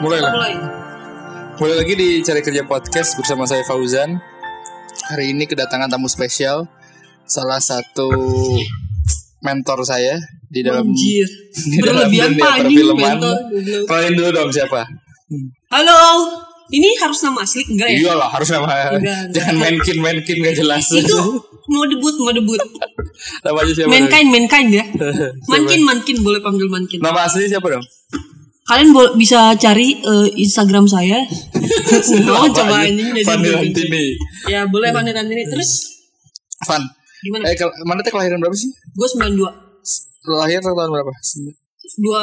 Mulai lah. Mulai. Mulai lagi di Cari Kerja Podcast bersama saya Fauzan. Hari ini kedatangan tamu spesial, salah satu mentor saya di dalam Anjir. di dalam Berlebihan dunia perfilman. Kenalin dulu dong siapa? Halo. Ini harus nama asli enggak ya? Iyalah harus nama. Enggak, Jangan menkin menkin gak jelas. Itu mau debut, mau debut. siapa? Mankind, mankind ya. Mankin, mankin boleh panggil mankin. Nama asli siapa dong? Kalian boleh bisa cari eh, Instagram saya. Mau coba anjing jadi Fanny influencer. Rantini. Ya boleh Fanny Rantini terus Fan. gimana? Eh, mana teh kelahiran berapa sih? Gue 92. Lahir tahun berapa? 2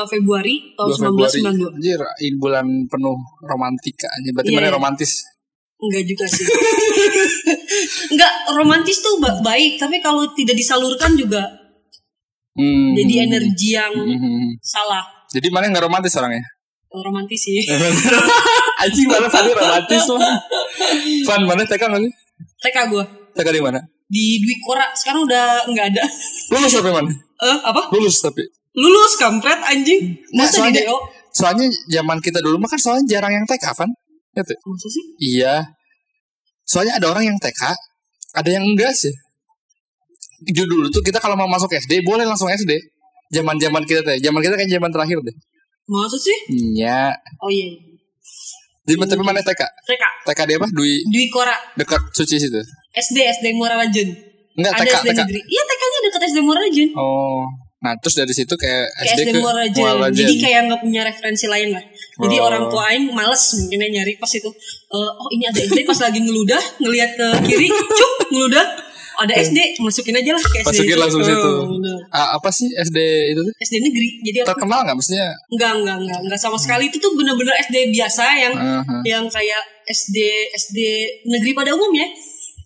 Februari tahun 2 Februari. 1992. Anjir, ini bulan penuh romantika aja. Berarti Iya, mana iya. romantis? Enggak juga sih. Enggak romantis tuh ba- baik, tapi kalau tidak disalurkan juga Hmm. jadi energi yang Hmm. salah. Jadi mana nggak romantis orangnya? Oh, romantis sih. Anjing mana Fanny romantis lah. Fan mana TK nggak sih? TK gue TK di mana? di Dwi Kora sekarang udah nggak ada. Lulus tapi mana? Eh apa? Lulus tapi. Lulus kampret anjing. Nah, Masa soalnya, di DO? soalnya zaman kita dulu mah kan soalnya jarang yang TK, Fan. Gitu. Masa sih? Iya. Soalnya ada orang yang TK, ada yang enggak sih. Dulu tuh kita kalau mau masuk SD boleh langsung SD. Zaman-zaman kita teh, zaman kita kan zaman terakhir deh. Masa sih? Iya. Oh iya. iya. Jadi tapi mana TK? TK TK dia apa? Dwi Dwi Kora dekat Suci situ. SD SD Muara Rajun. Enggak Ada TK SD TK. negeri. Iya TK-nya dekat SD Muara Rajun. Oh. Nah, terus dari situ kayak Kayak SD, SD ke Muara Rajun. Muara Rajun. Jadi kayak nggak punya referensi lain lah. Jadi Oh. orang tua aing males mungkin nyari pas itu. Eh, oh ini ada SD pas lagi ngeludah ngelihat ke kiri, cuk ngeludah. Ada SD, masukin aja lah ke SD. Masukin itu. langsung Oh, situ. Ah, apa sih SD itu tuh? SD negeri. Jadi aku Terkenal nggak maksudnya? Enggak, enggak, enggak, enggak sama sekali itu tuh bener-bener SD biasa yang Aha. yang kayak SD SD negeri pada umumnya.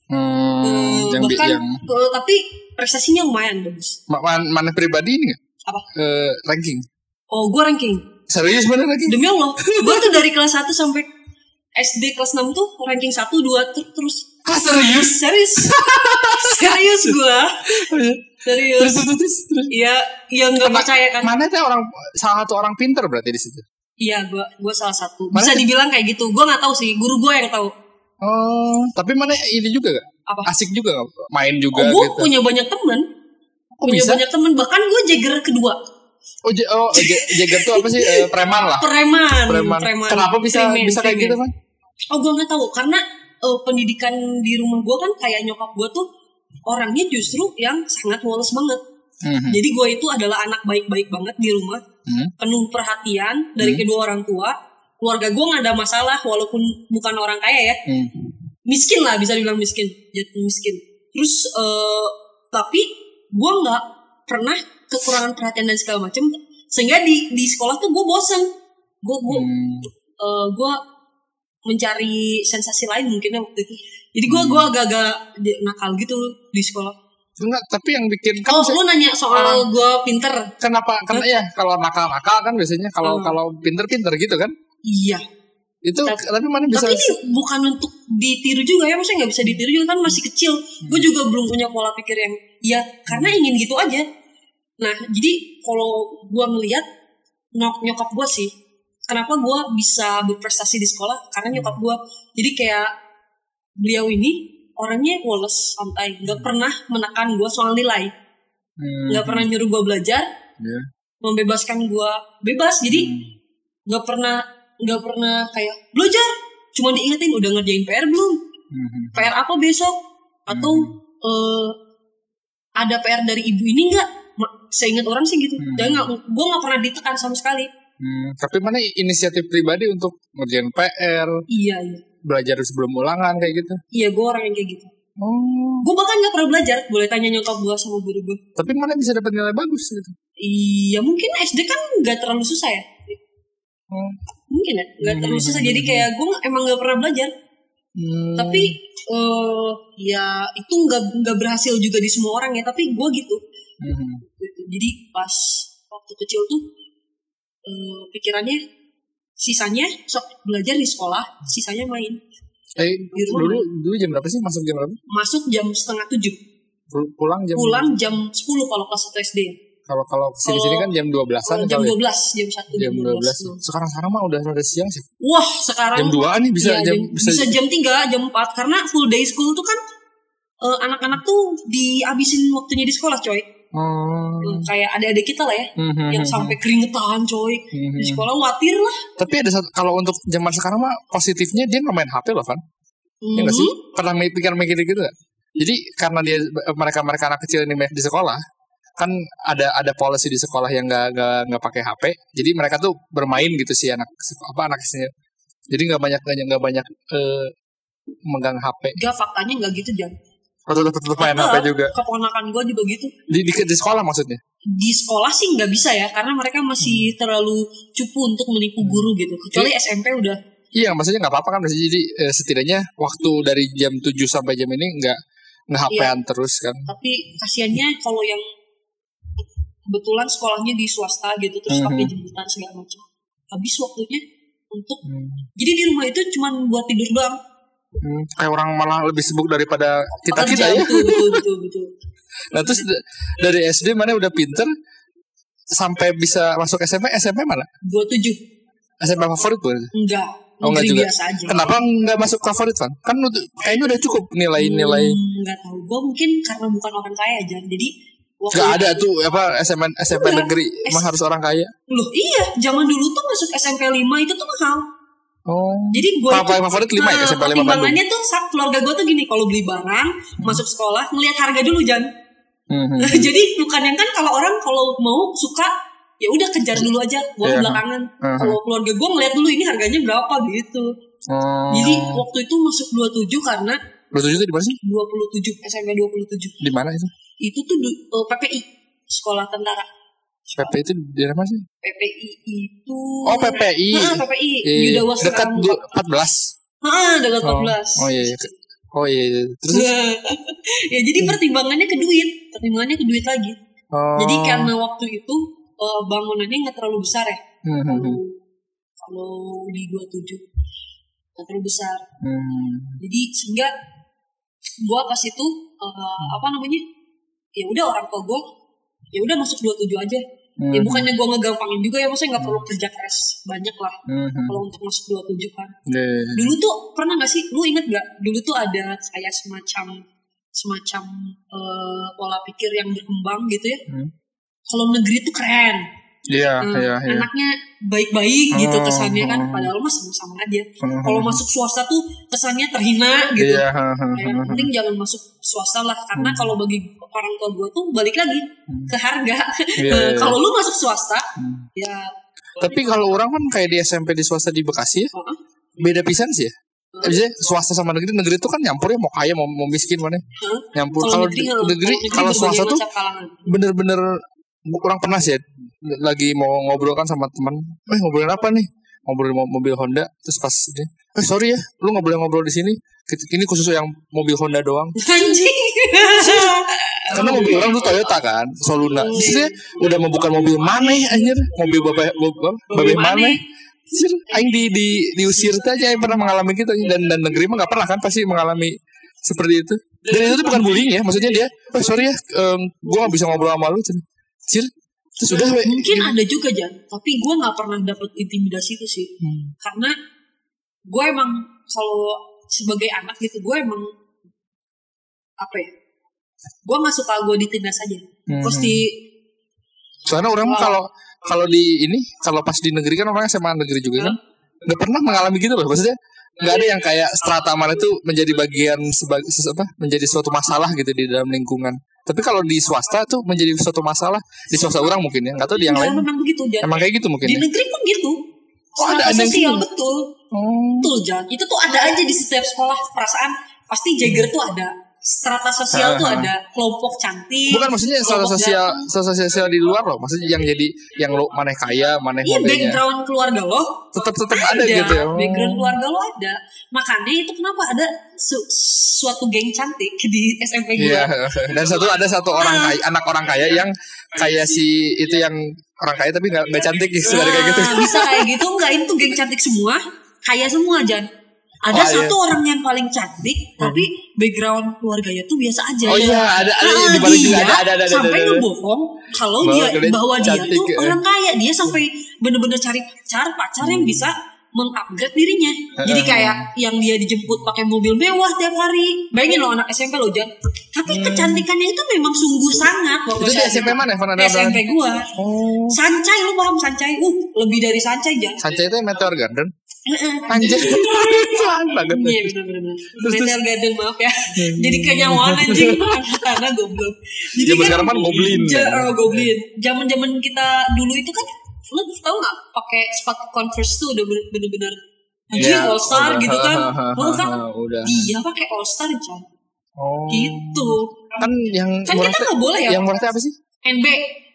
Hmm, Eh, yang, bahkan yang eh, tapi prestasinya lumayan bagus. ma- man- mana pribadi ini? Apa? Eh, ranking. Oh, gue ranking. Serius mana ranking? Demi Allah, gue tuh dari kelas 1 sampai SD kelas 6 tuh ranking 1 2 ter- terus Ah, serius? serius. serius gue. terus, Serius. terus, terus, terus. Iya, yang nggak percaya kan. Mana teh orang salah satu orang pinter berarti di situ. Iya, gue gue salah satu. Mana Bisa tuh? dibilang kayak gitu. Gue nggak tahu sih, guru gue yang tahu. Oh, tapi mana ini juga gak? Apa? Asik juga nggak? Main Oh, juga gue gitu. punya banyak temen. Kok punya bisa? banyak temen. Bahkan gue jagger kedua. Oh, J- oh J- Jagger tuh apa sih? Eh, preman lah. Preman. Preman. Kenapa bisa Preman, bisa kayak preman. gitu, kan? Oh, gue nggak tahu. Karena eh, pendidikan di rumah gue kan kayak nyokap gue tuh orangnya justru yang sangat woles banget. Mhm. Jadi gue itu adalah anak baik-baik banget di rumah. Hmm. Penuh perhatian dari Hmm. kedua orang tua. Keluarga gue nggak ada masalah walaupun bukan orang kaya ya. Hmm. miskin lah bisa dibilang miskin jatuh miskin terus eh, tapi gue nggak pernah kekurangan perhatian dan segala macam sehingga di di sekolah tuh gue bosen gue gue Hmm. eh, gue mencari sensasi lain mungkin ya waktu itu. Jadi gue gue agak-agak nakal gitu di sekolah. Enggak, tapi yang bikin kan oh lu nanya soal gue pinter. Kenapa? Karena ya kalau nakal-nakal kan biasanya kalau Hmm. kalau pinter-pinter gitu kan? Iya. Itu Tapi- tapi mana bisa tapi ini bukan untuk ditiru juga ya maksudnya nggak bisa ditiru juga kan masih kecil. Gue Hmm. juga belum punya pola pikir yang ya karena ingin gitu aja. Nah jadi kalau gue ngelihat nyok nyokap gue sih kenapa gue bisa berprestasi di sekolah? Karena nyokap gue jadi kayak beliau ini orangnya woles santai. Nggak pernah menekan gue soal nilai. Hmm. nggak pernah nyuruh gue belajar. Iya. membebaskan gue bebas. Jadi Hmm. nggak pernah nggak pernah kayak belajar. Cuma diingetin udah ngerjain PR belum? Mhm. PR apa besok? Atau eh, ada PR dari ibu ini nggak? Seingat orang sih gitu. Hmm. dan gue nggak pernah ditekan sama sekali Hmm, tapi mana inisiatif pribadi untuk ngerjain PR, iya iya belajar sebelum ulangan kayak gitu. iya gue orang yang kayak gitu Oh. gue bahkan nggak pernah belajar boleh tanya nyokap gue sama guru gue Tapi mana bisa dapat nilai bagus gitu. iya mungkin SD kan nggak terlalu susah ya Hmm. mungkin ya nggak terlalu susah jadi kayak gue emang nggak pernah belajar Hmm. tapi eh ya itu nggak nggak berhasil juga di semua orang ya tapi gue gitu gitu. jadi pas waktu kecil tuh eh, pikirannya sisanya sok belajar di sekolah sisanya main Eh, Di rumah dulu dulu jam berapa sih? Masuk jam berapa? masuk jam setengah tujuh Pul- Pulang jam pulang jam 10 kalau kelas 1 SD ya Kalau kalau sini sini kan jam 12-an Oh, jam kali. 12, jam 1, Jam 12. tuh. Sekarang sekarang mah udah udah siang sih. Wah, sekarang Jam 2 nih bisa Iya, jam bisa, bisa, jam 3, jam 4 karena full day school tuh kan eh, anak-anak tuh dihabisin waktunya di sekolah, coy. Oh. Hmm, Kayak adik-adik kita lah ya Mhm, yang mhm, sampai keringetan, coy. mhm. Di sekolah khawatir lah. Tapi ada satu kalau untuk zaman sekarang mah positifnya dia nggak main HP loh, Van. Iya nggak sih? Mhm. Pernah mikir mikir gitu gak? Jadi karena dia mereka mereka anak kecil ini di sekolah kan ada ada policy di sekolah yang nggak nggak nggak pakai HP. Jadi mereka tuh bermain gitu sih anak apa anak kecilnya. Jadi nggak banyak nggak nggak banyak eh, megang HP. Gak faktanya nggak gitu, Jan. Atau tetap tetap main HP juga Keponakan gue juga gitu. di, di di sekolah maksudnya. Di sekolah sih nggak bisa ya, karena mereka Hmm. masih terlalu cupu untuk menipu guru gitu. Kecuali SMP udah. Iya, maksudnya nggak apa-apa kan. Maksudnya Jadi eh, setidaknya waktu dari jam 7 sampai jam ini nggak nggak HP-an terus kan. Tapi kasihannya kalau yang kebetulan sekolahnya di swasta gitu, terus Mhm. pakai jemputan segala macam. Habis waktunya untuk Hmm. jadi di rumah itu cuma buat tidur doang. Hmm, kayak orang malah lebih sibuk daripada kita kita ya. betul, betul, betul, betul. Nah terus da- dari SD mana udah pinter sampai bisa masuk SMP SMP mana? 27 SMP favorit bukan? enggak. Oh, enggak juga. biasa aja. Kenapa nggak masuk favorit kan? Kan udah- kayaknya udah cukup nilai-nilai. Hmm, nggak tahu. Gue mungkin karena bukan orang kaya aja. Jadi waktu Gak ada tuh apa SMP SMP Enggak. negeri mah harus orang kaya. Loh iya, zaman dulu tuh masuk SMP 5 itu tuh mahal. Oh. Jadi gue Apa yang favorit lima ya, SMP 5 Bandung? pertimbangannya tuh saat keluarga gue tuh gini, kalau beli barang, masuk sekolah, ngelihat harga dulu Jan. Mhm. Jadi bukan yang kan kalau orang kalau mau suka ya udah kejar dulu aja, gue Iya. belakangan. Mhm. Kalau keluarga gue ngeliat dulu ini harganya berapa gitu. Oh. Jadi waktu itu masuk 27 karena Lu tujuh itu di mana sih? 27 SMP 27 Di mana itu? itu tuh du- eh, PPI sekolah tentara. PP itu di mana sih? PPI itu Oh PPI. Ah, PPI Iya, Yuda Wasra dekat du- 14. Ah, dekat Oh. 14. Oh iya. iya. Oh iya. iya. Terus ya jadi pertimbangannya ke duit, pertimbangannya ke duit lagi. oh. Jadi karena waktu itu eh, bangunannya nggak terlalu besar ya. Hmm, hmm, Kalau hmm. kalau di 27 nggak terlalu besar. Hmm. Jadi sehingga gua pas itu eh, apa namanya? Ya udah orang tua gua ya udah masuk 27 aja. Ya Hmm. bukannya gua ngegampangin juga ya, maksudnya nggak perlu kerja keras banyak lah Hmm, kalau untuk masuk 27 kan. Iya, iya. Dulu tuh pernah gak sih, lu inget gak? Dulu tuh ada kayak semacam semacam eh, pola pikir yang berkembang gitu ya. Hmm. Kalau negeri tuh keren, Iya, Eh, iya, iya. anaknya baik-baik gitu Oh, kesannya kan. oh. Padahal mah sama-sama aja. Hmm, Kalau hmm. masuk swasta tuh kesannya terhina gitu. Iya, hmm, hmm, Kayak hmm, penting jangan masuk swasta lah karena kalau bagi orang tua gue tuh balik lagi ke harga. Hmm. Iya, iya. kalau lu masuk swasta Hmm. ya Tapi kalau orang kan kayak di SMP di swasta di Bekasi ya, oh, beda pisan sih ya. Maksudnya swasta sama negeri, negeri itu kan nyampur ya mau kaya mau, mau miskin mana. Hah? Nyampur. Kalau di- negeri, kalau swasta tuh bener-bener orang pernah sih ya, lagi mau ngobrol kan sama teman, eh ngobrolin apa nih? Ngobrolin mo- mobil Honda, terus pas dia, eh sorry ya, lu nggak boleh ngobrol di sini. Ini khusus yang mobil Honda doang. Anjing. Karena mobil orang tuh Toyota kan, Soluna. Terus dia udah mau bukan mobil mana anjir, mobil bapak bapak Mobil mana. aing di di diusir tuh aja yang pernah mengalami gitu dan dan negeri mah gak pernah kan pasti mengalami seperti itu. Dan itu tuh bukan bullying ya, maksudnya dia, oh sorry ya, em, gua gak bisa ngobrol sama lu. Anjir, terus udah we. Mungkin ada juga Jan, tapi gue nggak pernah dapet intimidasi itu sih. Hmm. Karena gue emang kalau sebagai anak gitu, gue emang apa ya? Gue nggak suka gue ditindas aja. Hmm. Terus di Soalnya orang kalau kalau di ini, kalau pas di negeri kan orang SMA negeri juga kan, nggak pernah mengalami gitu loh. Maksudnya nggak ada yang kayak strata mana itu menjadi bagian sebagai apa menjadi suatu masalah gitu di dalam lingkungan. Tapi kalau di swasta tuh menjadi suatu masalah di swasta orang mungkin ya, nggak tahu di yang Enggak, lain. memang begitu Jan. Emang kayak gitu mungkin. Di Ya? negeri pun gitu. Oh, ada- ada yang sosial gitu? betul. Oh. Betul Jan. Itu tuh ada aja di setiap sekolah perasaan. Pasti Jagger tuh ada. Strata sosial tuh Ah, ah. ada. Kelompok cantik. Bukan maksudnya strata sosial strata sosial di luar loh. Maksudnya yang jadi yang lo mana kaya, mana Iya mobilnya. background keluarga lo Tetap tetap ada, gitu ya. Background keluarga lo ada. Makanya itu kenapa ada su- suatu geng cantik di SMP gue. Iya. Dan satu ada satu orang kaya, anak orang kaya yang kayak si itu yang orang kaya tapi nggak nggak cantik gitu dari kayak gitu. Nah, bisa kayak gitu enggak itu geng cantik semua, kaya semua Jan. ada Oh, iya. satu orang yang paling cantik tapi background keluarganya tuh biasa aja Oh iya, ada ada Nah, di balik dia ada ada ada. ada, sampai ada. ngebohong kalau dia bahwa dia cantik, tuh ya. orang kaya dia sampai bener-bener cari pacar pacar yang bisa mengupgrade dirinya jadi kayak yang dia dijemput pakai mobil mewah tiap hari bayangin lo anak SMP lo Jan tapi kecantikannya itu memang sungguh sangat waktu Hmm. Itu di SMP mana? Evan ada SMP gua Oh. Sancai lu paham Sancai uh lebih dari Sancai Jan Sanca itu Meteor Garden. Heeh. Anjir. banget. Iya benar-benar. Terus, Garden maaf ya. Jadi kenyawaan anjing karena goblok. Jadi Zaman sekarang kan goblin. Ja, oh, goblin. Zaman-zaman kita dulu itu kan lu tau nggak pakai sepatu Converse tuh udah bener- bener-bener anjing Iya, All Star udah. gitu kan. Lu kan Udah. dia pakai All Star Jan. Oh. Gitu. Kan yang Kan kita nggak boleh ya. Yang murah apa sih? NB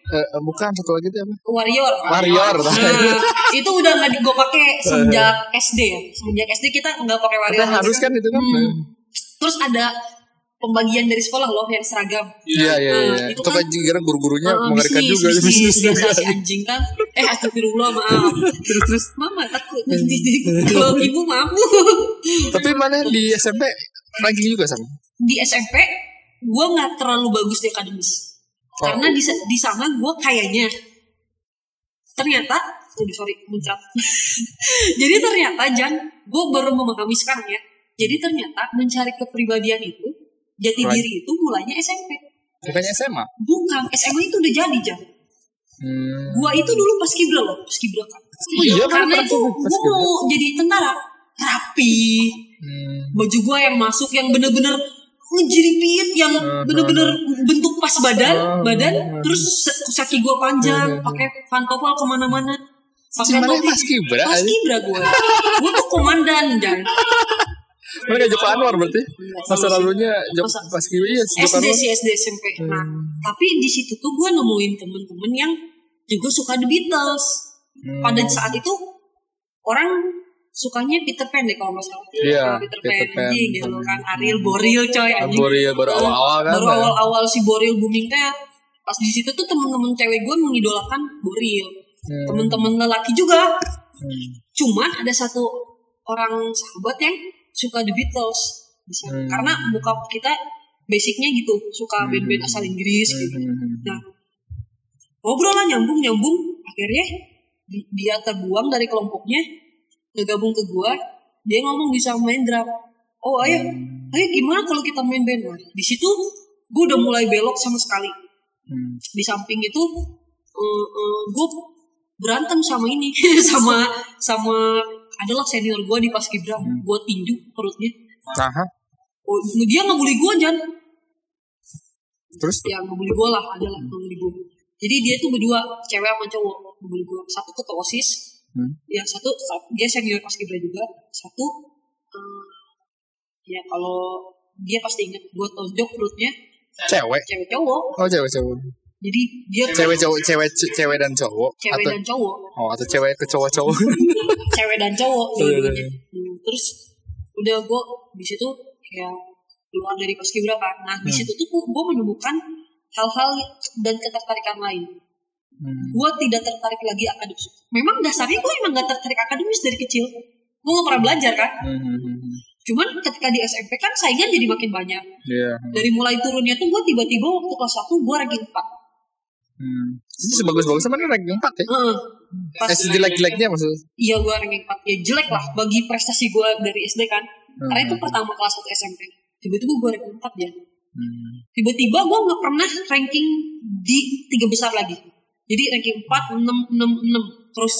Eh, eh, bukan satu lagi itu apa? Warrior. Warrior. Nah, itu udah nggak gue pakai semenjak SD ya. Semenjak SD kita nggak pakai Warrior. Tapi harus kan itu kan. Hmm. Terus ada pembagian dari sekolah loh yang seragam. Iya iya Nah, iya. itu kan- kan kira guru-gurunya Heeh, mengerikan bisnis, juga bisnis, bisnis biasa si juga. anjing kan. Eh astagfirullah maaf. Terus terus. Mama takut nanti kalau ibu mamu. Tapi mana di SMP ranking juga sama. Di SMP gue nggak terlalu bagus di akademis. Oh. Karena di, di sana gue kayaknya ternyata Aduh sorry muncrat Jadi ternyata Jan Gue baru memahami sekarang ya Jadi ternyata mencari kepribadian itu Jati Right. diri itu mulainya SMP Bukannya SMA. Bukan SMA itu udah jadi Jan Hmm. Gua itu dulu pas kibra loh, pas kibra kan. Oh iya, karena itu pernah pas gua mau jadi tentara, rapi, Hmm. baju gua yang masuk yang bener-bener ngejiripit yang bener-bener bentuk pas badan, badan, terus kaki gua panjang, pakai pantofel ke mana-mana, pakai topi. pas kibra Pas kibra gua, gua tuh komandan dan kayak Joko Anwar berarti? Masa lalunya Joko pas kibra iya Joko SD Anwar. sih SD SMP. Nah, tapi di situ tuh gua nemuin temen-temen yang juga suka The Beatles. Hmm. pada saat itu orang sukanya Peter Pan deh kalau nggak salah. Iya, Peter, Peter Pan, Pan. anjing gitu kan. Ariel Boril coy anjing. Boril baru awal-awal kan. Baru awal-awal si Boril booming teh pas di situ tuh temen-temen cewek gue mengidolakan Boril. Hmm. Temen-temen lelaki juga. Hmm. Cuman ada satu orang sahabat yang suka The Beatles. Hmm. Karena bokap kita basicnya gitu, suka band-band asal Inggris gitu. Hmm. Nah, ngobrol lah nyambung nyambung. Akhirnya di- dia terbuang dari kelompoknya, ngegabung ke gua. Dia ngomong bisa main drum. Oh ayo, ayo gimana kalau kita main band? Nah, di situ gua udah mulai belok sama sekali. Hmm. Di samping itu, uh, uh, gua berantem sama ini, sama sama adalah senior gua di paskibra. Gua tinju perutnya. Nah, ha? Oh, dia ngebully gua Jan. terus yang ngebully gue lah adalah ngebully gue jadi dia tuh berdua cewek sama cowok ngebully gue satu ketua osis Hmm. ya satu dia senior pas kibra juga satu eh, ya kalau dia pasti ingat gue tonjok perutnya cewek. cewek cowok Oh cewek cewek. jadi dia Cewek cowok cewek cewek dan cowok cewek atau dan cowok oh atau cewek ke cowok cowok. cewek dan cowok Iya, iya, dua-duanya Hmm, terus udah gue di situ kayak keluar dari paskibra kan nah di Hmm. situ tuh gue menemukan hal-hal dan ketertarikan lain Hmm. gue tidak tertarik lagi akademis. Memang dasarnya gue emang gak tertarik akademis dari kecil. Gue gak pernah belajar kan. Hmm, hmm, hmm. Cuman ketika di SMP kan saingan jadi makin banyak. Iya. Dari mulai turunnya tuh gue tiba-tiba waktu kelas 1 gue ranking 4. Hmm. Itu sebagus-bagus sama ranking 4 ya. Heeh. Pas Eh, jelek-jeleknya maksudnya. iya gue ranking 4. Ya jelek lah bagi prestasi gue dari SD kan. Karena itu Hmm. pertama kelas 1 SMP. Tiba-tiba gue ranking 4 ya. Hmm. Tiba-tiba gue gak pernah ranking di tiga besar lagi. Jadi ranking 4, 6, 6, 6. Terus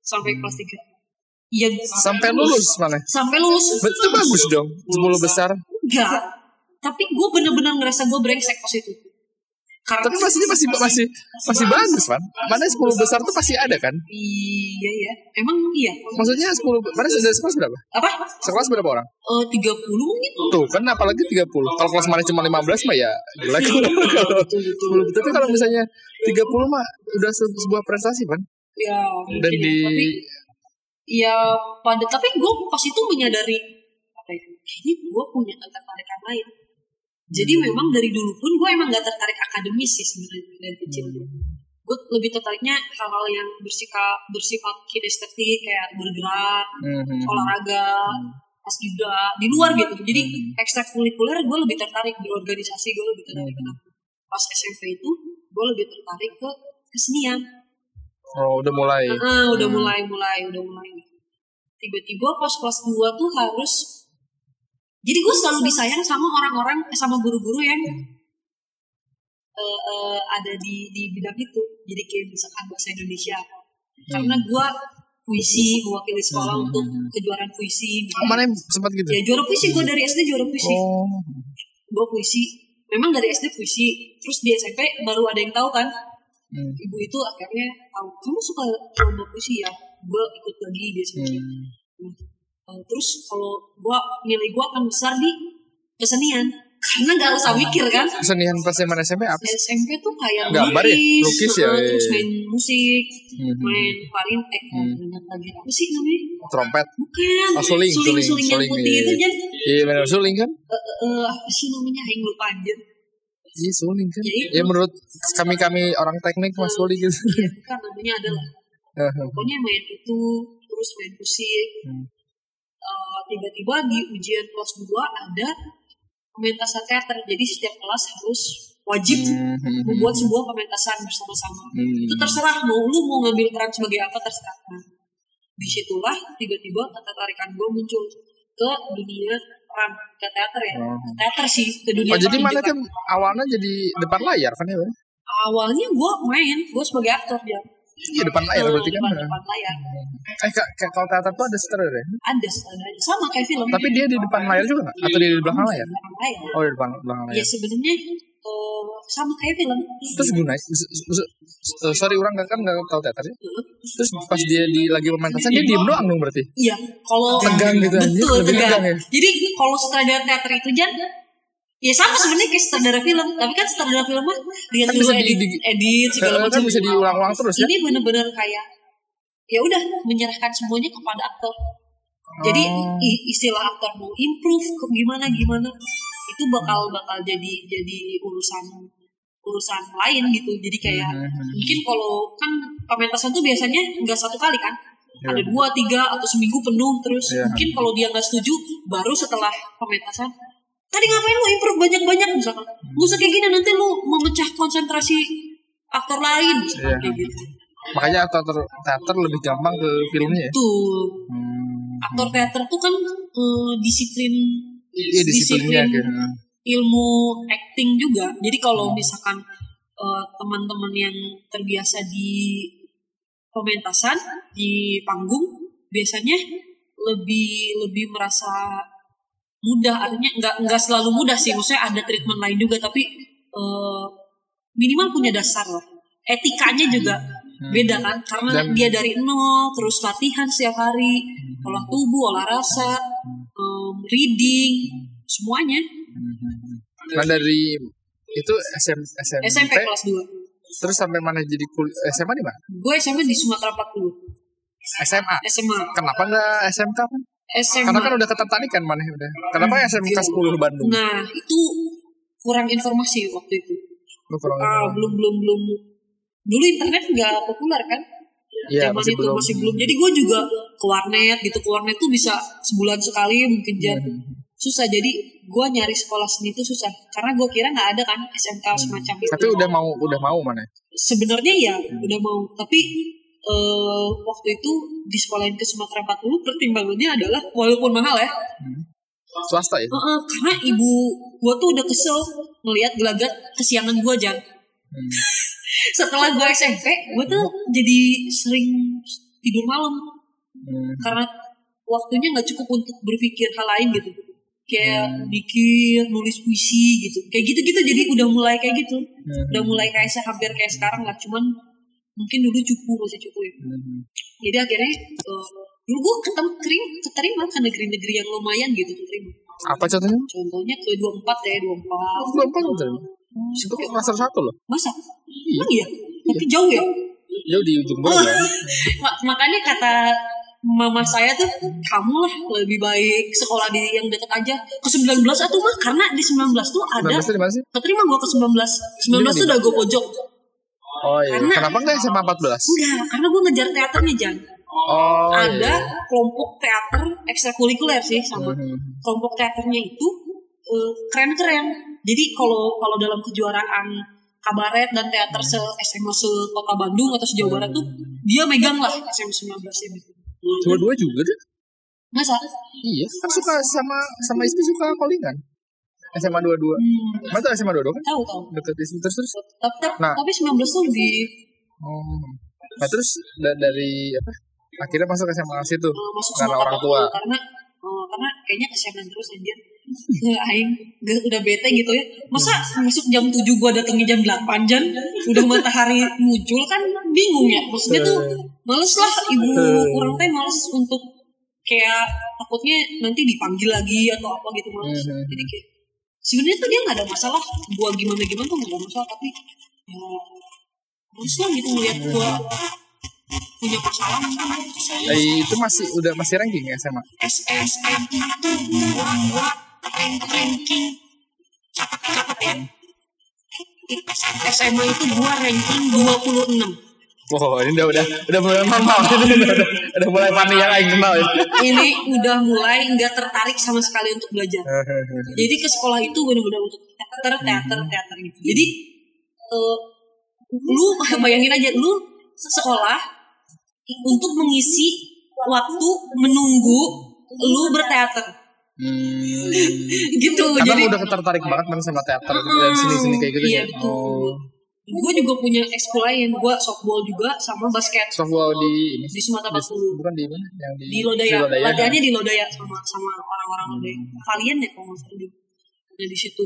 sampai kelas 3. Iya, Sampai lulus mana? sampai lulus itu bagus dong. 10 besar. enggak tapi gue bener-bener ngerasa gue brengsek pas itu karena Tapi pastinya masih masih masih bagus kan. Mana 10 besar tuh pasti ada kan? iya ya emang iya Maksudnya 10 mana sudah sekelas berapa? apa Sekelas berapa orang? Eh, 30 mungkin Tuh kan apalagi 30 Kalau kelas mana cuma 15 mah ya jelek Kalau 10 Tapi kalau misalnya 30 mah Udah se- sebuah prestasi kan ya Dan di ya. tapi ya pada tapi gue pas itu menyadari apa ya kayaknya gue punya ketertarikan lain. Jadi Hmm. memang dari dulu pun gue emang gak tertarik akademis sih sebenarnya dari kecil. Gue lebih tertariknya hal-hal yang bersifat bersifat kinestetik kayak bergerak Hmm, hmm, hmm. olahraga pas gibra di luar gitu. Jadi ekstrakurikuler gue lebih tertarik di organisasi gue lebih tertarik. Hmm. kenapa pas SMP itu gue lebih tertarik ke kesenian Oh, udah mulai. Ah, udah Hmm. mulai mulai udah mulai tiba-tiba pas kelas 2 tuh harus jadi gue selalu disayang sama orang-orang eh, sama guru-guru yang eh, eh, ada di di bidang itu jadi kayak misalkan bahasa Indonesia karena gue puisi mewakili sekolah Hmm. untuk kejuaraan puisi Oh, mana sempat gitu? ya juara puisi gue dari SD juara puisi Oh. gue puisi memang dari SD puisi terus di SMP baru ada yang tahu kan Hmm. ibu itu akhirnya tahu kamu suka lomba puisi ya gue ikut lagi di SMP Hmm. Uh, terus kalau gua nilai gua akan besar di kesenian karena nggak usah mikir kan Kesenian pas zaman SMP apa? SMP tuh kayak Gambar ya? Lukis ya? uh, Iya, terus iya. main musik Hmm. main klarin eh Hmm. klarin lagi apa sih namanya Trompet. bukan Oh, suling, suling, suling, suling yang putih iya, itu iya. kan Iya benar suling kan? eh, eh, eh, apa sih namanya aing lupa anjir Iya suling kan. Ya. Ya menurut kami kami orang teknik mas suling gitu. Iya, kan namanya adalah pokoknya main itu terus main musik Hmm. Uh, tiba-tiba di ujian kelas 2 ada pementasan teater jadi setiap kelas harus wajib Hmm. membuat sebuah pementasan bersama-sama Hmm. itu terserah mau lu mau ngambil peran sebagai apa terserah nah, di situlah tiba-tiba ketertarikan gue muncul ke dunia peran ke teater ya Oh. ke teater sih ke dunia Oh jadi mana kan awalnya jadi depan layar kan ya? Awalnya gue main gue sebagai aktor dia Iya depan layar berarti kan. depan, depan layar Eh kak, kalau teater tuh ada sutradara ya? ada sutradaranya sama kayak film Tapi dia di depan layar juga nggak? Atau dia di belakang layar? belakang layar Oh di depan belakang ya layar. sebenarnya eh, sama kayak film Terus s- s- Sorry orang nggak kan nggak tahu teater ya. Terus pas dia di lagi pementasan dia diem doang dong berarti. Iya, kalau Tegang gitu, betul tegang. tegang ya? Jadi kalau sutradara teater itu jan ya sama sebenarnya kayak sutradara film, tapi kan sutradara film mah dia Kan bisa di- edit, di- edit segala Eh, macam. kan bisa diulang-ulang terus ya. Ini bener-bener kayak ya udah menyerahkan semuanya kepada aktor. Jadi Oh. istilah aktor mau improve ke gimana gimana itu bakal bakal jadi jadi urusan urusan lain gitu. Jadi kayak Hmm. mungkin kalau kan pementasan tuh biasanya nggak satu kali kan Iya. ada dua tiga atau seminggu penuh terus Iya. mungkin kalau dia nggak setuju baru setelah pementasan tadi ngapain lu improve banyak banyak misalkan lu usah kayak gini nanti lu memecah konsentrasi aktor lain misalkan Iya. kayak gitu Makanya teater teater lebih gampang ke filmnya ya. tuh Hmm. aktor teater tuh kan eh, disiplin Iya disiplinnya disiplin ilmu acting juga. Jadi kalau misalkan eh, teman-teman yang terbiasa di pementasan di panggung biasanya lebih lebih merasa mudah. Artinya nggak nggak selalu mudah sih. Maksudnya ada treatment lain juga tapi eh, minimal punya dasar lah. Etikanya juga beda kan? Karena Dan- dia dari nol terus latihan setiap hari olah tubuh olah rasa em, reading semuanya. Nah dari itu SM, SMP, SMP kelas 2 terus sampai mana jadi kul SMA di mana? gue SMP di Sumatera 40 SMA. SMA Kenapa nggak SMK kan? SMA Karena kan udah ketertarikan mana udah. Kenapa SMK 10 Bandung? nah itu kurang informasi waktu itu. Lu kurang Ah, belum belum belum. Dulu internet nggak populer kan? Iya, masih itu belum. masih belum. Jadi gue juga ke warnet gitu. Ke warnet tuh bisa sebulan sekali mungkin jam. Hmm. susah. Jadi gue nyari sekolah seni itu susah. Karena gue kira nggak ada kan SMK semacam itu Hmm. Tapi udah mau udah mau mana? sebenarnya ya udah mau. Tapi eh, waktu itu di sekolahin ke Sumatera 40 pertimbangannya adalah walaupun mahal ya Swasta ya? eh, eh, karena ibu gue tuh udah kesel ngelihat gelagat kesiangan gue jangan Hmm. setelah gue SMP gue tuh jadi sering tidur malam Hmm. karena waktunya nggak cukup untuk berpikir hal lain gitu kayak Hmm. mikir nulis puisi gitu kayak gitu gitu jadi udah mulai kayak gitu Hmm. udah mulai kayak hampir kayak sekarang lah cuman mungkin dulu cukup masih cukup ya. Hmm. jadi akhirnya eh, dulu gue ketemu kering keterima ke negeri-negeri yang lumayan gitu keterima. Apa contohnya? contohnya ke 24 ya 24 Oh, 24 betul. Itu kok kelas satu loh. masa? Emang iya? Tapi jauh ya? Jauh di ujung bawah ya. Ma- makanya kata mama saya tuh kamu lah lebih baik sekolah di yang deket aja. Ke 19 atau mah karena di 19 tuh ada 19 di mana sih? keterima gue ke 19 19 tuh udah gue pojok Oh iya. Karena- Kenapa nggak SMA 14? enggak karena gue ngejar teaternya Jan Oh, ada iya. kelompok teater ekstrakurikuler sih sama Mhm. kelompok teaternya itu eh, keren-keren. Jadi kalau kalau dalam kejuaraan kabaret dan teater se SMA se Kota Bandung atau se Jawa Barat tuh dia megang lah SMA 19 ini. Dua-dua juga deh. Masa? Iya, kan suka sama sama istri suka callingan. SMA dua-dua. Hmm, Mana tuh SMA dua-dua kan? tahu tahu. Deket istri terus terus. Tapi, Nah. tapi 19 tuh lebih Oh. Nah terus da- dari apa? Akhirnya masuk SMA situ. eh, masuk Karena orang tua. karena eh, karena kayaknya kesianan terus anjir. Aing gak, udah bete gitu ya. Masa masuk jam 7 gua datangnya jam 8 jam udah matahari muncul kan bingung ya. Maksudnya tuh males lah ibu orang teh males untuk kayak takutnya nanti dipanggil lagi atau apa gitu males. Mhm. Jadi kayak sebenarnya tuh dia nggak ada masalah gua gimana gimana tuh nggak ada masalah tapi ya males lah gitu ngeliat gua punya masalah saya Eh, itu masih udah masih ranking ya SMA. SSM itu ranking. Cepet cepet ya? SMA itu gua ranking 26 Wow, ini udah udah udah mulai normal. Ini udah, udah, udah mulai panik yang aing kenal. ya. ini udah mulai nggak tertarik sama sekali untuk belajar jadi ke sekolah itu benar-benar untuk teater teater teater gitu jadi eh, lu bayangin aja lu sekolah untuk mengisi waktu menunggu lu berteater Hmm. gitu Karena jadi udah tertarik banget kan sama teater dan seni-seni kayak gitu Iya, ya. betul. Oh. Gue juga punya ekskul lain gue softball juga sama basket Softball di di Sumatera Barat bukan di mana? Yang di, di Lodaya, Lodaya. latihannya di Lodaya sama sama orang-orang Lodaya kalian ya kalau nggak salah di ada di situ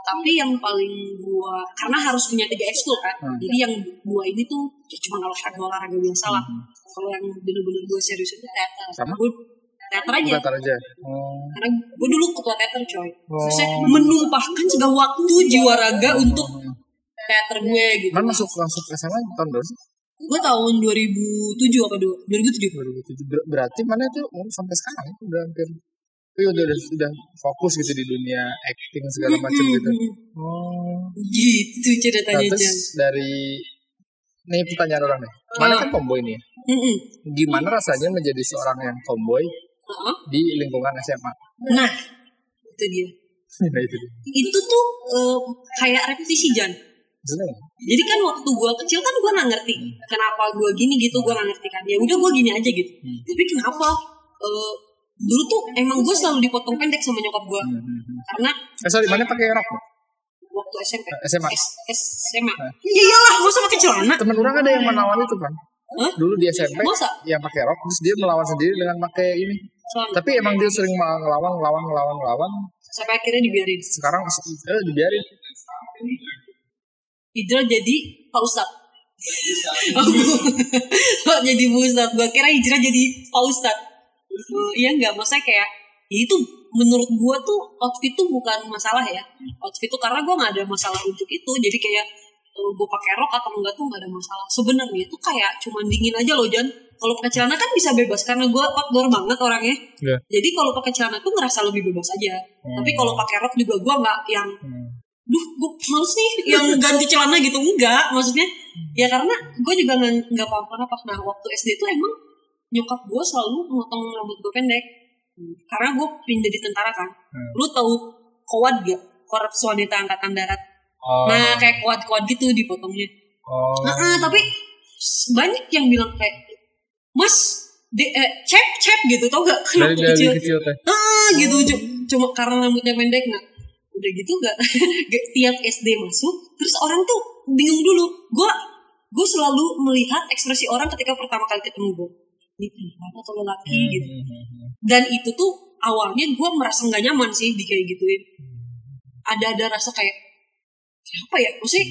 tapi yang paling gua karena harus punya tiga ekskul kan Hmm. jadi yang dua ini tuh ya cuma olahraga olahraga biasa lah kalau yang bener-bener gue serius itu teater Sama? gue teater aja Teater aja. Oh. karena gue dulu ketua teater coy Oh. saya menumpahkan segala waktu jiwa raga untuk teater gue gitu Kan masuk masuk ke SMA tahun berapa sih? gue tahun 2007 apa dua 2007 2007. Ber- Berarti mana itu oh, sampai sekarang itu udah hampir Tapi udah, udah, udah fokus gitu di dunia acting segala macam gitu. Oh. gitu Nah, ceritanya Jan terus dari nih pertanyaan orang nih. Mana kan tomboy nih. ya? Gimana rasanya menjadi seorang yang tomboy di lingkungan SMA? Nah, itu dia. Nah itu dia. Itu tuh eh, kayak repetisi Jan. Jadi kan waktu gua kecil kan gua nggak ngerti kenapa gua gini gitu gua nggak ngerti kan. Ya udah gua gini aja gitu. Hmm. Tapi kenapa eh, dulu tuh emang gua selalu dipotong pendek sama nyokap gua Hmm, hmm, hmm. karena Eh sorry, mana pakai rok? Waktu SMP SMA. S, SMA. Nah. Ya iyalah, masa pakai celana? Temen orang ada yang melawan itu kan. Hah? Dulu di SMP Masa? yang pakai rok, terus dia melawan sendiri dengan pakai ini. Celana. Tapi emang dia sering ngelawan, ngelawan, ngelawan, ngelawan. Sampai akhirnya dibiarin. Sekarang eh, dibiarin. Hijrah jadi Pak Ustadz. oh, jadi Bu Ustadz. Gua kira hijrah jadi Pak Ustadz. Iya enggak, maksudnya kayak ya itu menurut gua tuh outfit tuh bukan masalah ya. Outfit tuh karena gua nggak ada masalah untuk itu. Jadi kayak eh, gua pakai rok atau enggak tuh nggak ada masalah. Sebenarnya itu kayak cuman dingin aja loh Jan. Kalau pakai celana kan bisa bebas karena gua outdoor banget orangnya. Iya. Jadi kalau pakai celana tuh ngerasa lebih bebas aja. Tapi kalau pakai rok juga gua nggak yang Hmm. Duh gue males nih yang ganti celana gitu. Enggak maksudnya. Ya karena gue juga nggak nggak paham kenapa. Nah waktu SD tuh emang nyokap gue selalu motong rambut gue pendek. Karena gue pindah di tentara kan. Hmm. lu tahu kowat gak? Korps wanita angkatan darat. Oh. nah kayak kuat-kuat gitu dipotongnya. Oh. nah ah, tapi banyak yang bilang kayak mas de, eh, cep cep gitu tau gak? Dari dari kecil. kecil teh. ah gitu. Cu- cuma karena rambutnya pendek nah udah gitu gak tiap SD masuk terus orang tuh bingung dulu. Gue gue selalu melihat ekspresi orang ketika pertama kali ketemu gue ini perempuan atau lelaki gitu? Hmm. dan itu tuh awalnya gue merasa nggak nyaman sih di kayak gituin. Ada ada rasa kayak siapa ya? Maksudnya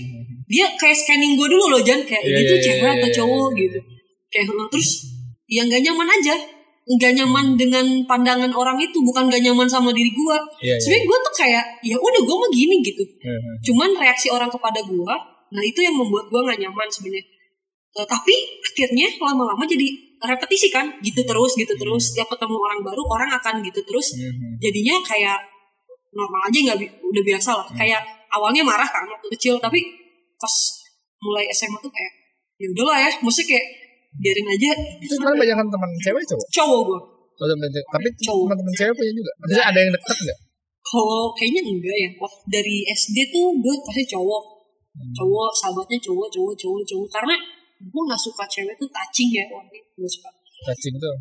dia kayak scanning gue dulu loh Jan. Kayak Iya, ini tuh iya, cewek iya, atau iya, cowok iya. gitu. kayak "Hah?" terus yang gak nyaman aja nggak nyaman dengan pandangan orang itu bukan gak nyaman sama diri gue Iya, iya. sebenarnya gue tuh kayak ya udah gue mah gini gitu. Hmm. cuman reaksi orang kepada gue nah itu yang membuat gue nggak nyaman sebenarnya. Eh, tapi akhirnya lama-lama jadi repetisi kan gitu terus gitu terus. Setiap ketemu orang baru orang akan gitu terus. Hmm. jadinya kayak normal aja nggak bi- udah biasa lah. Kayak awalnya marah kan waktu kecil tapi pas mulai SMA tuh kayak ya udahlah ya. Maksudnya kayak biarin aja. Itu sebenarnya banyak teman cewek cowok. cowok gue Oh, temen cewek. Tapi teman-teman cewek punya juga. Maksudnya ada yang deket nggak? kalau kayaknya enggak ya. Waktu dari SD tuh gue pasti cowok. Cowok sahabatnya cowok cowok cowok cowok. Karena gue nggak suka cewek tuh touching ya. Wah gue suka. Touching tuh?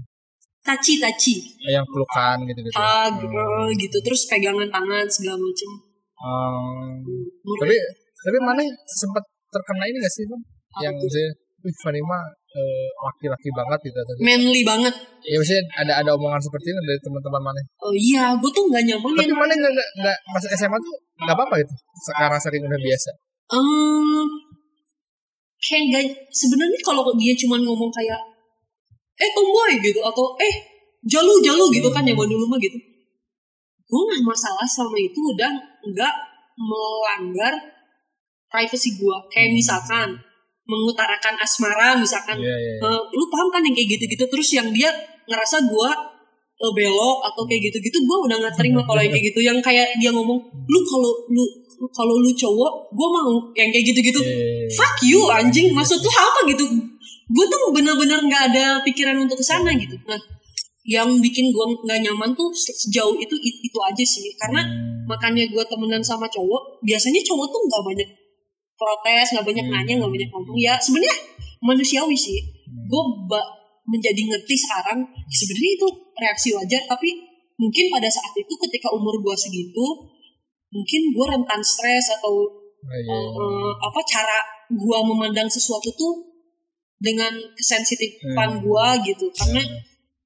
Taci taci yang pelukan gitu-gitu. hug eh, gitu. Terus pegangan tangan segala macem. Hmm. Menurut- tapi tapi mana sempat terkena ini gak sih bang? Yang misalnya, wih Fanny eh, laki-laki banget gitu. Atau, manly banget ya maksudnya ada ada omongan seperti itu dari teman-teman mana? oh iya gue tuh nggak nyaman Tapi yang mana nggak nggak masuk SMA tuh nggak apa-apa gitu. Sekarang sering udah biasa. eh kayak nggak sebenarnya kalau dia cuma ngomong kayak eh tomboy gitu atau eh jalu jalu gitu kan zaman dulu mah gitu gue nggak masalah sama itu udah nggak melanggar privacy gue kayak misalkan mengutarakan asmara misalkan Iya iya. iya. Eh, lu paham kan yang kayak gitu-gitu? Terus yang dia ngerasa gua eh, belok atau kayak gitu-gitu gua udah nggak terima kalau yang kayak gitu. Yang kayak dia ngomong lu kalau lu kalau lu cowok gua mau yang kayak gitu-gitu. Iya. fuck you anjing. maksud tuh apa gitu? Gua tuh bener-bener nggak ada pikiran untuk ke sana gitu. Nah yang bikin gua nggak nyaman tuh se- sejauh itu it- itu aja sih. Karena Hmm. makanya gua temenan sama cowok biasanya cowok tuh nggak banyak protes nggak banyak Hmm. nanya nggak banyak ngomong ya sebenarnya manusiawi sih Hmm. gue menjadi ngerti sekarang sebenarnya itu reaksi wajar tapi mungkin pada saat itu ketika umur gue segitu mungkin gue rentan stres atau Oh, iya. eh, apa cara gue memandang sesuatu tuh dengan kesensitifan Hmm. gue gitu karena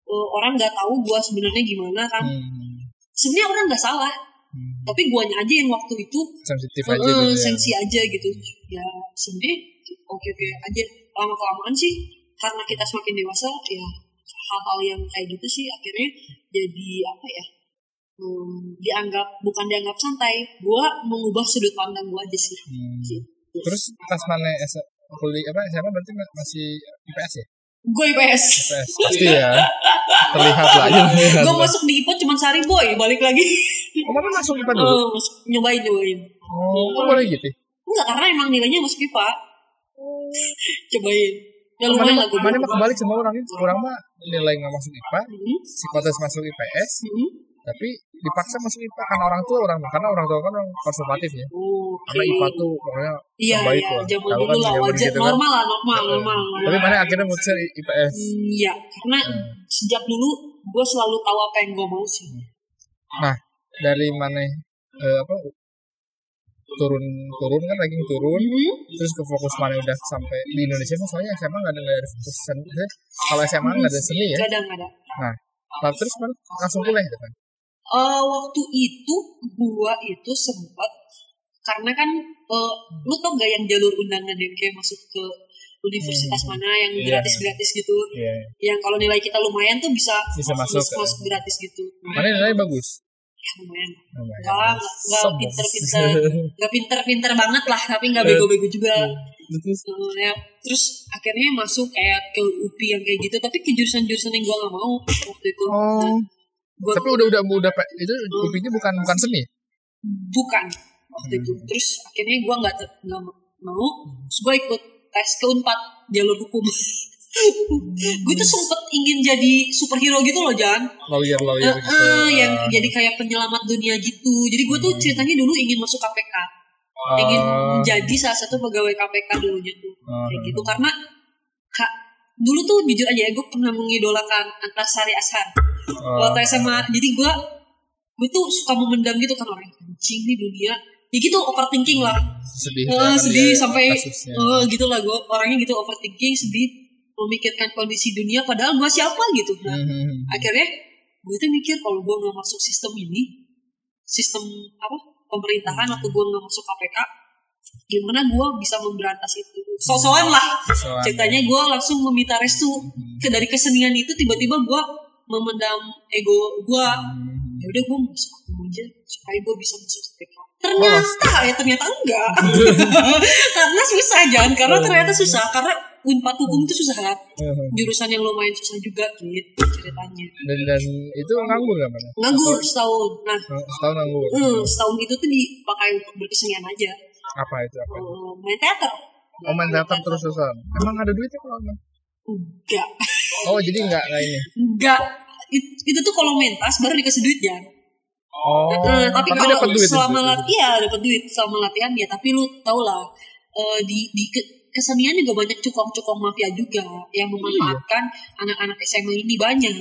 eh, orang nggak tahu gue sebenarnya gimana kan Hmm. sebenarnya orang nggak salah Hmm. tapi guanya aja yang waktu itu sensitif aja gitu ya. sensi aja gitu ya sebenarnya oke oke aja lama kelamaan sih karena kita semakin dewasa ya hal-hal yang kayak gitu sih akhirnya jadi apa ya hmm, dianggap bukan dianggap santai gua mengubah sudut pandang gua aja sih Hmm. gitu. Terus pas mana S kuliah apa SMA berarti ma- masih IPS ya? Gue IPS IPS pasti ya. Terlihat lah ya. terlihat gue masuk di IPA cuma sehari boy balik lagi Oh, mana masuk IPA dulu? Eh, masuk- nyobain nyobain Oh, kok boleh gitu? enggak karena emang nilainya masuk IPA cobain ya lumayan lah gue mana mah kebalik sama orang itu. Orang mah nilai nggak masuk IPA, Hmm, psikotes masuk IPS, hmm. Tapi dipaksa masuk IPA karena orang tua orang karena orang tua kan orang konservatif ya. Oh, Karena. IPA tuh pokoknya Iya, terbaik iya, lah. zaman Tahu dulu kan lah wajar, gitu kan. normal lah, normal, normal, normal. Tapi mana akhirnya mutusin IPS. Hmm, Iya, karena sejak dulu gue selalu tahu apa yang gue mau sih. Nah, dari mana eh, apa turun turun kan lagi turun Hmm, terus ke fokus mana udah sampai di Indonesia mah soalnya SMA nggak ada nggak ada fokus seni kalau SMA nggak ada seni ya Gak ada, gak ada. nah lalu terus mana langsung kuliah gitu kan Eh, waktu itu gue itu sempat karena kan eh, lu tau gak yang jalur undangan yang kayak masuk ke universitas mana yang Iya. gratis-gratis gitu? Iya. Yang kalau nilai kita lumayan tuh bisa Bisa masuk, masuk, kan? gratis gitu. Nah, mana nilai bagus? Ya, lumayan. Enggak Sombong. pinter-pinter Enggak pinter-pinter banget lah Tapi Eh. bego-bego juga. Terus? Eh, ya, Terus akhirnya masuk kayak ke UPI yang kayak gitu Tapi ke jurusan-jurusan yang gue gak mau Waktu itu. Oh Gua tapi udah udah udah itu UPI bukan bukan seni bukan Waktu itu Hmm. Terus akhirnya gue gak, te- nggak mau Terus gue ikut tes ke UNPAD Jalur hukum Gue tuh sempet ingin jadi superhero gitu loh Jan lawyer lawyer Eh, gitu eh, yang Ah. jadi kayak penyelamat dunia gitu. Jadi gue tuh ceritanya dulu ingin masuk KPK, Ah. ingin menjadi salah satu pegawai KPK dulunya tuh, Ah. kayak gitu. Karena kak dulu tuh jujur aja ya gue pernah mengidolakan Antasari Ashar Ah. waktu SMA. Jadi gue gue tuh suka memendam gitu kan orang anjing nih dunia. Ya gitu overthinking lah. sedih kan sedih sampai kasusnya. eh, gitu lah gue orangnya gitu overthinking sedih memikirkan kondisi dunia padahal gue siapa gitu. Nah, Hmm. akhirnya gue tuh mikir kalau gue nggak masuk sistem ini sistem apa pemerintahan atau gue nggak masuk KPK gimana gue bisa memberantas itu? Sosokan lah. Soalnya- ceritanya gue langsung meminta restu. Ke dari kesenian itu tiba-tiba gue memendam ego gue Hmm. ya udah gue masuk hukum aja supaya gue bisa masuk KPK ternyata ya ternyata enggak. Karena susah jangan karena ternyata susah. Karena unpad hukum itu susah Hmm. jurusan yang lumayan susah juga gitu ceritanya. Dan dan itu nganggur gak mana nganggur setahun. Nah setahun nganggur. hmm, setahun itu tuh dipakai untuk berkesenian aja apa itu apa Eh, main teater Oh main teater terus terusan. Emang ada duitnya kalau emang? enggak Oh jadi nggak nggak ini. enggak It- itu tuh kalau mentas baru dikasih duit ya Oh. Nah, tapi, kalau dapat duit selama itu. latihan iya dapat duit selama latihan ya tapi lu tau lah eh, di di ke- kesenian juga banyak cukong-cukong mafia juga yang memanfaatkan anak-anak SMA ini banyak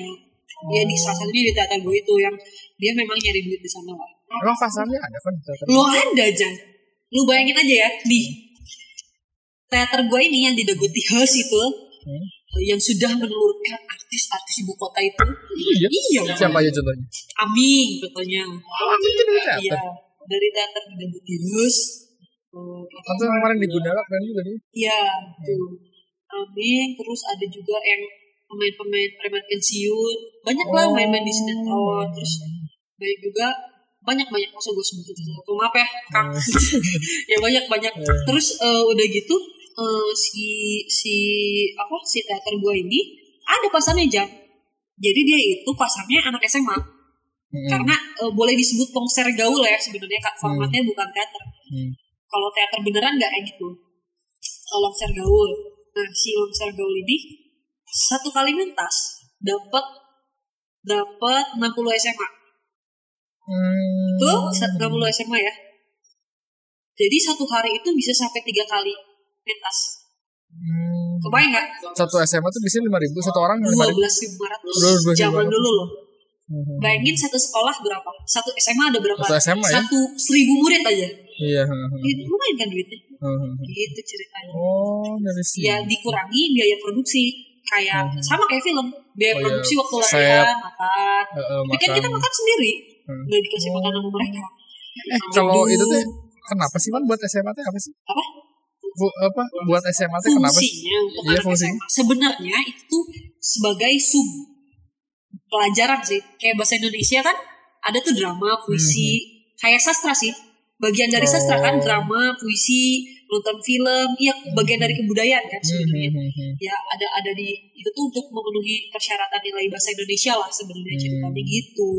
ya di salah satunya di teater gue itu yang dia memang nyari duit di sana lah Emang pasarnya ada kan? lu ada aja lu bayangin aja ya di teater gue ini yang di Dago House itu Hmm. yang sudah menelurkan artis-artis ibu kota itu Iya. iya Siapa aja contohnya? Aming contohnya Oh, jadi Iya, teater. dari teater di Dago House eh, Atau yang kemarin di Gundala keren juga dia. Iya, tuh. Aming, terus ada juga yang pemain-pemain preman pensiun. Banyak lah Oh. main-main di sinetron. Terus banyak juga banyak-banyak masa gue sebutin satu maaf ya kang ya banyak-banyak terus eh, udah gitu eh, si si apa si teater gue ini ada pasarnya jam jadi dia itu pasarnya anak SMA Hmm. karena eh, boleh disebut konser gaul ya sebenarnya kak. Formatnya bukan teater. Hmm. kalau teater beneran nggak kayak gitu. Kalau konser gaul. Nah si konser gaul ini satu kali mentas dapat dapat 60 SMA Hmm. tuh 60 SMA ya jadi satu hari itu bisa sampai tiga kali mentas Hmm. kebayang nggak Satu SMA tuh bisa lima ribu, satu orang lima ribu. belas lima ratus 12.500. zaman dulu loh Hmm. bayangin satu sekolah berapa satu SMA ada berapa Satu SMA ya? satu seribu murid aja Iya. hmm, hmm, itu lumayan kan duitnya hmm. gitu ceritanya Oh dari sini. ya dikurangi biaya produksi kayak sama kayak film biaya Oh, iya. produksi waktu Set. latihan makan Heeh, tapi kan kita makan sendiri Hmm. nggak dikasih makan sama mereka Eh kalau itu tuh kenapa sih man buat SMA tuh apa sih? apa Bu, apa buat SMA tuh kenapa sih? untuk. SMA sebenarnya itu sebagai sub pelajaran sih kayak bahasa Indonesia kan ada tuh drama puisi kayak sastra sih bagian dari sastra kan Hmm. Oh. drama puisi nonton film iya bagian dari kebudayaan kan Hmm, sebenarnya hmm, hmm, hmm. ya ada ada di itu tuh untuk memenuhi persyaratan nilai bahasa Indonesia lah sebenarnya Hmm. ceritanya gitu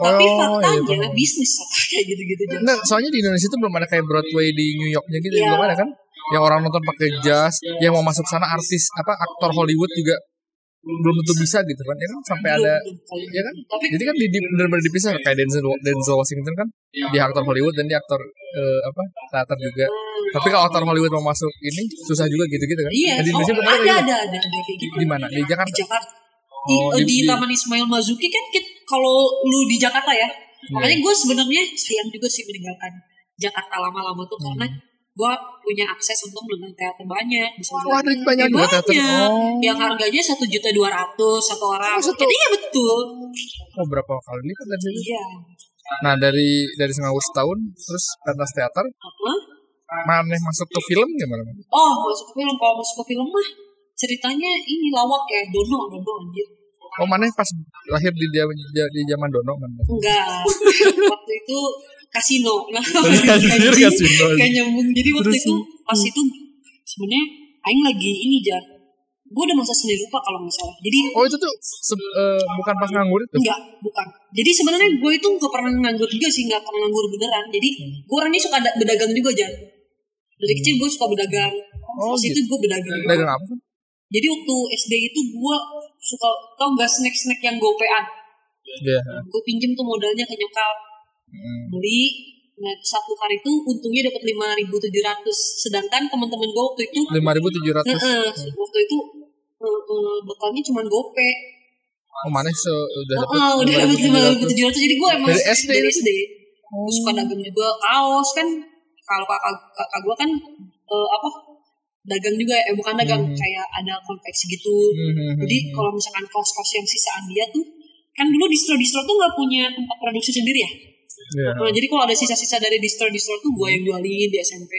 tapi Oh, faktanya iya, bisnis kayak gitu-gitu aja Enggak, soalnya di Indonesia tuh belum ada kayak Broadway di New Yorknya gitu, Iya. belum ada kan? Yang orang nonton pakai jas, yang mau masuk sana artis apa aktor Hollywood juga belum tentu bisa gitu kan? Ya kan sampai ada ya kan? Jadi kan di, di benar-benar dipisah kayak Denzel Denzel Washington kan dia aktor Hollywood dan dia aktor eh, apa teater juga. Tapi kalau aktor Hollywood mau masuk ini susah juga gitu-gitu kan? iya Nah, di oh, Indonesia belum ada, ada, ada ada ada kayak gitu Di mana? Di di Jakarta. Jakarta di, Oh, eh, di- di, di- Taman Ismail Marzuki kan kalau lu di Jakarta ya makanya gue sebenarnya sayang juga sih meninggalkan Jakarta lama-lama tuh karena gue punya akses untuk menonton teater banyak bisa Oh, ada banyak Ya, juga teater. banyak. Oh. yang harganya satu juta dua ratus satu orang Oh, satu- Jadi iya betul Oh, berapa kali lipat dari situ? iya Nah, dari dari Singapura setahun terus pentas teater apa mana masuk ke film gimana? Man? oh masuk ke film kalau masuk ke film mah ceritanya ini lawak ya dono dono anjir Oh, mana pas lahir di dia di zaman Dono kan? enggak waktu itu kasino nah kasino. Gak nyambung jadi waktu Terus, itu pas itu sebenarnya Aing lagi ini jar gue udah masa seni lupa kalau nggak salah jadi Oh, itu tuh se- eh, bukan pas nganggur itu. enggak bukan jadi sebenarnya gue itu nggak pernah nganggur juga sih nggak pernah nganggur beneran jadi Hmm. gue orangnya suka berdagang juga jar dari kecil gue suka berdagang Oh, pas gitu. itu gue berdagang juga. Dagang apa? jadi waktu SD itu gue suka tau nggak snack snack yang gopean? Iya. gue pinjem tuh modalnya ke nyokap. Hmm. beli nah satu hari itu untungnya dapat lima ribu tujuh ratus. Sedangkan teman-teman gue waktu itu Lima ribu tujuh ratus. Heeh, waktu itu eh, eh, bekalnya cuma gope. Oh, mana se udah oh, dapat oh, udah dapat lima ribu tujuh ratus. jadi gue emang Dari SD dari? SD gue suka dagang juga kaos kan. Kalau kakak kakak gue kan eh, apa dagang juga eh bukan dagang Hmm. kayak ada konveksi gitu Hmm, hmm, jadi hmm. kalau misalkan kaos-kaos yang sisaan dia tuh kan dulu distro-distro tuh nggak punya tempat produksi sendiri ya Iya. Nah, jadi kalau ada sisa-sisa dari distro-distro tuh gue yang jualin di SMP.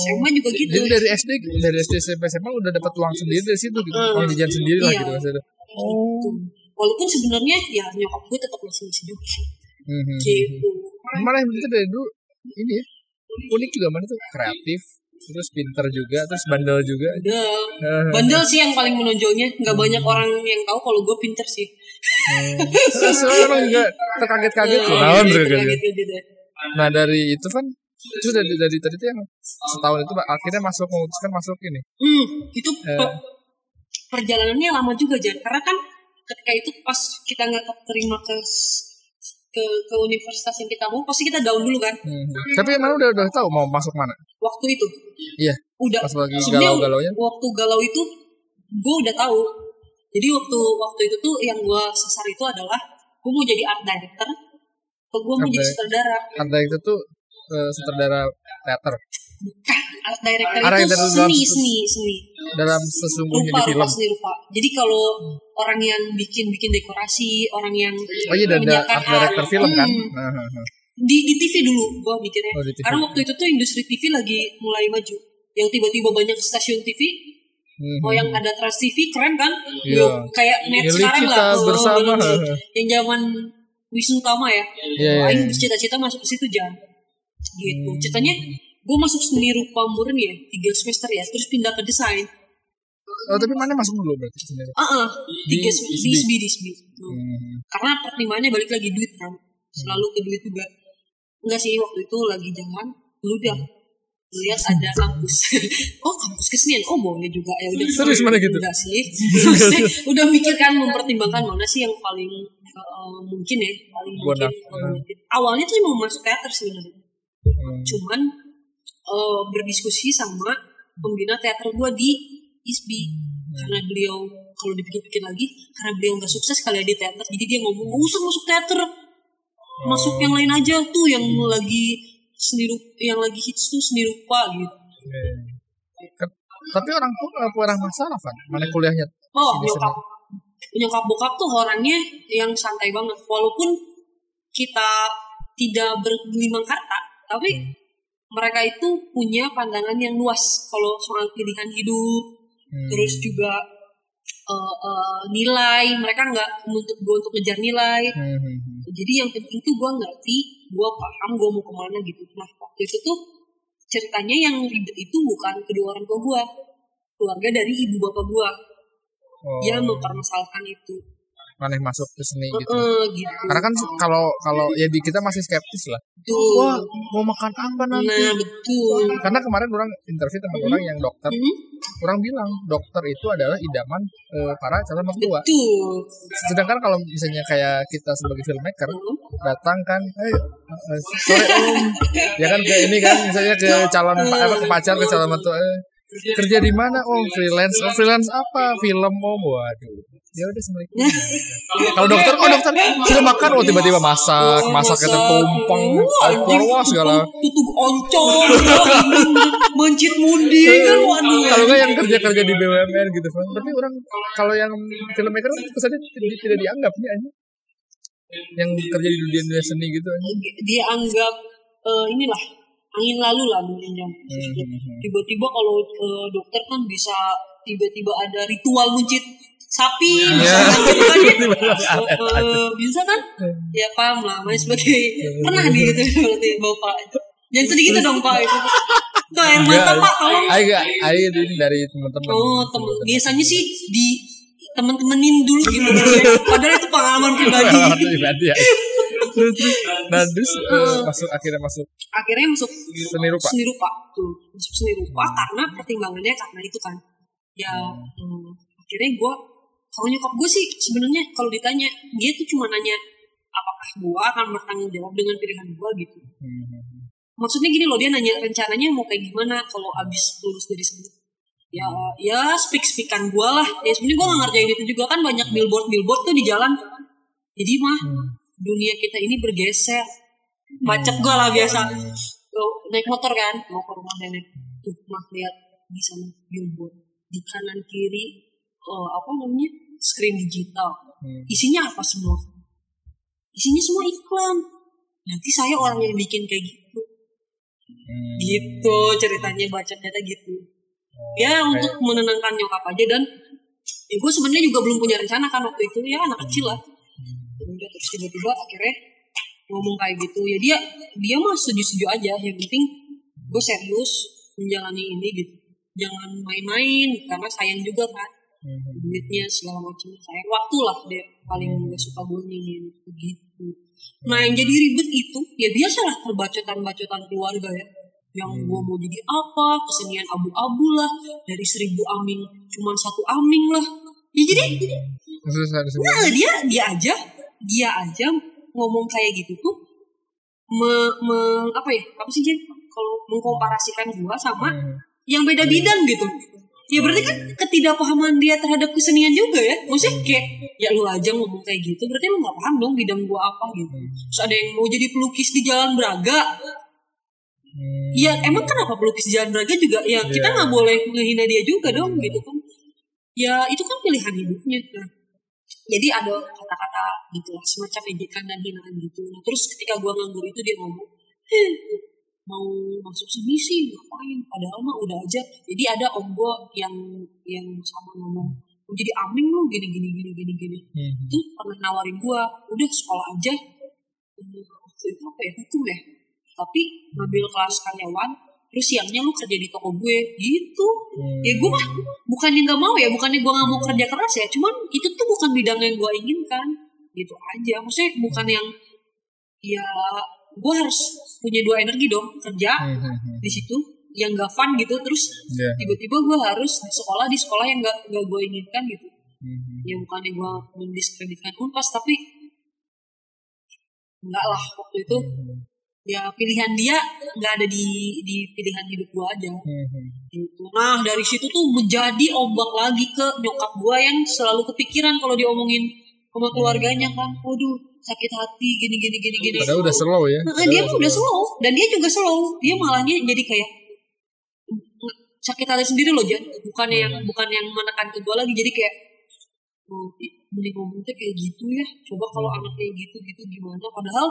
SMA juga gitu. Jadi dari SD dari SD SMP SMA udah dapat uang sendiri dari situ gitu. Hmm. Uang jajan sendiri lah Iya. gitu maksudnya. Gitu. Walaupun sebenarnya ya nyokap gue tetap masih masih juga sih. Hmm, hmm. Gitu. Mana yang itu dari dulu ini ya. Unik juga mana tuh kreatif, terus pinter juga, terus bandel juga. Udah. Heeh. Bandel sih yang paling menonjolnya. Nggak banyak orang yang tahu kalau gue pinter sih. Terus orang juga terkaget-kaget tuh. Iya, Naon gitu, tuh kaget. kaget, kaget, kaget. Nah dari itu kan terus dari dari tadi tuh yang setahun itu akhirnya masuk memutuskan masuk ini Hmm, itu Eh. pe- perjalanannya lama juga Jan karena kan ketika itu pas kita nggak terima ke ke ke universitas yang kita mau pasti kita down dulu kan Hmm. Tapi emang udah udah tahu mau masuk mana? waktu itu Iya. udah Pas lagi sebenarnya galau-galaunya. waktu galau itu gue udah tahu jadi waktu waktu itu tuh yang gue sasar itu adalah gue mau jadi art director atau gue mau jadi di- sutradara Art director tuh eh, sutradara teater art director Art itu seni se- seni seni dalam sesungguhnya rupa di film. rupa seni rupa jadi kalau orang yang bikin bikin dekorasi orang yang Oh iya, menyiapkan art director art, film kan? hmm, nah. di di TV dulu gue mikirnya Oh, karena waktu itu tuh industri TV lagi mulai maju yang tiba-tiba banyak stasiun TV Hmm. Oh yang ada Trans TV keren kan? Iya. Yo, kayak net Milik sekarang lah. Oh, bersama. bener-bener. Yang zaman Wisnu Tama ya. Iya, Aing iya. bercita-cita masuk ke situ jam. Gitu. Hmm. Ceritanya gue masuk seni rupa murni ya, tiga semester ya, terus pindah ke desain. Oh tapi mana masuk dulu berarti sebenarnya? Ah, ah, tiga Di sem- ISB. di ISB, di. Hmm. Hmm. Karena pertimbangannya balik lagi duit kan, selalu ke duit juga. Enggak sih waktu itu lagi jalan, lu udah lihat ada kampus. oh kampus kesenian, oh boleh juga ya udah. Serius mana gitu? Enggak sih. Udah mikir kan mempertimbangkan mana sih yang paling uh, mungkin ya, paling mungkin. paling mungkin. Awalnya tuh mau masuk teater sebenarnya. Hmm. Cuman uh, berdiskusi sama pembina teater gua di ISBI. Karena beliau kalau dipikir-pikir lagi karena beliau nggak sukses kali ya di teater jadi dia ngomong nggak usah masuk teater. Masuk yang lain aja tuh yang lagi seni yang lagi hits tuh seni rupa gitu. Ke- Tapi orang tua nggak kurang masalah kan? Mana kuliahnya? oh nyokap. nyokap bokap tuh orangnya yang santai banget walaupun kita tidak bergelimang harta tapi mereka itu punya pandangan yang luas kalau soal pilihan hidup Hmm. terus juga eh, eh, nilai. Mereka nggak menuntut gue untuk ngejar nilai. Hmm, hmm, hmm. jadi yang penting tuh gue ngerti gue paham gue mau ke mana gitu. Nah waktu itu tuh ceritanya yang ribet itu bukan kedua orang tua gue keluarga dari ibu bapak gue Oh, yang mempermasalahkan itu mana masuk ke seni gitu. Heeh, gitu. Karena kan kalau kalau ya di kita masih skeptis lah. tuh Wah, mau makan apa nanti? nah betul. Karena kemarin orang interview teman orang yang dokter, Mhm, orang bilang dokter itu adalah idaman eh, para calon mertua. betul. Sedangkan kalau misalnya kayak kita sebagai filmmaker Mhm. datang kan, eh eh, sore om, ya kan ke ini kan misalnya ke calon apa ke pacar ke calon mertua, eh, kerja di mana om? Freelance, oh, freelance apa? Film om, waduh. Ya udah assalamualaikum. Kalau dokter, oh dokter sudah makan, oh tiba-tiba masak, Oh, masak itu tumpeng, opor wah segala. tutug oncom mencit mundi kan waduh Kalau nggak yang kerja-kerja di BUMN gitu kan. Tapi orang kalau yang filmmaker kan kesannya tidak, tidak dianggap nih aja. Yang kerja di dunia dunia seni gitu aja. dia anggap eh, inilah angin lalu lah mungkin Jam. Hmm. tiba-tiba kalau eh, dokter kan bisa tiba-tiba ada ritual muncit sapi Iya. misalkan gitu kan ya. Eh, eh, bisa kan ya paham lah Mas sebagai pernah di gitu berarti bapak jangan sedih gitu dong pak itu tuh air mata pak tolong Ayo ayo ini dari teman-teman. oh temen biasanya sih di temen-temenin dulu gitu padahal itu pengalaman pribadi pribadi ya. Nah terus eh, masuk akhirnya masuk akhirnya masuk seni rupa. seni rupa tuh masuk seni rupa karena pertimbangannya karena itu kan ya hmm, akhirnya gue kalau nyokap gue sih sebenarnya kalau ditanya dia tuh cuma nanya apakah gue akan bertanggung jawab dengan pilihan gue gitu. Hmm. maksudnya gini loh dia nanya rencananya mau kayak gimana kalau abis lulus dari sini ya ya speak speakan gue lah. Ya sebenarnya gue nggak ngerjain itu juga kan banyak billboard billboard tuh di jalan jadi mah Hmm. dunia kita ini bergeser. Macet gue lah biasa. Tuh, naik motor kan mau ke rumah nenek. Tuh mah lihat di sana billboard. Di kanan kiri oh, apa namanya screen digital. Hmm. isinya apa semua? Isinya semua iklan. Nanti saya orang yang bikin kayak gitu. Hmm. gitu ceritanya bacanya gitu. Ya untuk menenangkan nyokap aja dan ya gue sebenarnya juga belum punya rencana kan waktu itu. Ya anak kecil lah. Udah terus tiba-tiba akhirnya ngomong kayak gitu. Ya dia dia mah setuju-setuju aja. Yang penting gue serius menjalani ini gitu. Jangan main-main karena sayang juga kan Hmm. duitnya segala macam. Sayang waktu lah dia paling gak suka gue nyanyiin gitu. Nah yang jadi ribet itu ya biasalah perbacotan-bacotan keluarga ya. Yang gue mau jadi apa kesenian abu-abu lah dari seribu aming cuman satu aming lah. Ya jadi semua. nah dia dia aja dia aja ngomong kayak gitu tuh me, me- apa ya apa sih Jen kalau mengkomparasikan gua sama Hmm. yang beda bidang gitu ya berarti kan ketidakpahaman dia terhadap kesenian juga ya. Maksudnya kayak ya lu aja ngomong kayak gitu berarti lu nggak paham dong bidang gua apa gitu. Terus ada yang mau jadi pelukis di Jalan Braga. Hmm. ya emang kenapa pelukis di Jalan Braga juga? Ya kita Iya. nggak boleh ngehina dia juga dong gitu kan. Ya itu kan pilihan hidupnya nah, jadi ada kata-kata gitu lah semacam ejekan dan hinaan gitu. Nah, terus ketika gua nganggur itu dia ngomong "Eh, mau masuk sini sih ngapain? Padahal mah udah aja. Jadi ada om gua yang yang sama ngomong mau jadi aming lu gini gini gini gini gini. Hmm. itu pernah nawarin gua udah sekolah aja. Waktu itu apa ya? Hukum ya. Tapi ngambil kelas karyawan terus siangnya lu kerja di toko gue. Gitu. Hmm. ya gue mah bukannya nggak mau ya bukannya gue nggak mau kerja keras ya. Cuman itu tuh bukan bidang yang gue inginkan. Gitu aja. Maksudnya bukan yang ya gue harus punya dua energi dong kerja Hmm, hmm, hmm. di situ yang gak fun gitu terus Iya. tiba-tiba gue harus sekolah di sekolah yang gak, gak gue inginkan gitu Hmm, hmm. ya bukannya gue mendiskreditkan unpas tapi enggak lah waktu itu ya pilihan dia nggak ada di di pilihan hidup gue aja Hmm, hmm. gitu. Nah dari situ tuh menjadi ombak lagi ke nyokap gue yang selalu kepikiran kalau diomongin sama keluarganya kan, waduh sakit hati gini gini gini gini. Padahal udah slow ya. Nah, dia mah udah slow dan dia juga slow. Dia malahnya jadi kayak sakit hati sendiri loh Jan. Bukan yang bukan yang menekan ke gue lagi jadi kayak oh, mending ngomongnya kayak gitu ya. Coba kalau anak kayak gitu gitu gimana? Padahal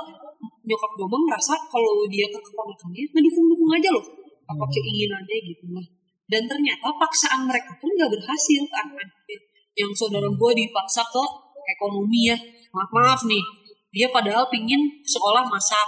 nyokap gue merasa kalau dia ke keponakannya mendukung-dukung aja loh apa keinginannya gitu lah. Dan ternyata paksaan mereka pun gak berhasil anak-anaknya. Yang saudara gue dipaksa ke ekonomi ya. Maaf maaf nih, dia padahal pingin sekolah masak.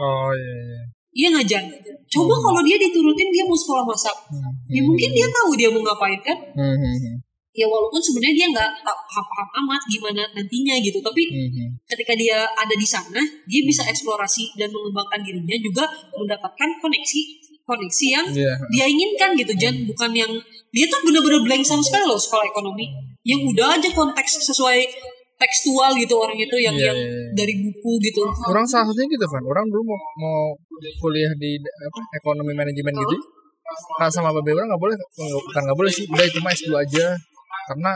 Oh iya. iya. Iya nggak Jan? Coba kalau dia diturutin dia mau sekolah masak. Hmm. Ya mungkin dia tahu dia mau ngapain kan? Hmm, hmm, hmm. Ya walaupun sebenarnya dia nggak tak paham-paham amat gimana nantinya gitu. Tapi Hmm, hmm. ketika dia ada di sana, dia bisa eksplorasi dan mengembangkan dirinya juga mendapatkan koneksi koneksi yang Iya. dia inginkan gitu Jan bukan yang dia tuh bener-bener blank sama sekali loh sekolah ekonomi yang udah aja konteks sesuai tekstual gitu orang itu yang Iya, yang iya, iya. dari buku gitu Orang salah satunya gitu kan. Orang dulu mau, mau kuliah di apa ekonomi manajemen gitu. Kan sama babe orang nggak boleh, bukan nggak boleh sih. Udah cuma S2 aja. Karena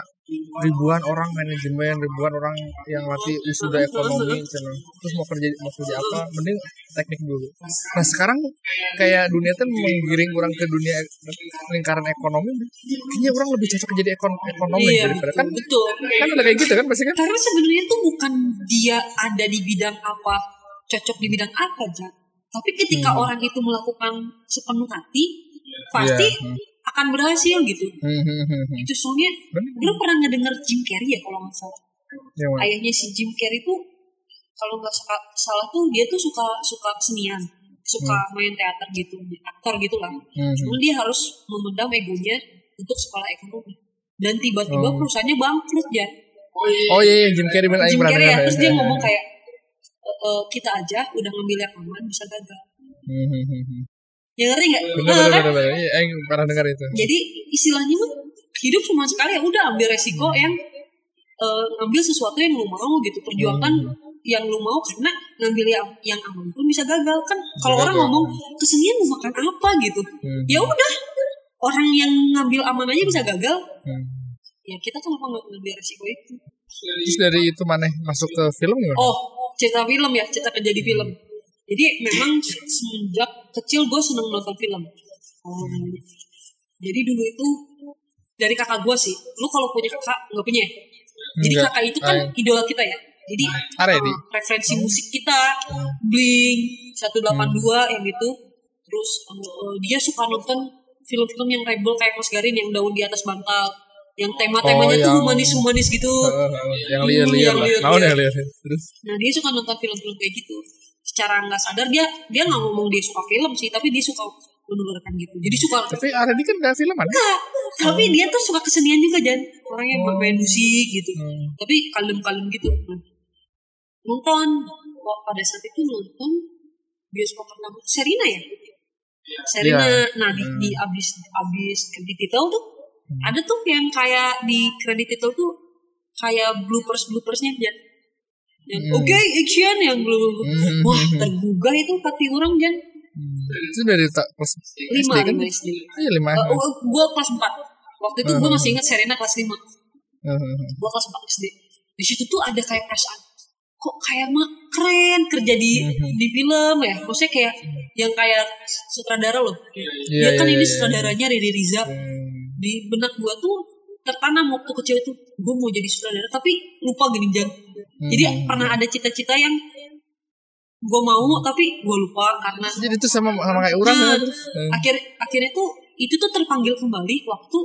ribuan orang manajemen, ribuan orang yang latih wisuda ekonomi, cina. terus mau kerja mau kerja apa, mending teknik dulu. Nah sekarang kayak dunia tuh menggiring orang ke dunia lingkaran ekonomi, kayaknya orang lebih cocok jadi ekon- ekonomi iya daripada kan betul kan ada kayak gitu kan pasti kan? karena sebenarnya tuh bukan dia ada di bidang apa cocok di bidang apa Jan tapi ketika Hmm. orang itu melakukan sepenuh hati pasti Iya, hmm. Akan berhasil gitu. Hmm, hmm, hmm, hmm. itu soalnya lu pernah ngedenger Jim Carrey ya kalau nggak salah? Mana? ayahnya si Jim Carrey tuh kalau nggak salah tuh dia tuh suka suka kesenian. Suka main teater gitu aktor gitu lah Hmm, cuma dia harus memendam egonya untuk sekolah ekonomi. Dan tiba-tiba Oh. perusahaannya bangkrut ya. Oh iya, iya Jim Carrey bener. Jim Carrey ya. dengar, terus ya. dia ngomong kayak "E, e, kita aja udah ngambil yang aman bisa gagal. Hmm, hmm, hmm, hmm. ya ngerti nggak Bener bener bener. Iya, pernah dengar itu. jadi istilahnya mah hidup cuma sekali ya udah ambil resiko yang eh, ngambil sesuatu yang lu mau gitu perjuangkan yang lu mau karena ngambil yang yang aman pun bisa gagal kan kalau orang ngomong kesenian mau makan apa gitu Hmm. ya udah orang yang ngambil aman aja bisa gagal Hmm. ya kita kenapa nggak ngambil resiko itu Terus dari itu mana masuk ke film gimana? oh cerita film ya cerita jadi film jadi memang se- semenjak kecil gue seneng nonton film. Oh, jadi dulu itu dari kakak gue sih. Lu kalau punya kakak nggak punya ya? jadi Enggak. kakak itu kan Ah, idola kita ya? Jadi uh, referensi musik kita Blink 182 yang gitu. Terus uh, uh, dia suka nonton film-film yang rebel kayak Mas Garin yang daun di atas bantal. Yang tema-temanya Oh, tuh humanis-humanis gitu. Eh, yang liar-liar lah. liar. Terus? Nah dia suka nonton film-film kayak gitu. Secara nggak sadar dia dia nggak ngomong dia suka film sih, tapi dia suka mendengarkan gitu. Jadi suka tapi Are ini kan gak filman. enggak, tapi dia tuh suka kesenian juga Jan. Orang yang Oh. main musik gitu. Hmm. Tapi kalem-kalem gitu. Nah, nonton pada saat itu nonton bioskop pertama Serina ya. Serena Iya. nah di, di abis abis kredit title tuh ada tuh yang kayak di kredit title tuh kayak bloopers bloopersnya Jan yang Hmm. oke action yang belum Hmm. wah tergugah itu hati orang Jan Hmm. Itu dari tak kelas lima SD kan? lima SD Iya lima. Eh, oh, gue kelas 4 waktu itu gue masih ingat Serena kelas 5 Hmm. gue kelas 4 SD di situ tuh ada kayak perasaan kok kayak mah keren kerja di Mhm. di film ya maksudnya kayak yang kayak sutradara loh Iya, ya kan iya, ini iya. sutradaranya Riri Riza Hmm. di benak gue tuh tertanam waktu kecil itu gue mau jadi sutradara tapi lupa gini jadi Mhm. pernah ada cita-cita yang gue mau tapi gue lupa karena Jadi itu sama sama kayak orang Nah, kan? Hmm. akhir akhirnya tuh itu tuh terpanggil kembali waktu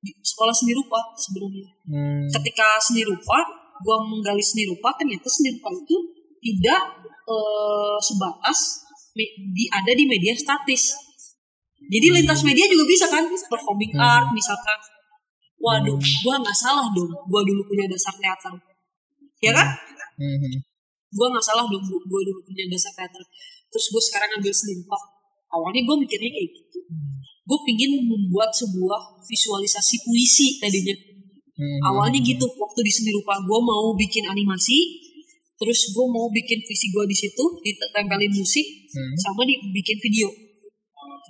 di sekolah seni rupa sebelumnya Hmm. ketika seni rupa gue menggali seni rupa ternyata seni rupa itu tidak eh, sebatas di ada di media statis jadi lintas media juga bisa kan performing art misalkan waduh gue nggak salah dong gue dulu punya dasar teater. Ya kan? Hmm. gue nggak salah dong gue dulu punya dasar teater. Terus gue sekarang ambil seni rupa awalnya gue mikirnya kayak gitu. Gue pingin membuat sebuah visualisasi puisi tadinya. Hmm. awalnya gitu waktu di seni rupa gue mau bikin animasi terus gue mau bikin visi gue di situ ditempelin musik Hmm. sama dibikin video.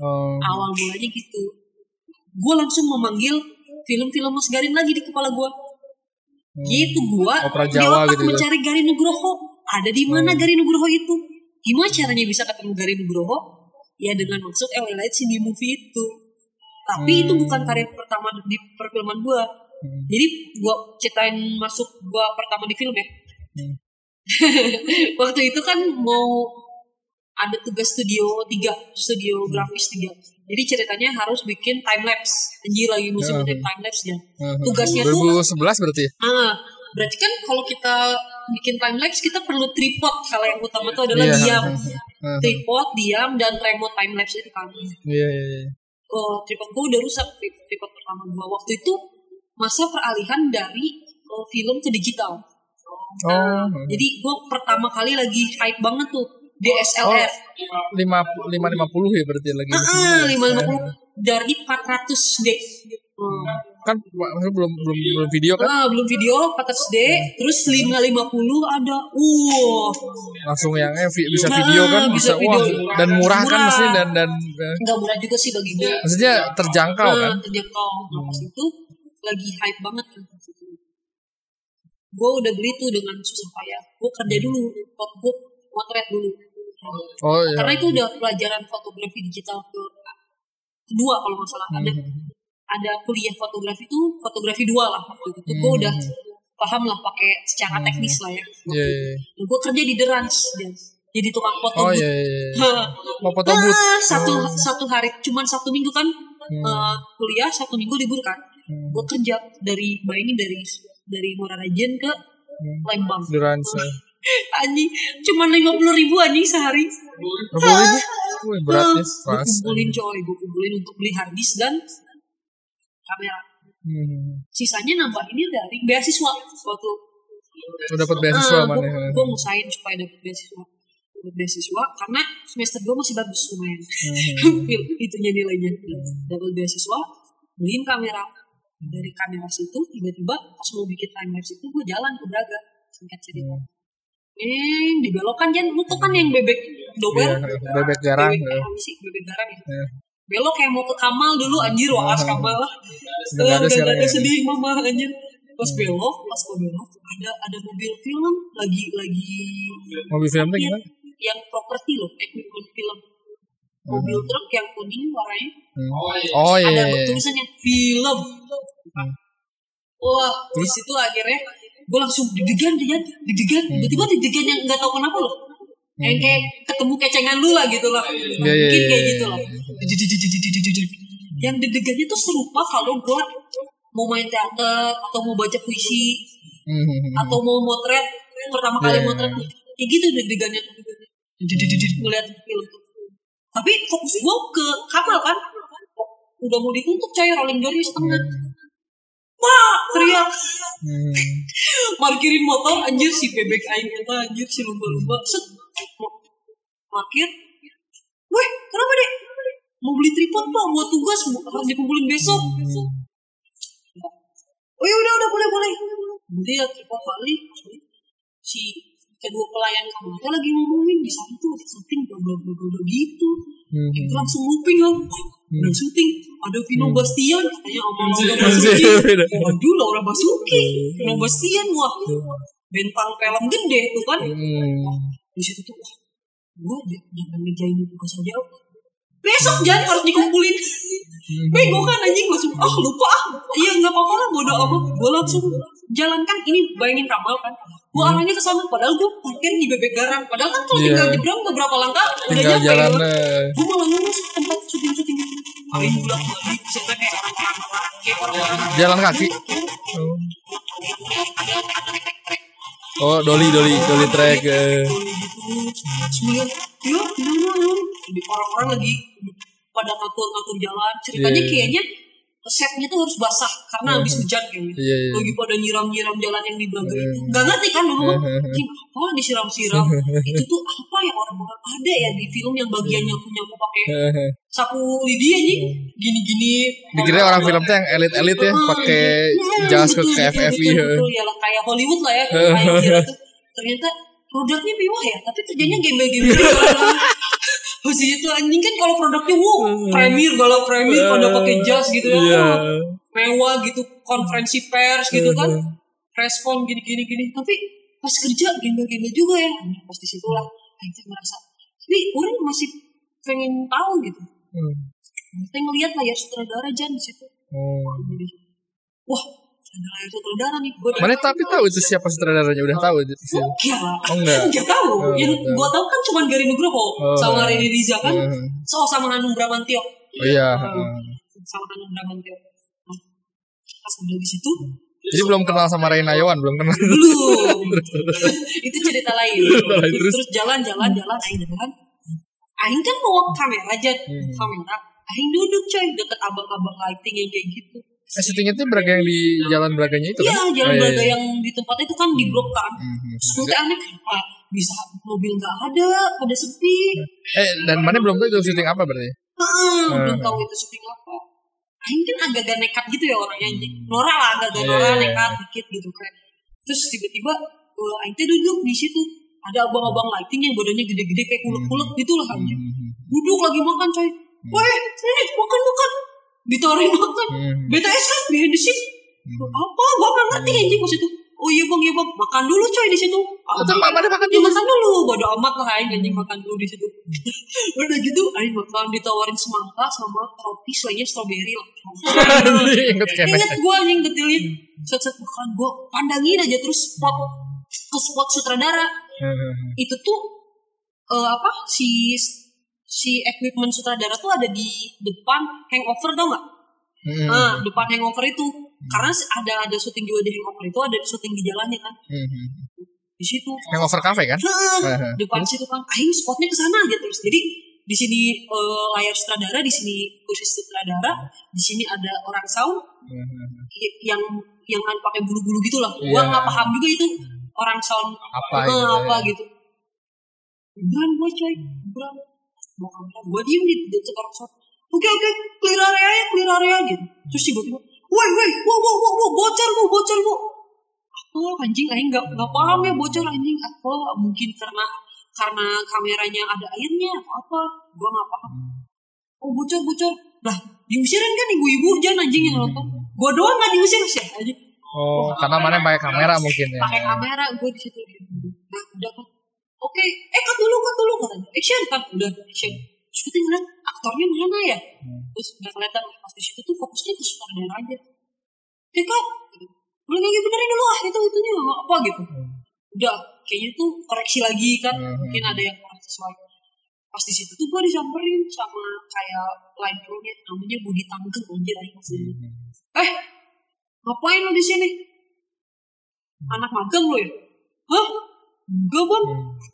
Oh. awal mulanya gitu. Gue langsung memanggil film-film Mas Garin lagi di kepala gue gitu gue di otak gitu ya. mencari Garin Nugroho. Ada di mana Garin Nugroho itu? Gimana caranya bisa ketemu Garin Nugroho? Ya dengan masuk LLH di movie itu. Tapi itu Hmm. bukan karir pertama di perfilman gue Hmm. jadi gue ceritain masuk gue pertama di film ya. Hmm. waktu itu kan mau ada tugas studio tiga studio grafis tiga jadi ceritanya harus bikin time lapse anjir lagi musim Ya. time lapse ya Hmm. tugasnya tuh 2011 berarti ya? ah berarti kan kalau kita bikin time lapse kita perlu tripod kalau yang utama itu adalah Iya. diam Hmm. tripod diam dan remote time lapse itu kan Iya iya iya. oh, tripod gue udah rusak tri- tripod pertama gue waktu itu masa peralihan dari oh, film ke digital Oh. jadi gue pertama kali lagi hype banget tuh DSLR lima lima lima puluh ya berarti lagi. lima lima puluh dari 400 D. Hmm. Kan maksudnya belum belum belum video kan? Ah, belum video 400 D. Terus 550 ada uh Langsung yang eh, bisa video kan? bisa wah dan murah, kan mesti dan dan eh, nggak murah juga sih bagi gue maksudnya terjangkau kan? Terjangkau. Nah, pas itu lagi hype banget kan. Gue udah beli tuh dengan susah payah. Gue kerja dulu gue motret dulu Oh iya. karena itu udah pelajaran fotografi digital ke kedua kalau nggak salah ada Hmm. ada kuliah fotografi itu fotografi dua lah waktu itu gue Hmm. udah paham lah pakai secara teknis lah ya Iya iya. Nah, gue kerja di Derans dan jadi tukang foto Oh iya iya. iya. Mau foto booth. Ah, satu satu hari cuman satu minggu kan Hmm. eh, kuliah satu minggu libur kan Hmm. gue kerja dari bayangin dari dari Muara Rajen ke Hmm. Lembang Di Rans. Anjing cuman lima puluh ribu anjing sehari Berapa ribu? Wih ya. gue kumpulin coy gue kumpulin untuk beli harddisk dan kamera Hmm. sisanya nambah ini dari beasiswa suatu Udah dapat beasiswa mana? ya? gue ngusahain supaya dapat beasiswa dapat beasiswa karena semester gue masih bagus lumayan Hmm. itunya nilainya dapat beasiswa beliin kamera dari kamera situ tiba-tiba pas mau bikin time lapse itu gue jalan ke Braga singkat cerita eh dibelokkan Jan lu tuh kan yang bebek dober Iya, bebek garang. bebek ya. sih bebek garang ya Iya. belok kayak mau ke Kamal dulu anjir waas Kamal lah Udah ada Eh, nggak ada ya. sedih mama anjir pas belok pas gue belok ada ada mobil film lagi lagi Mobil film yang, gimana? yang properti loh equipment film mobil truk yang kuning warnanya Hmm. Oh iya. ada iya, iya. tulisannya film wah di situ akhirnya gue langsung deg-degan dia deg-degan. Hmm. tiba-tiba deg-degan yang nggak tahu kenapa loh. Yang kayak ketemu kecengan lu lah gitu lah Iya, iya, mungkin iya, kayak gitu lah yang deg-degannya tuh serupa kalau gue mau main teater atau mau baca puisi Hmm, hmm, hmm. atau mau motret pertama kali iya, motret kayak gitu deg-degannya ngeliat film. Tapi fokus gue ke kapal kan. Udah mau ditutup coy rolling doornya setengah Wah, teriak. Hmm. parkirin motor anjir si bebek aing eta anjir si lumba-lumba. Set. Parkir. Weh kenapa deh mau beli tripod pak? Buat tugas harus dikumpulin besok? Oh ya udah udah boleh boleh. Dia tripod balik si kedua pelayan kamu tuh lagi ngomongin di sana tuh syuting bla bla bla gitu. Hmm. kita langsung looping kan udah syuting ada Vino Bastian katanya sama Laura Anjir, Basuki waduh Laura Basuki. Vino Bastian wah. Bentang film gede tuh kan. Hmm. di situ tuh wah gue jangan ngerjain tugas aja besok jangan harus dikumpulin. Bego kan anjing langsung ah lupa ah. Iya nggak apa-apa lah bodo amat. Gue langsung jalankan ini bayangin kamal kan gue arahnya ke sana padahal gue parkir di bebek garam padahal kan kalau Iya. tinggal nyebrang beberapa langkah udah Tinggal nyampe jalan gua. eh. gue malah lurus ke tempat syuting syuting itu Aing bulat balik saya kayak orang-orang kayak orang-orang jalan kaki. Oh. Oh, doli doli doli trek. eh. Semuanya, ya orang-orang lagi pada ngatur-ngatur jalan ceritanya Iya. kayaknya setnya tuh harus basah karena habis hujan kayaknya Iya, iya. lagi pada nyiram-nyiram jalan yang di Braga Iya. itu nggak ngerti kan dulu Iya. "Ini apa disiram-siram? Itu tuh apa ya orang-orang ada ya di film yang bagian nyapu-nyapu pakai sapu lidi aja gini-gini. Dikira orang film tuh yang elit-elit ya, pakai jas ke betul, ya lah kayak Hollywood lah ya kayak tuh ternyata produknya mewah ya tapi kerjanya gembel-gembel Posisi itu anjing kan kalau produknya wow premier galau premier pada pakai jas gitu ya. Iya. wah, mewah gitu konferensi pers gitu kan. Respon gini-gini gini. Tapi pas kerja gembel-gembel juga ya. Anjing, pas di situ lah Aing merasa tapi orang masih pengen tahu gitu. Hmm. kita ngeliat layar sutradara Jan di situ. Oh. Jadi, wah sutradara nih gue Mana tapi tahu itu siapa sutradaranya udah tahu itu. enggak Oh, enggak. enggak tahu Oh, yang gue tahu kan cuma Gary Nugroho Oh. sama Rene Riza kan Hmm. so sama Hanung Bramantio Oh iya. heeh. sama Hanung Bramantio Nah, pas udah di situ Jadi belum kenal sama Reina Yawan, belum kenal. belum itu cerita lain lain, terus? terus jalan jalan jalan Aing jalan Aing kan bawa kamera aja Hmm. kamera Aing duduk coy deket abang-abang lighting yang kayak gitu Eh, syuting itu Braga yang di Jalan Braganya itu Iya, kan? jalan Oh, iya, Braga iya. yang di tempat itu kan di blok kan. Mhm. Terus gue kayak aneh kenapa bisa mobil nggak ada, pada sepi. Eh, dan mana belum tahu itu syuting apa berarti? Belum Hmm. tahu itu syuting apa. Aing kan agak-agak nekat gitu ya orangnya anjing. Nora lah agak-agak Iya, Nora iya, iya. nekat dikit gitu kayak. Terus tiba-tiba uh, Aing teh duduk di situ. Ada abang-abang lighting yang badannya gede-gede kayak kulek-kulek gitu lah anjing. Mhm. Duduk lagi makan coy. Weh, sini makan makan. Ditawarin makan. Mhm. BTS kan behind the scene. Apa? Gua nggak ngerti anjing pas itu. Oh iya bang, iya bang, makan dulu coy di situ. Oh, tuh, Mak, pada makan Ya dulu. makan dulu, bodo amat lah aing anjing makan dulu di situ. Udah gitu, aing makan ditawarin semangka sama roti selainnya strawberry lah. Ingat kene. Ingat gua anjing detailnya. Set set makan gua pandangin aja terus spot ke spot sutradara. Mhm. Itu tuh eh, apa si si equipment sutradara tuh ada di depan hangover tau nggak? Mhm. Nah, depan hangover itu karena ada ada syuting juga di hangover itu ada syuting di jalannya kan Mhm. di situ. Hangover Cafe kan? Nah, Heeh. depan situ kan, aing spotnya ke sana aja terus. Jadi di sini eh, layar sutradara, di sini kursi sutradara, di sini ada orang sound y- yang yang kan pakai bulu-bulu gitu lah. Gua nggak paham juga itu orang sound Apa eh, gitu, apa ya. gitu. Bukan gua coy, bukan. Mau kamera, gua diem di orang sound. Oke oke, clear area ya, clear area gitu. Terus tiba-tiba, woi woi, wow wow wow, wow bocor bu, bocor bu. Apa anjing, aing nggak nggak paham ya bocor anjing apa? Mungkin karena karena kameranya ada airnya atau apa? Gua nggak paham. Oh bocor bocor. Lah diusirin kan ibu-ibu jangan anjing yang nonton. Gua doang nggak diusir sih aja. Oh, karena mana pakai kamera mungkin ya. Pakai kamera gue di situ. Nah udah kan. Oke, eh cut dulu cut dulu katanya. Action kan udah action. Terus kita ngeliat aktornya mana ya? Hmm. Terus udah kelihatan pas di situ tuh fokusnya ke sutradara aja. Oke cut. Boleh lagi benerin dulu ah itu itunya apa gitu. Udah kayaknya tuh koreksi lagi kan. Hmm. Mungkin ada yang kurang sesuai. Pas di situ tuh gue disamperin sama kayak line crew-nya namanya Budi Tanggeng anjir aing masih Mhm. Eh, ngapain lo di sini? Anak magang lo ya? Hah? Enggak bang,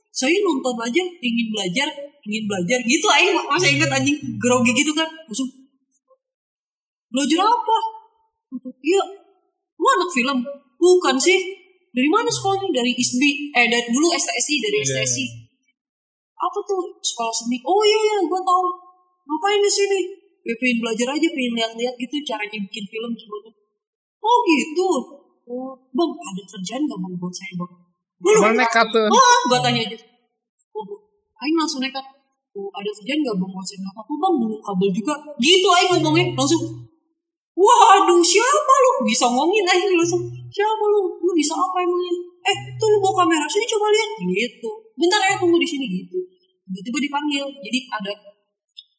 saya nonton aja, ingin belajar, ingin belajar gitu aing masih ingat anjing grogi gitu kan, langsung belajar apa? Iya, lu anak film? Bukan sih. Dari mana sekolahnya? Dari ISBI, eh dari dulu STSI, dari Iya. STSI. Apa tuh sekolah seni? Oh iya iya, gua tahu. ngapain di sini ya pengen belajar aja pengen lihat-lihat gitu caranya bikin film gimana oh gitu oh bang ada kerjaan gak bang buat saya bang belum Mana nekat tuh. oh gua tanya aja. Oh Aing langsung nekat. Oh, ada kerjaan gak bang saya nggak apa-apa bang belum kabel juga. Gitu Aing ngomongnya langsung. Waduh siapa lu? Bisa ngomongin Aing langsung. Siapa lu? Lu bisa apa emangnya? Eh tuh lu bawa kamera sini coba lihat. Gitu. Bentar ya tunggu di sini gitu. Tiba-tiba dipanggil. Jadi ada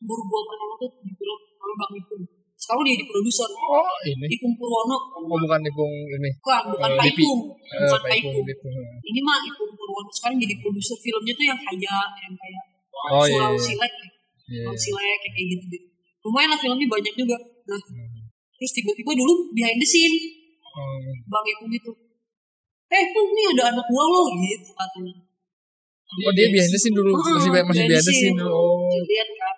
guru gua pertama tuh di sama Bang Ipung sekarang dia di produser Oh ini. Ipung Purwono Oh bukan Ipung ini. bukan bukan Eh, Pak Lipi. Ipung Eh, bukan Pak Pak Ipung Ipung gitu. ini mah Ipung Purwono sekarang jadi produser filmnya tuh yang kayak yang kayak Oh iya. Sulawesi Lek ya. Iya. Sulawesi Lek kayak gitu gitu lumayan lah filmnya banyak juga nah Hmm. terus tiba-tiba dulu behind the scene Oh, Bang Ipung gitu eh tuh nih ada anak buah lo gitu katanya Oh dia behind the scene dulu Ah, masih masih behind the scene scene. dulu. Oh. Dia lihat kan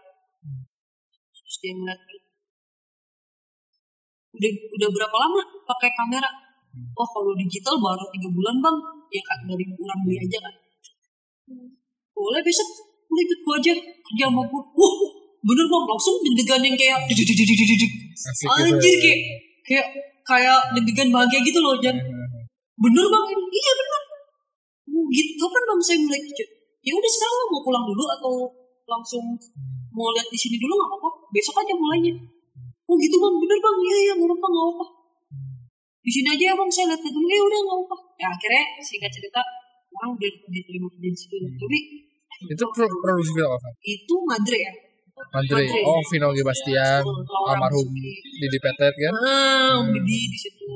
terus dia ngeliat udah udah berapa lama pakai kamera? Oh kalau digital baru tiga bulan bang. Ya kan dari kurang beli aja kan boleh besok. Lu ikut gua aja. Kerja sama gua. Wah bener bang. Langsung deg-degan yang kayak gitu. anjir kayak kayak kayak deg-degan bahagia gitu loh Jan. Bener bang. Iya bener. Oh, gitu. Kapan bang saya mulai kerja? Ya udah sekarang mau pulang dulu atau langsung mau lihat di sini dulu nggak apa-apa. Besok aja mulainya oh gitu bang bener bang iya iya nggak apa-apa nggak apa-apa di sini aja ya bang saya lihat dulu ya udah nggak apa-apa ya akhirnya singkat cerita orang udah diterima kerja di situ tapi Itu pro produksi film apa? itu Madre ya. Mandre. Oh Vino G. Bastian, Laura almarhum. Didi Petet kan? ah Om Didi di situ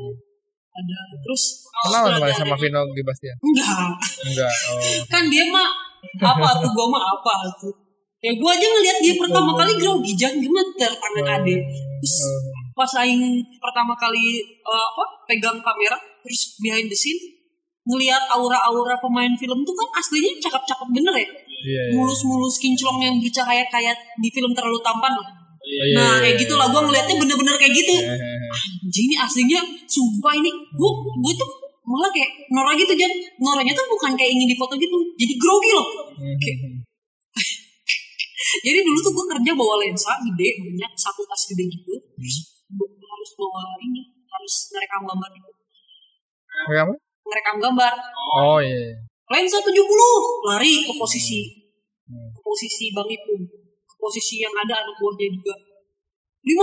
ada terus Kenal sutradara- sama Vino G. Bastian? enggak Enggak. Oh. kan dia mah apa tuh gua mah apa tuh ya gua aja ngeliat dia pertama kali grogi jangan gemeter tangan ade terus pas aing pertama kali eh, apa pegang kamera terus behind the scene ngelihat aura-aura pemain film tuh kan aslinya cakep-cakep bener ya. Iya. iya. mulus-mulus kinclong yang bercahaya kayak di film terlalu tampan lah. Iya, nah iya, kayak gitu lah gua ngeliatnya bener-bener kayak gitu. Anjing ini aslinya sumpah ini gua gua tuh malah kayak Nora gitu Jan. Noranya tuh bukan kayak ingin difoto gitu jadi grogi loh. Mhm. Jadi dulu tuh gue kerja bawa lensa gede banyak satu tas gede gitu. Terus bu- harus bawa ini harus ngerekam gambar gitu. Apa? Ngerekam gambar. Oh iya. Lensa 70 lari ke posisi Hmm. ke posisi Bang Ipung. Ke posisi yang ada anak buahnya juga. 50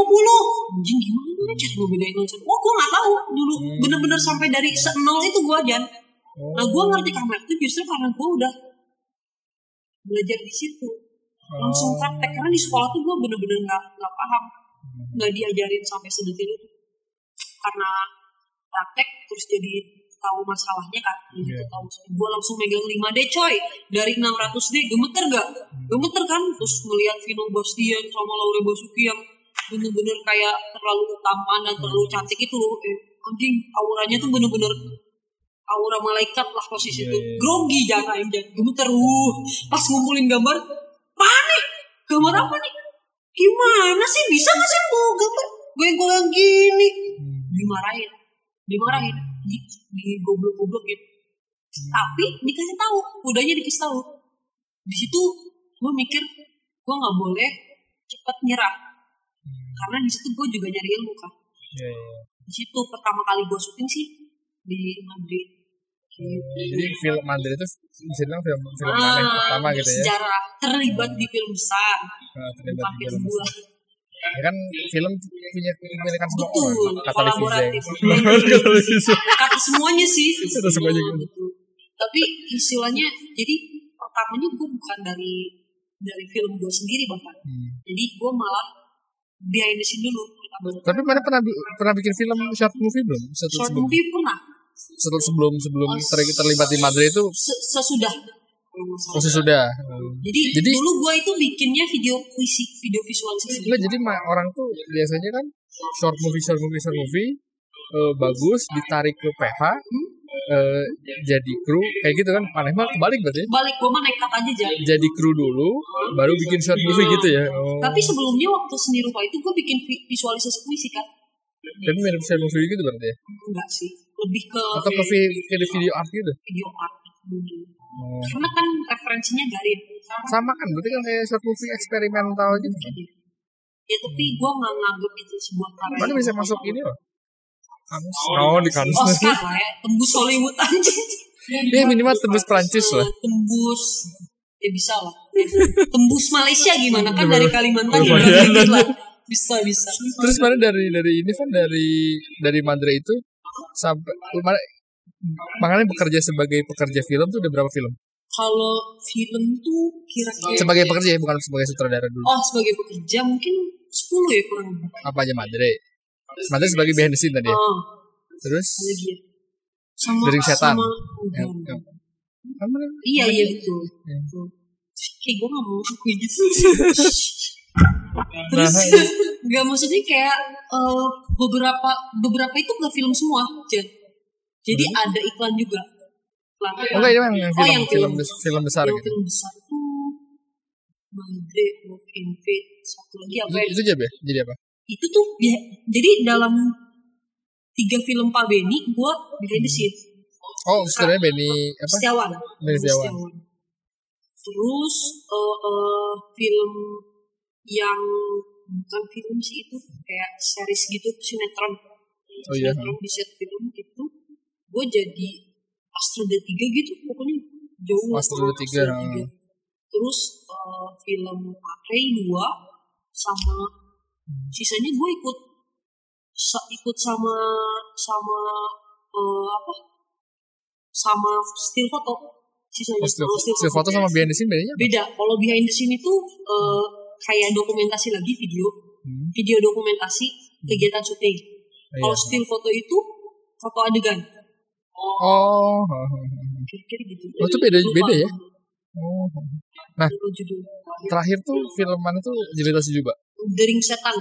anjing gimana cara ngebedain lensa wah gue nggak tahu dulu Hmm. bener-bener sampai dari nol itu gue aja Oh. nah gue ngerti kamera itu justru karena gue udah belajar di situ langsung praktek. Karena di sekolah tuh gue bener-bener nggak nggak paham. Nggak diajarin sampai sedetil itu. Karena praktek terus jadi tahu masalahnya kan. Jadi Iya. tahu gue langsung megang 5D coy. Dari 600D gemeter gak gemeter kan? Terus melihat Vino Bastian sama Laura Basuki yang bener-bener kayak terlalu tampan dan terlalu cantik itu loh. Eh, anjing auranya tuh bener-bener aura malaikat lah posisi Iya, itu. iya. grogi jangan aja gemeter uh pas ngumpulin gambar panik gambar apa nih? Gimana sih? Bisa nggak sih mau gambar? Goyang-goyang gini. Hmm. dimarahin. Dimarahin. Di, di goblok-goblok gitu. Tapi dikasih tahu. Udahnya dikasih tahu. Di situ gue mikir gue nggak boleh cepet nyerah. Karena di situ gue juga nyari ilmu kan di situ pertama kali gue syuting sih di Madrid. Jadi film Mandre itu bisa dibilang film film mana yang pertama gitu ya? sejarah terlibat di film besar Nah, terlibat di film gua Ya kan film punya kepemilikan semua betul orang. Kata kolaboratif televisi. kata semuanya sih Kata semuanya gitu. betul. tapi istilahnya jadi pertamanya gue bukan dari dari film gue sendiri bahkan Hmm. jadi gue malah behind the scene dulu Tapi mana pernah pernah bikin film short movie belum? Setelah short sebelum movie pernah sebelum sebelum Oh, ter- terlibat di Madrid itu? Se- sesudah. Oh sudah. Hmm. jadi, Jadi- dulu gue itu bikinnya video puisi video visualisasi Enggak, jadi orang tuh biasanya kan short movie short movie short movie eh, bagus ditarik ke PH eh, jadi kru kayak gitu kan? Aneh banget kebalik berarti. Balik gue mah nekat aja jadi jadi kru dulu baru bikin short movie gitu ya? Oh. tapi sebelumnya waktu seni rupa itu gue bikin vi- visualisasi puisi kan tapi mirip short movie gitu berarti ya? Enggak sih lebih ke atau ke vi- ke video art gitu? Video art mungkin. oh. karena kan referensinya garin sama. Kan? Berarti kan kayak short movie eksperimental gitu. Kan ya tapi gue nggak nganggep itu sebuah karya. Mana bisa masuk ini loh. Kanus. Oh, di Kanus. Oscar lah ya tembus Hollywood aja Dia minimal tembus Prancis lah. tembus. Ya bisa lah. Tembus Malaysia gimana? Kan dari Kalimantan Lumayan. juga lah. Bisa bisa. Terus mana dari dari ini kan dari dari Madre itu sampai makanya bekerja sebagai pekerja film tuh udah berapa film? kalau film tuh kira-kira Sebagai pekerja ya, bukan sebagai sutradara dulu. oh sebagai pekerja mungkin 10 ya kurang lebih. Apa aja Madre? Madre sebagai behind the scene tadi ya. oh Terus lagi ya sama Dari setan. sama namanya? Iya iya betul. Kayak gue gak mau ngakuin gitu. Terus nggak maksudnya kayak eh, beberapa beberapa itu nggak film semua, Jen. Jadi ada iklan juga. Iklan. Hmm. Oh enggak ini yang, yang Oh, film, yang film, film. film besar yang gitu. film besar itu Madre and Fate satu lagi apa Itu, ya? itu aja ya? Jadi apa? Itu tuh ya- jadi dalam tiga film Pak Beni gue behind the scene Oh, saudaranya Benny apa? Setiawan. Benny Setiawan. Terus eh, eh, film yang bukan film sih itu kayak series gitu sinetron. Oh iya. Sinetron di set film itu gue jadi Astrada 3 gitu pokoknya jauh lah Astrada sama 3, Astrada hmm. 3. Terus eh, film Array 2 sama sisanya gue ikut sa- ikut sama sama eh, apa sama still foto sisanya Oh, still, sama still foto sama behind the scene bedanya beda kalau behind the scene itu eh, kayak dokumentasi lagi video Hmm. video dokumentasi kegiatan syuting Iya. kalau still foto itu foto adegan Oh, ha. kira-kira gitu Oh, itu beda- Lupa. beda ya? oh. Nah. Terakhir tuh film mana tuh Jelita Sejuba Dering setan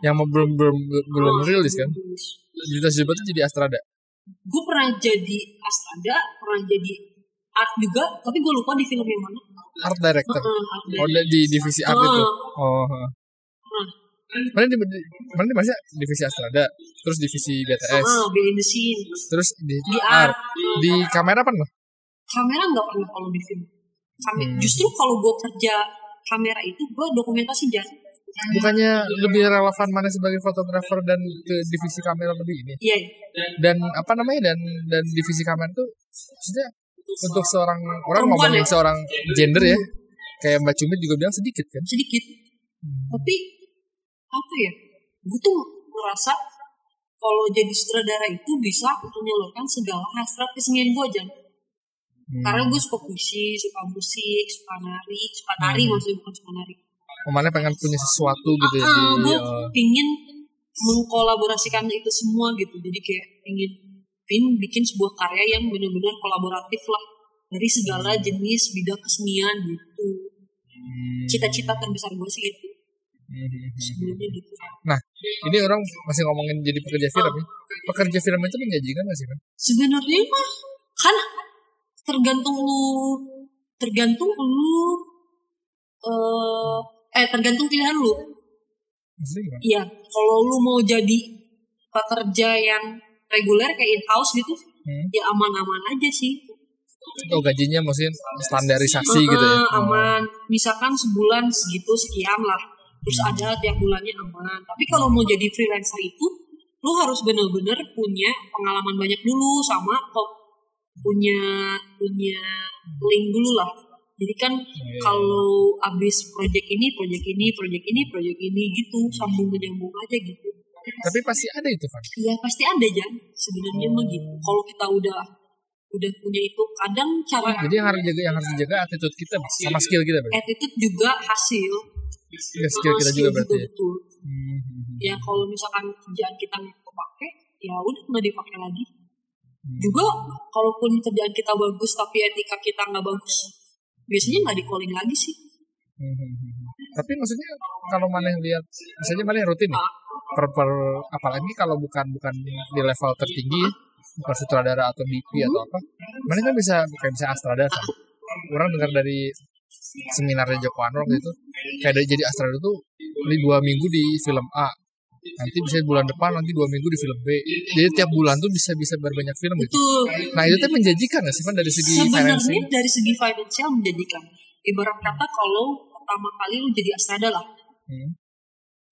yang mau belum belum belum Oh, rilis kan? Jelita Sejuba tuh jadi Astrada. gue pernah jadi astrada pernah jadi art juga tapi gue lupa di film yang mana Art director. Art Oh, di divisi art Oh. itu. Oh. ha. Nah. Mana di mana di masih divisi Astrada, terus divisi BTS, Ah, behind the scene terus di, di art. art Di kamera apa loh? kamera nggak pernah kalau di film Kame- Hmm. justru kalau gue kerja kamera itu gue dokumentasi jangan Bukannya lebih relevan mana sebagai fotografer dan ke divisi kamera lebih ini? iya Dan apa namanya dan dan divisi kamera itu maksudnya untuk seorang orang ngomongin ya? seorang gender ya kayak Mbak Cumit juga bilang sedikit kan? sedikit tapi apa ya gue tuh merasa kalau jadi sutradara itu bisa menyalurkan segala hasrat kesenian gue aja Hmm. karena gue suka puisi suka musik suka nari suka tari Hmm. maksudnya bukan suka nari Ke mana pengen punya sesuatu gitu ya ah, di gue oh, pingin mengkolaborasikan itu semua gitu jadi kayak pingin pingin bikin sebuah karya yang benar-benar kolaboratif lah dari segala jenis bidang kesenian gitu. Hmm, cita-cita terbesar gue sih itu. Hmm, hmm, hmm. sebelumnya gitu. Ini orang masih ngomongin jadi pekerja film ya. Pekerja film itu menjanjikan gak sih kan? sebenarnya mah kan tergantung lu tergantung lu eh eh tergantung pilihan lu. Iya kalau lu mau jadi pekerja yang reguler kayak in house gitu Hmm. ya aman-aman aja sih Oh gajinya maksudnya standarisasi gitu ya? Eh, Oh. aman misalkan sebulan segitu sekian lah terus Hmm. ada tiap bulannya aman tapi kalau mau jadi freelancer itu lu harus bener-bener punya pengalaman banyak dulu sama kok punya punya link dulu lah jadi kan Iya. kalau abis project ini project ini project ini project ini gitu sambung menyambung aja gitu Tapi pasti ada itu kan? ya pasti ada Jan sebenarnya mah gitu kalau kita udah udah punya itu kadang cara Jadi yang harus jaga yang harus dijaga attitude kita sama skill kita berarti. attitude juga hasil Ya, skill kita juga berarti. ya? betul Hmm, hmm, hmm. ya kalau misalkan kerjaan kita nggak kepake ya udah nggak dipakai lagi Hmm. juga kalaupun kerjaan kita bagus tapi etika kita nggak bagus biasanya nggak di calling lagi sih Hmm, hmm, hmm, hmm. Tapi maksudnya kalau mana yang lihat, misalnya mana yang rutin ya, Ah. Per, per apalagi kalau bukan bukan di level tertinggi bukan sutradara atau DP atau apa, mana kan bisa kayak bisa Astrada kan. Orang dengar dari seminarnya Joko Anwar waktu itu, kayak dari jadi Astrada tuh ini dua minggu di film A, nanti bisa bulan depan nanti dua minggu di film B. Jadi tiap bulan tuh bisa bisa berbanyak film gitu. itu Nah itu tuh menjanjikan nggak sih kan dari segi sebenarnya financing? dari segi finansial menjadikan ibarat kata kalau pertama kali lu jadi astrada lah Hmm.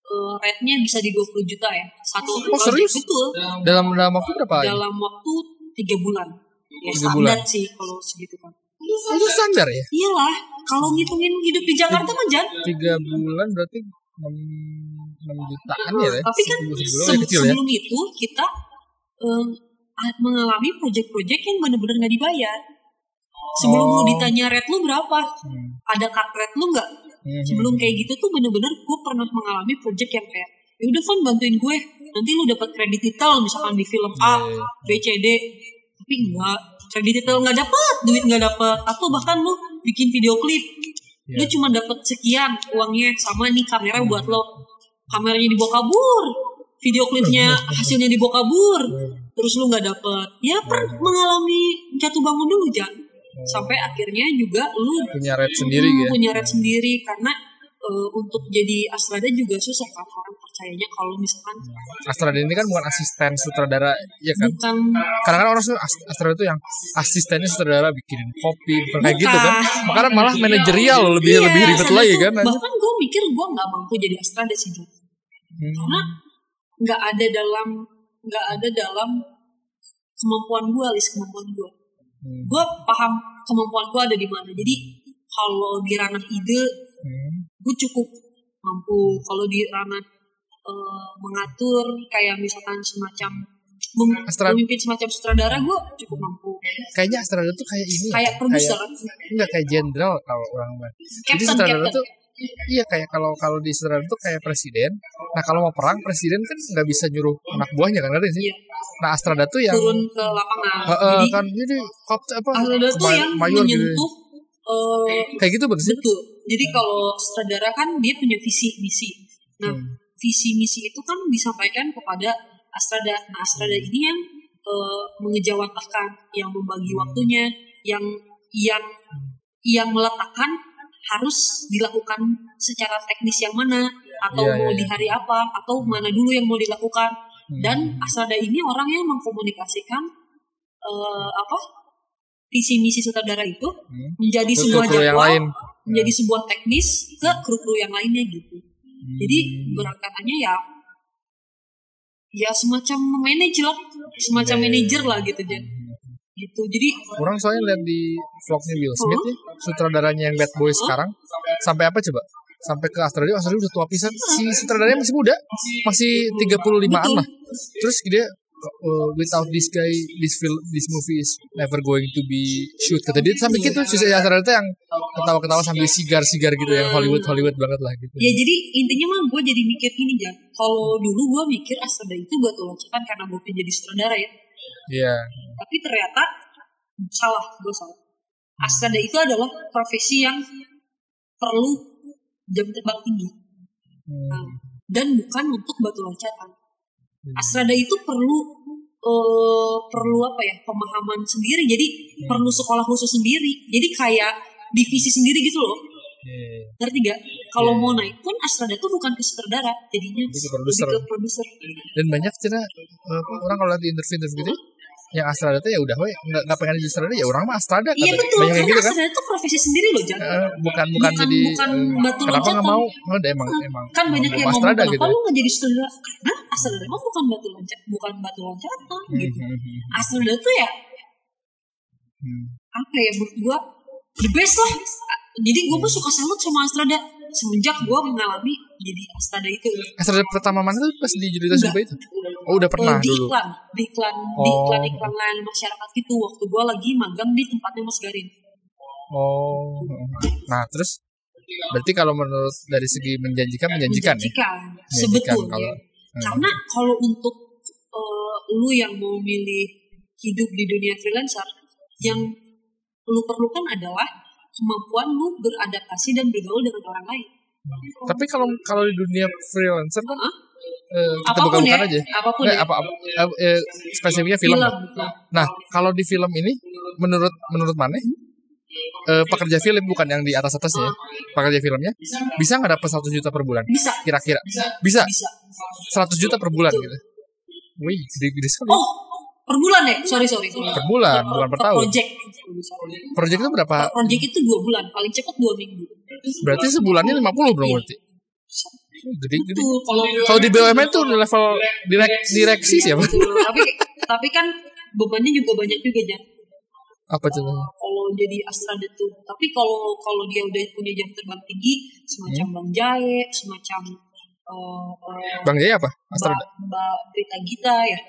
Eh, rate-nya bisa di 20 juta ya. Satu Oh, serius? betul. Dalam dalam waktu berapa? Dalam waktu tiga bulan. Ya, Tiga standar bulan. sih kalau segitu kan. Oh, itu standar ya? Iyalah, kalau ngitungin hidup di Jakarta mah Jan. Tiga bulan berarti enam enam jutaan ya? ya? Tapi kan se- ya, kecil ya? sebelum itu kita a- mengalami project-project yang benar-benar nggak dibayar. Sebelum Oh. lu ditanya rate lu berapa, Hmm. ada card rate lu nggak? Hmm. Sebelum kayak gitu tuh bener-bener gue pernah mengalami project yang kayak ya udah Van bantuin gue. Nanti lu dapat kredit titel misalkan di film A, Iya, iya. B, C, D. Tapi enggak. Kredit titel nggak dapet duit nggak dapet. Atau bahkan lu bikin video klip lu Iya. cuma dapet sekian uangnya sama nih kamera buat lo. Kameranya dibawa kabur video klipnya hasilnya dibawa kabur terus lu nggak dapet. Ya per mengalami jatuh bangun dulu Sampai akhirnya juga lu Punya rate sendiri Hmm, ya? punya rate sendiri karena eh, untuk jadi Astrada juga susah kan orang percayanya kalau misalkan Astrada ini kan bukan asisten sutradara, ya kan? bukan Kadang kan orang Ast- Astrada itu yang asistennya sutradara bikinin kopi, bukan kayak gitu kan? Makanya malah manajerial lebih Iya, lebih ribet lagi tuh. kan? bahkan gue mikir gue nggak mampu jadi Astrada sih. Hmm. karena nggak ada dalam nggak ada dalam kemampuan gue list kemampuan gue Hmm. gue paham kemampuan gue ada di mana jadi kalau di ranah ide Hmm. gue cukup mampu kalau di ranah eh, mengatur kayak misalkan semacam mem- Astra- memimpin semacam sutradara gue cukup mampu Kayaknya Astrada tuh kayak ini. ya, kayak produser Enggak kayak jenderal kalau orang mah. Jadi sutradara tuh iya kayak kalau kalau di sutradara tuh kayak presiden. Nah kalau mau perang presiden kan nggak bisa nyuruh anak buahnya kan ngerti sih? Iya. Nah Astrada tuh yang turun ke lapangan Heeh, jadi kan jadi kopter apa Astrada tuh yang mayor gitu. menyentuh eh, Kayak gitu sih? betul jadi kalau sutradara kan dia punya visi misi nah Hmm. visi misi itu kan disampaikan kepada Astrada nah Astrada Hmm. ini yang eh, mengejawantahkan yang membagi waktunya yang yang yang meletakkan harus dilakukan secara teknis yang mana atau Iya, mau iya, di iya. hari apa atau mana dulu yang mau dilakukan Hmm. dan Astrada ini orang yang mengkomunikasikan eh, apa visi misi sutradara itu Hmm. menjadi sebuah kru yang jadwal lain. menjadi sebuah teknis ke kru-kru yang lainnya gitu jadi Hmm. berangkatannya ya ya semacam manage lah semacam Iya, iya, manajer lah gitu Jan gitu jadi Orang soalnya lihat di vlognya Will Smith ya, sutradaranya yang Bad Boy sekarang sampai apa coba? Sampai ke Australia, Australia udah tua pisan. Si sutradaranya masih muda, masih 35-an lah. Terus dia uh, without this guy, this film, this movie is never going to be shoot. Kata dia sampai gitu si Australia itu yang ketawa-ketawa sambil sigar-sigar gitu yang Hollywood Hollywood banget lah gitu. ya jadi intinya mah gue jadi mikir gini Jan kalau dulu gue mikir Astrada itu batu loncatan karena gue pengen jadi sutradara ya Iya. tapi ternyata salah gue salah Astrada itu adalah profesi yang perlu jam terbang tinggi Hmm. dan bukan untuk batu loncatan. Astrada itu perlu eh, perlu apa ya pemahaman sendiri. Jadi perlu sekolah khusus sendiri. Jadi kayak divisi sendiri gitu loh. Iya. Ngerti gak? Kalau mau naik pun Astrada tuh bukan ke sutradara, jadinya Jadi ke produser. lebih ke produser. Dan banyak uh, orang kalau lihat di interview-interview gitu, yang Astrada tuh ya udah, we nggak nggak pengen jadi Astrada ya orang mah Astrada. Iya betul, banyak karena gitu kan. Astrada itu profesi sendiri loh, Jan. Eh, bukan bukan Bukan- jadi bukan batu kenapa nggak mau oh, emang emang Kan banyak yang mau ngomong Astrada kenapa gitu lu nggak jadi sutradara? Karena Astrada mah bukan batu loncat, bukan batu loncatan gitu. Hmm, hmm, hmm, Astrada tuh ya hmm. apa ya menurut gua the best lah jadi gua pun suka salut sama Astrada semenjak gua mengalami jadi Astrada itu Astrada pertama mana tuh pas di Judita Enggak. Sumpah itu oh udah pernah Eh, di dulu. iklan. Di iklan. Di Oh. iklan iklan layanan masyarakat itu waktu gua lagi magang di tempatnya Mas Garin. Oh. Nah terus? Berarti kalau menurut dari segi menjanjikan menjanjikan, ya? Menjanjikan. Menjanjikan sebetulnya. kalau hmm. karena kalau untuk eh, lu yang mau milih hidup di dunia freelancer yang lu perlukan adalah kemampuan lu beradaptasi dan bergaul dengan orang lain. Tapi kalau kalau di dunia freelancer kan Hah? Eh, kita apa pun buka-bukan ya aja apa pun Nggak, ya apa, apa eh, eh, spesifiknya film, betul. Nah, kalau di film ini menurut menurut mana? Eh, pekerja film bukan yang di atas atasnya, ya. pekerja filmnya bisa nggak dapat 100 juta per bulan? bisa Kira-kira bisa bisa 100 juta per bulan gitu. Wih, gede-gede sekali. oh per bulan ya sorry sorry, sorry. Per bulan, bukan per tahun. project Project itu berapa? project itu dua bulan paling cepat dua minggu Berarti sebulannya 50 dong berarti. Gede gede. Betul. Kalau Kalau di BUMN tuh di level direk, direksi siapa? Tapi tapi kan bebannya juga banyak juga ya. Apa contohnya? Kalau jadi astronot tuh. Tapi kalau kalau dia udah punya jam terbang tinggi, semacam Hmm. Bang Jae, semacam eh, eh, Bang Jaya apa? Mbak Astronot. Mbak Prita Gita ya.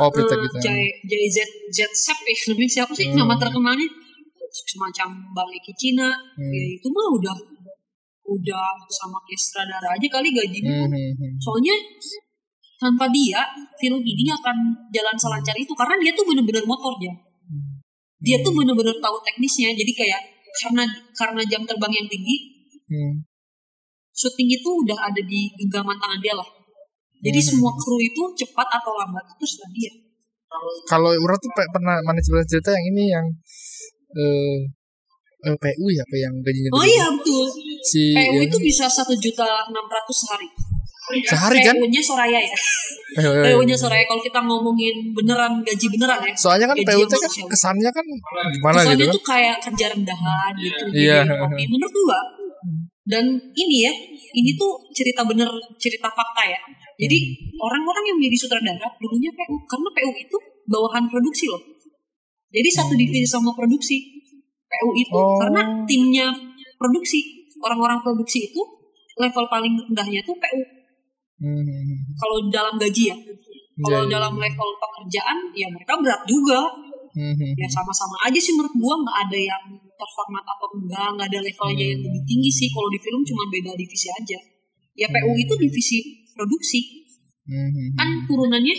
Oh, Prita Eh, kita. Jae Jae Z Z Sep ya. Namanya siapa sih Hmm. nama terkenalnya? Semacam Bang Eki Cina. Hmm. Ya itu mah udah udah sama kayak sutradara aja kali gajinya. Hmm, hmm, hmm. Soalnya tanpa dia film ini akan jalan selancar itu karena dia tuh bener-bener motor ya. Dia tuh bener-bener tahu teknisnya. Jadi kayak karena karena jam terbang yang tinggi, Hmm. syuting itu udah ada di genggaman tangan dia lah. Jadi Hmm. semua kru itu cepat atau lambat itu terserah dia. Kalau orang tuh pe- pernah mana cerita yang ini yang eh eh, PU ya, apa yang gajinya Oh iya betul. Si PU yang- itu bisa satu juta enam ratus sehari. sehari kan? PU-nya Soraya ya. PU-nya Soraya kalau kita ngomongin beneran gaji beneran ya. Soalnya kan PU kan manusiawi. kesannya kan gimana Kesannya gitu kan? tuh kayak kerja rendahan gitu. Iya. kopi. Menurut gua. Dan ini ya, ini tuh cerita bener, cerita fakta ya. Jadi Hmm. orang-orang yang menjadi sutradara dulunya PU karena PU itu bawahan produksi loh. Jadi satu divisi sama produksi PU itu Hmm. Oh. karena timnya produksi orang-orang produksi itu level paling rendahnya tuh PU. Hmm. Kalau dalam gaji ya. Kalau Iya, iya. dalam level pekerjaan ya mereka berat juga. Hmm, hmm, ya sama-sama aja sih menurut gua nggak ada yang terhormat atau enggak nggak ada levelnya yang lebih tinggi sih kalau di film cuma beda divisi aja ya PU itu divisi produksi hmm, hmm. kan turunannya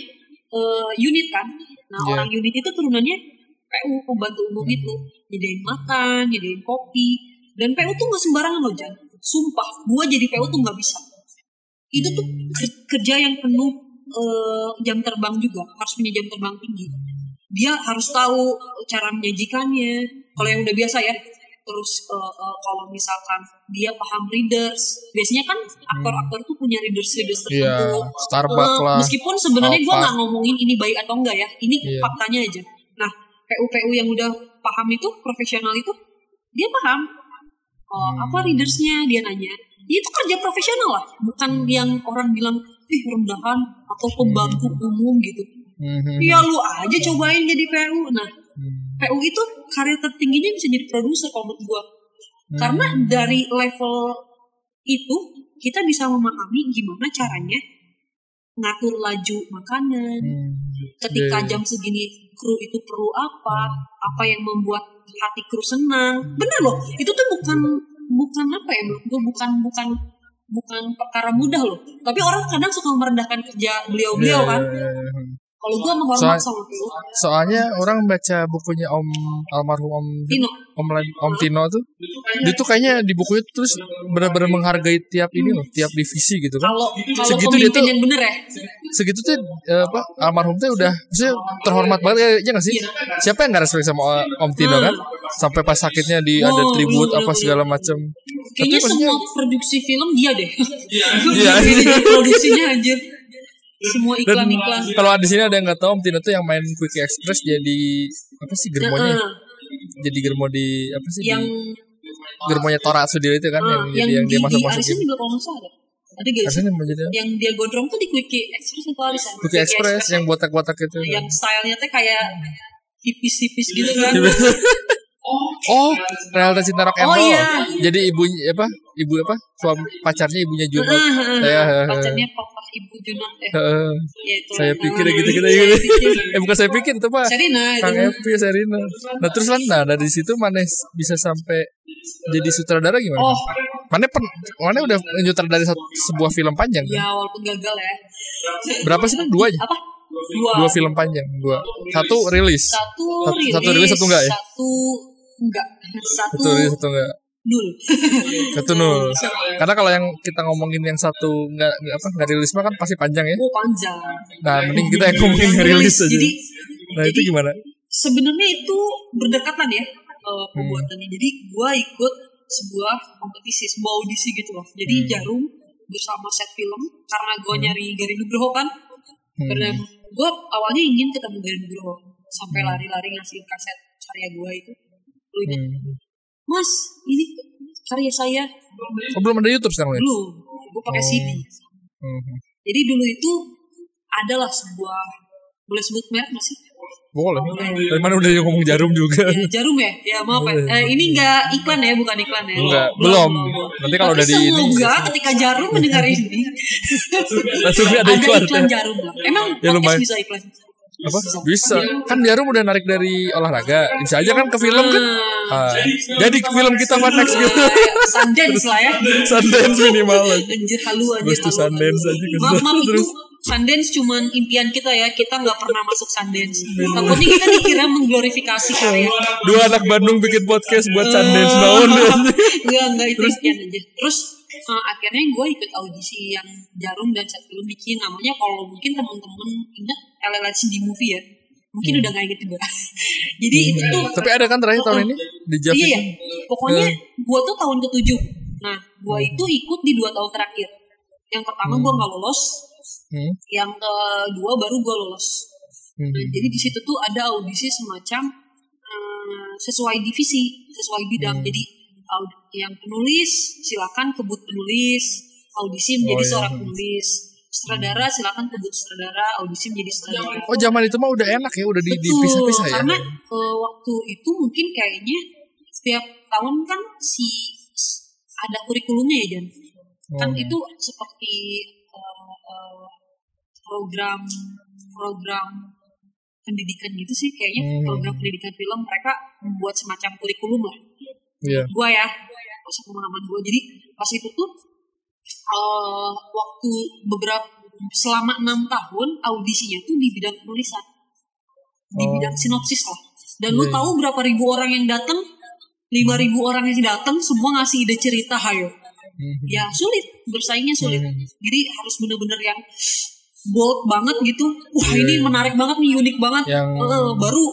eh, unit kan nah Iya. orang unit itu turunannya PU pembantu umum itu nyediain makan nyediain kopi dan PU tuh nggak sembarangan loh Jan. Sumpah gua jadi PU tuh nggak bisa. Itu tuh ker- kerja yang penuh eh, jam terbang juga harus punya jam terbang tinggi. Dia harus tahu cara menyajikannya. Kalau yang udah biasa ya terus eh, eh, kalau misalkan dia paham readers biasanya kan aktor-aktor tuh punya readers readers Iya, tertentu. Starbucks Eh, lah. meskipun sebenarnya gue nggak ngomongin ini baik atau enggak ya ini Iya. faktanya aja. Nah PU PU yang udah paham itu profesional itu dia paham oh, Hmm. apa readersnya dia nanya Ya, itu kerja profesional lah bukan yang orang bilang ih rendahan atau pembantu umum gitu Hmm, hmm, ya lu aja cobain jadi PU nah hmm. PU itu karir tertingginya bisa jadi produser kalau menurut gua Hmm. karena dari level itu kita bisa memahami gimana caranya ngatur laju makanan Hmm. ketika Iya, iya. jam segini kru itu perlu apa apa yang membuat hati kru senang. Bener loh itu tuh bukan bukan apa ya gua bukan bukan bukan perkara mudah loh. Tapi orang kadang suka merendahkan kerja beliau-beliau Iya, kan. iya, iya, iya. Kalau gua menghormat Soal- sama PU Soalnya orang baca bukunya Om almarhum Om Tino Om, Om Tino tuh, dia tuh kayaknya di bukunya tuh terus benar-benar menghargai tiap ini loh, tiap divisi gitu kan. kalau Segitu dia tuh- yang bener ya Segitu tuh eh, apa almarhum tuh udah maksudnya terhormat banget ya, ya gak sih? Siapa yang gak respect sama Om Tino kan? Sampai pas sakitnya di ada Oh, tribut bener, apa bener. segala macam. Kayaknya semua produksi film dia deh. Iya. Produksinya anjir. Semua iklan-iklan. kalau di sini ada yang nggak tahu Om Tino tuh yang main Quick Express jadi apa sih germonya? Heeh. Jadi germo di apa sih? yang di germonya Tora Sudiro itu kan eh, yang, yang, yang di, dia masuk di masukin. juga kalau nggak salah ada. Ada gak sih? Yang dia gondrong tuh di Quickie Express atau Arisan? Quick Express yang botak-botak itu. yang stylenya tuh kayak hipis-hipis gitu kan. Oh, realita cinta rock and Oh, roll. iya. Jadi ibunya apa? Ibu apa? Suami pacarnya ibunya Junot. Ya, Pacarnya papa ibu Junot eh. Heeh. Ya, saya pikir gitu kita gitu. eh bukan saya pikir itu pak. Sherina itu. Kang Epi Serina. Nah terus kan nah dari situ mana bisa sampai jadi sutradara gimana? Oh, Mana pen, mana udah nyutradari satu, sebuah film panjang kan? ya walaupun gagal ya. Berapa sih kan dua aja? Apa? Dua. Dua film panjang, dua. Satu rilis. Satu satu rilis, satu enggak ya? Satu enggak. Satu, Satu rilis satu enggak? Nul. Satu nul. Karena kalau yang kita ngomongin yang satu enggak, enggak apa enggak rilis mah kan pasti panjang ya. Oh panjang. Nah, mending kita yang ngomongin rilis aja. Jadi Nah, itu gimana? sebenarnya itu berdekatan ya Hmm. eh, pembuatannya. Jadi gua ikut sebuah kompetisi, sebuah audisi gitu loh. Jadi Hmm. Jarum bersama set film karena gua nyari Gari Nugroho kan. Hmm. Karena gua awalnya ingin ketemu Gari Nugroho sampai Hmm. lari-lari ngasih kaset karya gua itu. Lu Hmm. Mas, ini karya saya. Oh, belum ada YouTube sekarang ya? dulu gue pakai Oh. CD Mhm. jadi dulu itu adalah sebuah boleh sebut merek nggak sih? Boleh. Dari mana udah ngomong jarum juga? ya, jarum ya? Ya maaf ya. Eh, ini nggak iklan ya? Bukan iklan ya? Enggak, belum. Nanti kalau udah di ini- semoga ketika jarum mendengar ini. Langsung ada ada iklan. iklan jarum. Lah emang Ya, podcast lumayan. bisa iklan Apa? Bisa. Kan jarum udah narik dari olahraga. Bisa aja kan ke film kan? Ah, jadi ke film kita Fun Next gitu. Sundance lah ya. Sundance minimal. Anjir halu anjir Terus tuh Sundance aja ke Maaf maaf itu Terus Sundance cuman impian kita ya. Kita nggak pernah masuk Sundance. Takutnya kita dikira mengglorifikasi karya dua anak Bandung bikin podcast buat Sundance naon. Enggak enggak itu impian aja. Terus eh, akhirnya gue ikut audisi yang Jarum dan satu film bikin Namanya kalau mungkin teman-teman ingat LLC di movie ya Mungkin udah gak inget juga Jadi itu tuh Tapi ada kan terakhir tahun ini di Jav Iya, iya. Pokoknya gua tuh tahun ketujuh. Nah, gua itu ikut di dua tahun terakhir. Yang pertama gua nggak lolos, Hmm. yang kedua baru gua lolos. Hmm. Nah, jadi di situ tuh ada audisi semacam eh, sesuai divisi, sesuai bidang. Hmm. Jadi yang penulis silakan kebut penulis, audisi menjadi Oh, iya. seorang penulis. Sutradara silakan kebut sutradara, audisi menjadi sutradara. Oh zaman itu mah udah enak ya, udah di, dipisah-pisah ya. karena eh, waktu itu mungkin kayaknya setiap tahun kan si ada kurikulumnya ya Jan. Kan Oh. itu seperti eh, eh, program program pendidikan gitu sih kayaknya Hmm. program pendidikan film mereka membuat semacam kurikulum lah Iya. gua ya pemahaman gua jadi pas itu tuh eh, waktu beberapa selama enam tahun audisinya tuh di bidang penulisan di Oh. bidang sinopsis lah dan lu Iya, iya. tahu berapa ribu orang yang datang lima ribu orang yang datang semua ngasih ide cerita hayo Mhm. ya sulit bersaingnya sulit Hmm. jadi harus bener-bener yang bold banget gitu wah Iya, ini iya. menarik banget nih unik banget Yang- Eh, baru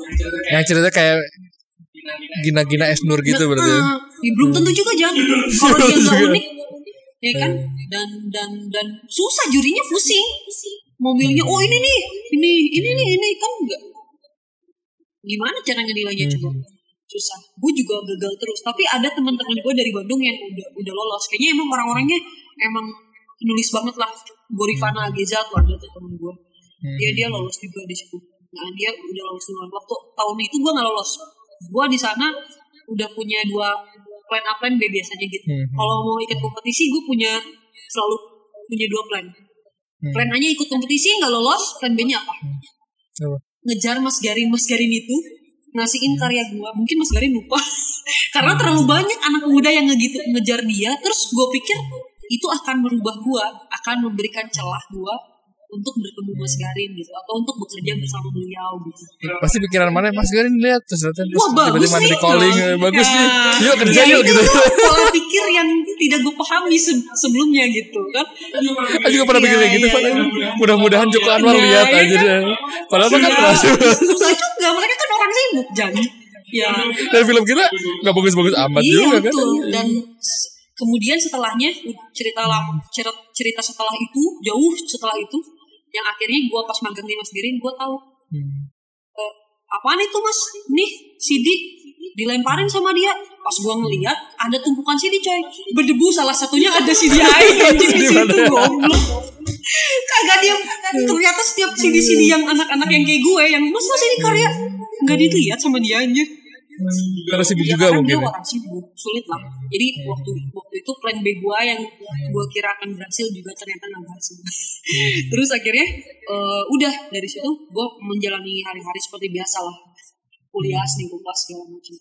Yang ceritanya kayak Gina-Gina Es Nur gitu berarti. ya. Nah, ya belum tentu juga jangan kalau dia nggak unik ya kan? Dan dan dan susah jurinya pusing. Mau milihnya oh ini nih ini ini nih ini kan enggak gimana cara ngedilainya coba? Susah. Gue juga gagal terus. Tapi ada teman-teman gue dari Bandung yang udah udah lolos. Kayaknya emang orang-orangnya emang nulis banget lah. Gorifana Ageza tuh ada tuh temen gue dia dia lolos juga di situ. Nah dia udah lolos duluan. Waktu tahun itu gue nggak lolos. Gue di sana udah punya dua plan A plan B biasanya gitu Hmm. kalau mau ikut kompetisi gue punya selalu punya dua plan Hmm. plan A nya ikut kompetisi nggak lolos plan B nya apa Apa? ngejar Mas Garin Mas Garin itu ngasihin Hmm. karya gue mungkin Mas Garin lupa karena terlalu banyak anak muda yang ngegitu ngejar dia terus gue pikir itu akan merubah gue akan memberikan celah gue untuk bertemu Mas Garin gitu atau untuk bekerja bersama beliau gitu Pasti pikiran mana Mas Garin lihat terus ternyata terus tiba-tiba di calling eh, bagus Ya. nih. Yuk kerja Ya, yuk itu gitu. pola pikir yang tidak gue pahami se- sebelumnya gitu kan Aku juga pernah pikir kayak gitu. Iya, Pak. iya. Mudah-mudahan Joko Anwar lihat iya aja kan? dia. Padahal kan Ya, keras. susah juga mereka kan orang sibuk jangan ya Dan film kita nggak bagus-bagus amat iya juga kan. dan kemudian setelahnya cerita lama cerita, cerita setelah itu jauh setelah itu yang akhirnya gue pas magang di Mas Giring gue tahu Hmm. eh, apaan itu mas? Nih CD dilemparin sama dia. Pas gua ngeliat ada tumpukan CD coy. Berdebu salah satunya ada CD air di situ goblok. Kagak dia ternyata setiap CD CD yang anak-anak yang kayak gue yang mas mas ini karya. Nggak dilihat sama dia anjir Karena sibuk Ya, juga karena mungkin. dia ya. orang sibuk sulit lah. Jadi waktu waktu itu plan B gue yang gue kira akan berhasil juga ternyata nggak berhasil. Terus akhirnya eh, udah dari situ gue menjalani hari-hari seperti biasa lah. Kuliah seminggu kelas segala macam.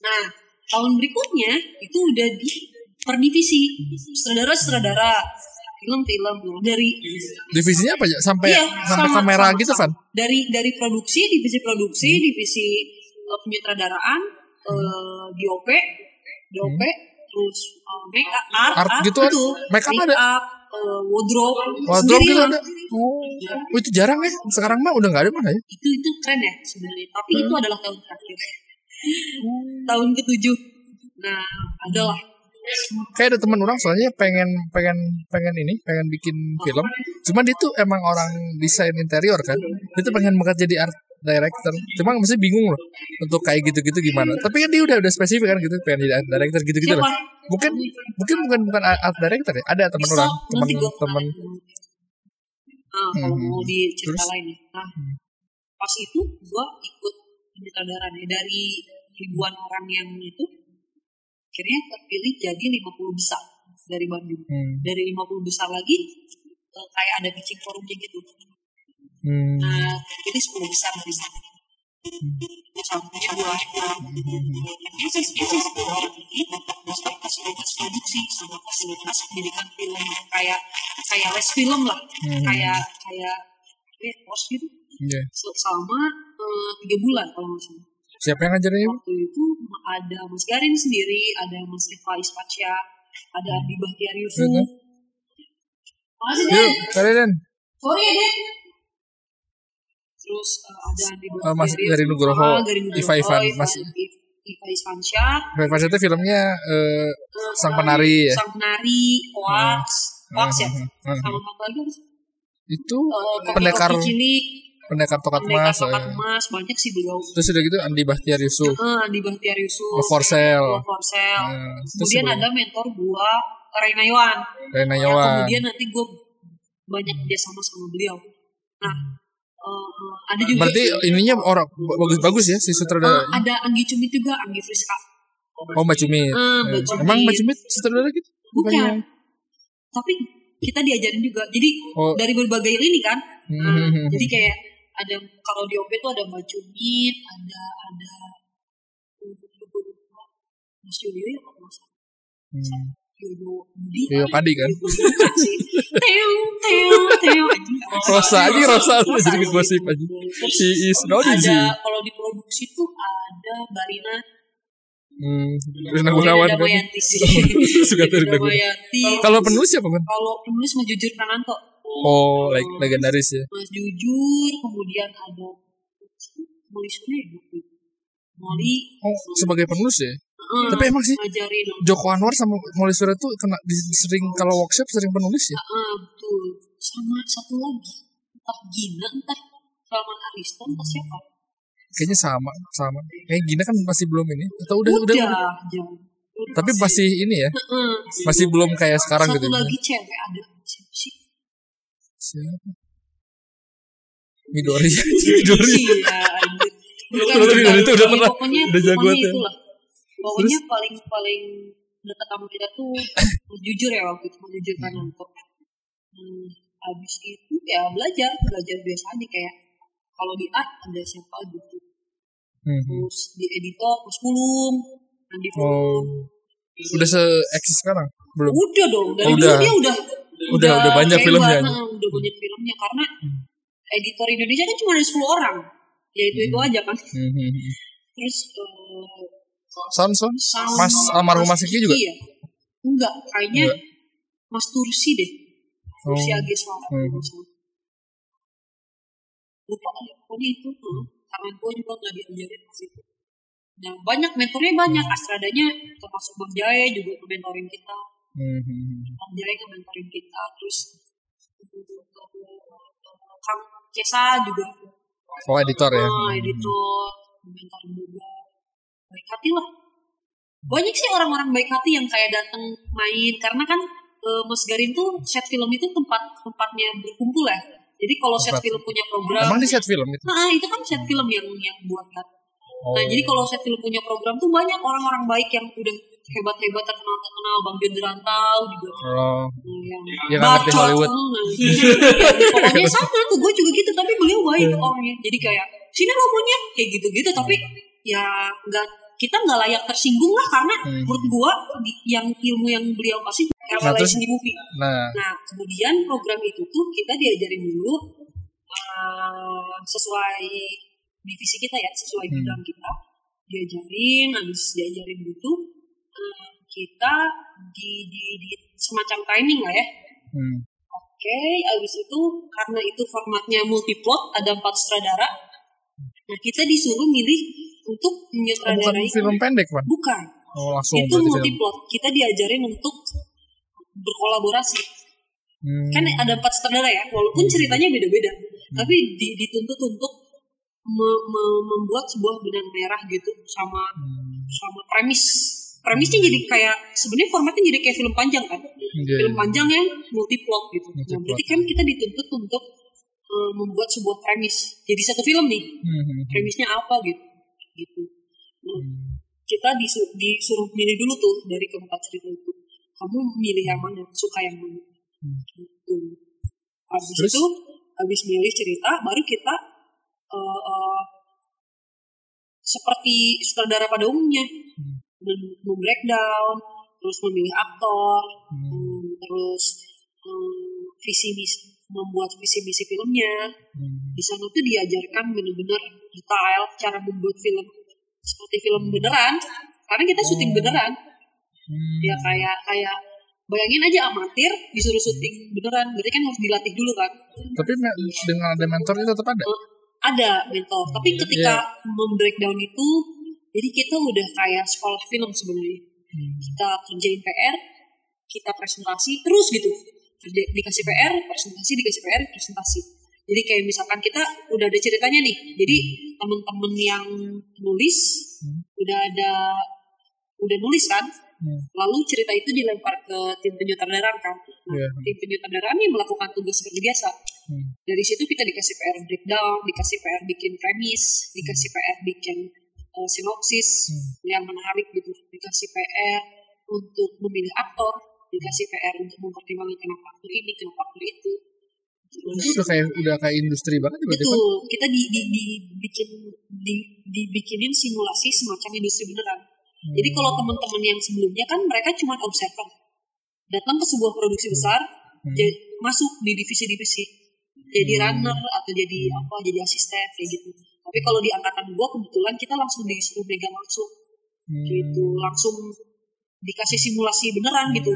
Nah tahun berikutnya itu udah di per divisi sutradara sutradara film-film dari Divisinya apa ya? Sampai Iya, sampai sama- kamera sama- gitu kan? dari dari produksi divisi produksi divisi uh, penyutradaraan uh, DOP DOP terus uh, make up art, Art gitu ada? itu. Make up ada? up, uh, wardrobe Wardrobe gitu ada. Oh. oh, itu jarang ya. Sekarang mah udah nggak ada mana ya? itu itu keren ya sebenarnya tapi Hmm. itu adalah tahun terakhir tahun ketujuh nah adalah Kayak ada teman orang soalnya pengen pengen pengen ini, pengen bikin film. Cuman dia tuh emang orang desain interior kan. Dia tuh pengen banget jadi art director. Cuma mesti bingung loh untuk kayak gitu-gitu gimana. Tapi kan dia udah udah spesifik kan gitu pengen jadi art director gitu-gitu loh. Mungkin mungkin bukan bukan art director ya. Ada teman orang, teman teman. Ah, kalau Hmm. mau dicerita lain ya. Nah, pas itu gue ikut penyutradaraan ya. dari ribuan orang yang itu akhirnya terpilih jadi 50 besar dari Bandung. Hmm. Dari 50 besar lagi eh, kayak ada pitching forumnya gitu. Hmm. Nah, jadi 10 besar dari sana. Ini Masalah fasilitas produksi sama fasilitas pendidikan film kayak kayak les film lah, Hmm. kayak kayak eh, pos gitu Iya. Se- selama eh, tiga bulan kalau nggak salah. Siapa yang ngajarin? Waktu itu ada Mas Garin sendiri, ada Mas Rifa Ispacia, ada Andi Bahtiar Yusuf. Iya, kan? Makasih Yuk, Den. Sorry ya Den. Terus eh, ada Oh, Mas Nugroho, Ah, Garin Nugroho, Iva Ivan, Iva- Mas- Iva- Iva Isfansyah, itu filmnya eh, eh, Sang Penari ya? Sang Penari, Hoax, Hoax ya. Hmm, hmm, hmm. Sama lagi apa sih? itu Eh, Kopi pendekar Cilik, pendekar tokat Pendekar emas Tokat eh. Emas, banyak sih beliau. terus udah gitu Andi Bahtiar Yusuf Eh, Andi Bahtiar Yusuf, Love for Sale Love for Sale. Terus Kemudian ada mentor gua Reina Yohan. Rena Ya, Yawan kemudian nanti gua banyak kerjasama sama beliau. Nah, eh, ada juga berarti ininya orang bagus-bagus ya si Eh, sutradara ada Anggi Cumit juga, Anggi Friska. oh Mbak Cumit Eh, Mbak Eh, Cumit. emang Mbak Cumit sutradara gitu Bukan. Tapi kita diajarin juga. Jadi Oh. dari berbagai lini kan. Nah, Hmm. jadi kayak ada kalau di OP tuh ada Mbak Cumit, ada ada Mas Yoyo ya kalau nggak salah. Hmm. Yoyo Budi. Yoyo Padi kan? Bukan sih. Teo, teo. Rosa aja Rosa Rosa, jadi gosip aja she is ada sih kalau di produksi tuh ada Barina hmm. Rina Gunawan kan. Suka tuh Rina Gunawan. Kalau penulis siapa kan Kalau penulis Mas Jujur Kananto. oh like legendaris ya Mas Jujur, kemudian ada ya itu. Molly oh sebagai penulis ya eh, tapi emang sih ngajarin Joko Anwar sama Molly Surya tuh kena di- sering kalau workshop sering penulis ya Ah, betul. Sama satu lagi, entah Gina, entah Salman Ariston, entah siapa. kayaknya sama sama kayak gini kan masih belum ini atau udah udah, Udah, udah. jauh. tapi masih ini ya Heeh. masih belum kayak sekarang satu gitu lagi cewek ada siapa sih? siapa Midori Midori Iya, anjir. Bukan, Ternyata Midori itu udah pernah, udah jago tuh. Pokoknya paling paling dekat sama kita tuh jujur ya waktu itu jujur kan untuk hmm, habis itu ya belajar belajar biasa aja kayak kalau di art ada siapa gitu. Hmm. terus di editor Mas Pulung Andi oh. Udah se eksis sekarang? Belum? Udah dong Oh, dari dulu udah. dia udah Udah- udah banyak filmnya. nah, udah banyak filmnya karena editor Indonesia kan cuma ada 10 orang. Ya itu itu aja kan. Hmm, hmm, hmm. terus eh, Son sama Mas almarhum Mas juga? Ya? enggak kayaknya Enggak. Mas Tursi deh. Tursi Oh. Ageswara Hmm. lupa aja pokoknya itu tuh karena gue juga nggak diajarin pas itu nah banyak mentornya banyak. Astradanya termasuk Bang Jaya juga mentorin kita. Hmm, hmm, hmm. Bang Jaya mentorin kita terus Kang Kesa juga. Oh editor ya? Ah, editor mentorin juga baik hati lah. Banyak sih orang-orang baik hati yang kayak datang main karena kan eh, Mas Garin tuh set film itu tempat tempatnya berkumpul ya. Jadi kalau set film punya program emang di set film itu? Nah, itu kan set film yang yang buat kan. oh. Nah, jadi kalau set film punya program tuh banyak orang-orang baik yang udah hebat-hebat terkenal terkenal Bang Ben Rantau juga. Oh. Nah, yang Yang nggak ngerti bacot, Hollywood. nah. pokoknya sama tuh gue juga gitu tapi beliau baik Iya. orangnya. Jadi kayak sini lo punya kayak gitu-gitu tapi ya nggak kita nggak layak tersinggung lah karena Hmm. menurut gua yang ilmu yang beliau kasih Nah, terus- di movie nah Nah, kemudian program itu tuh kita diajarin dulu uh, sesuai divisi kita ya, sesuai Hmm. bidang kita. Diajarin, habis diajarin gitu, uh, kita di, di, di semacam training lah ya. hmm. Oke, habis itu karena itu formatnya multiplot, ada empat sutradara. Nah, kita disuruh milih untuk Oh, bukan menyutradarai. film pendek kan Bukan, oh langsung itu multiplot. Kita diajarin untuk berkolaborasi. Hmm. kan ada empat sutradara ya walaupun ceritanya beda-beda tapi di- dituntut untuk me- me- membuat sebuah benang merah gitu sama Hmm. sama premis. Premisnya jadi kayak sebenarnya formatnya jadi kayak film panjang kan? Iya, film iya. panjang yang multiplot gitu. Nah Multiplot. berarti kan kita dituntut untuk eh, membuat sebuah premis. Jadi satu film nih. Hmm, hmm, premisnya apa gitu gitu nah, hmm. kita disu- disuruh milih dulu tuh dari keempat cerita itu kamu milih yang mana suka yang mana Hmm. gitu habis Terus? itu habis milih cerita baru kita eh, eh, seperti sutradara pada umumnya Hmm. mem- membreakdown terus memilih aktor Hmm. hmm, terus hmm, visi misi membuat visi misi filmnya Hmm. di sana tuh diajarkan benar-benar detail cara membuat film seperti film beneran karena kita syuting Oh. beneran Hmm. ya kayak kayak bayangin aja amatir disuruh syuting beneran berarti kan harus dilatih dulu kan Tapi me- dengan ada mentornya tetap ada. Oh, ada mentor tapi ketika Iya. membreakdown itu jadi kita udah kayak sekolah film sebenarnya Hmm. kita kerjain PR kita presentasi terus gitu dikasih PR presentasi dikasih PR presentasi jadi kayak misalkan kita udah ada ceritanya nih jadi temen-temen yang nulis Hmm. udah ada udah nulis kan Hmm. lalu cerita itu dilempar ke tim penyutradaraan kan nah, Iya. tim penyutradaraan yang melakukan tugas seperti biasa Hmm. dari situ kita dikasih PR breakdown dikasih PR bikin premis dikasih PR bikin uh, sinopsis Hmm. yang menarik gitu dikasih PR untuk memilih aktor dikasih PR untuk mempertimbangkan kenapa aktor ini kenapa aktor Itu udah kayak udah kayak industri banget ya betul kita di, di, di bikin di, dibikinin simulasi semacam industri beneran Hmm. jadi kalau teman-teman yang sebelumnya kan mereka cuma observer datang ke sebuah produksi besar Hmm. jadi masuk di divisi-divisi jadi Hmm. runner atau jadi apa jadi asisten kayak gitu tapi kalau di angkatan gua kebetulan kita langsung disuruh megang langsung Hmm. gitu langsung dikasih simulasi beneran gitu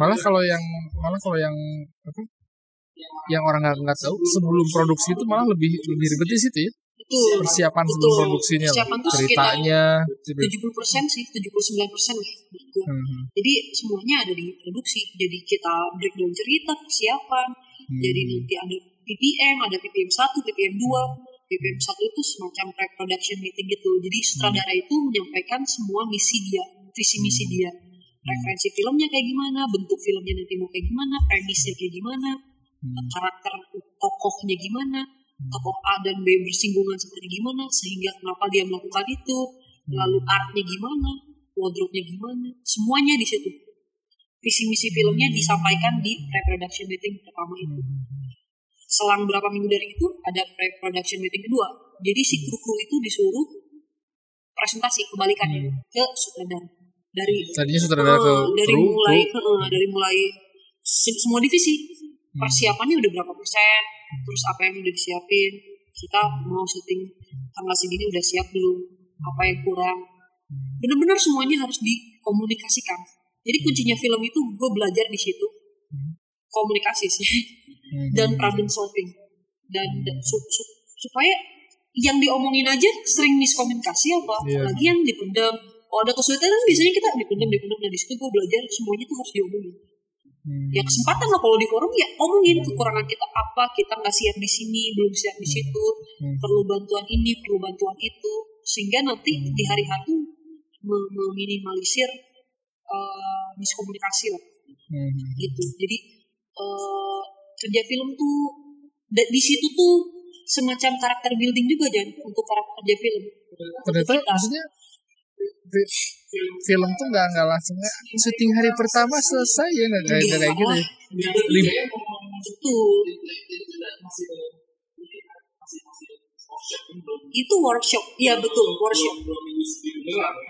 Malah kalau yang malah kalau yang apa? Yang orang nggak nggak tahu sebelum produksi itu malah lebih lebih ribet di situ ya. itu Persiapan sebelum Betul. produksinya, Persiapan tuh ceritanya. gitu. 70 persen sih 79 persen lah menurut gua. Hmm. jadi semuanya ada di produksi jadi kita breakdown cerita persiapan Hmm. jadi nanti ada PPM ada PPM 1 PPM 2 PPM 1 itu semacam pre-production meeting gitu jadi sutradara itu menyampaikan semua misi dia visi misi dia referensi filmnya kayak gimana bentuk filmnya nanti mau kayak gimana premisnya kayak gimana Hmm. karakter tokohnya gimana? Tokoh A dan B bersinggungan seperti gimana? Sehingga kenapa dia melakukan itu? Lalu artnya gimana? Wardrobe-nya gimana? Semuanya di situ. Visi misi filmnya disampaikan di pre-production meeting pertama itu. Selang berapa minggu dari itu ada pre-production meeting kedua. Jadi si kru-kru itu disuruh presentasi kebalikannya ke sutradara. Dari Tadinya sutradara ke Eh, dari kru, mulai kru. eh, dari mulai se- semua divisi persiapannya udah berapa persen? Terus apa yang udah disiapin? Kita mau syuting tanggal segini udah siap belum? Apa yang kurang? Bener-bener semuanya harus dikomunikasikan. Jadi kuncinya film itu gue belajar di situ. Komunikasi sih. Hmm. dan problem solving. Dan, dan su- su- supaya yang diomongin aja sering miskomunikasi apa Iya. apalagi yang dipendam. Kalau ada kesulitan kan biasanya kita dipendam dipendam nah di situ gue belajar semuanya tuh harus diomongin Hmm. ya kesempatan lah kalau di forum ya omongin kekurangan kita apa kita nggak siap di sini belum siap di situ Hmm. perlu bantuan ini perlu bantuan itu sehingga nanti di hari H tuh me- meminimalisir eh, miskomunikasi lah. Hmm. gitu. Jadi eh, kerja film tuh di situ tuh semacam karakter building juga Jan untuk para pekerja film. Ternyata maksudnya film tuh nggak nggak langsung syuting hari pertama selesai ya nggak kayak kayak gitu ya. Lim-. Itu workshop, iya betul workshop.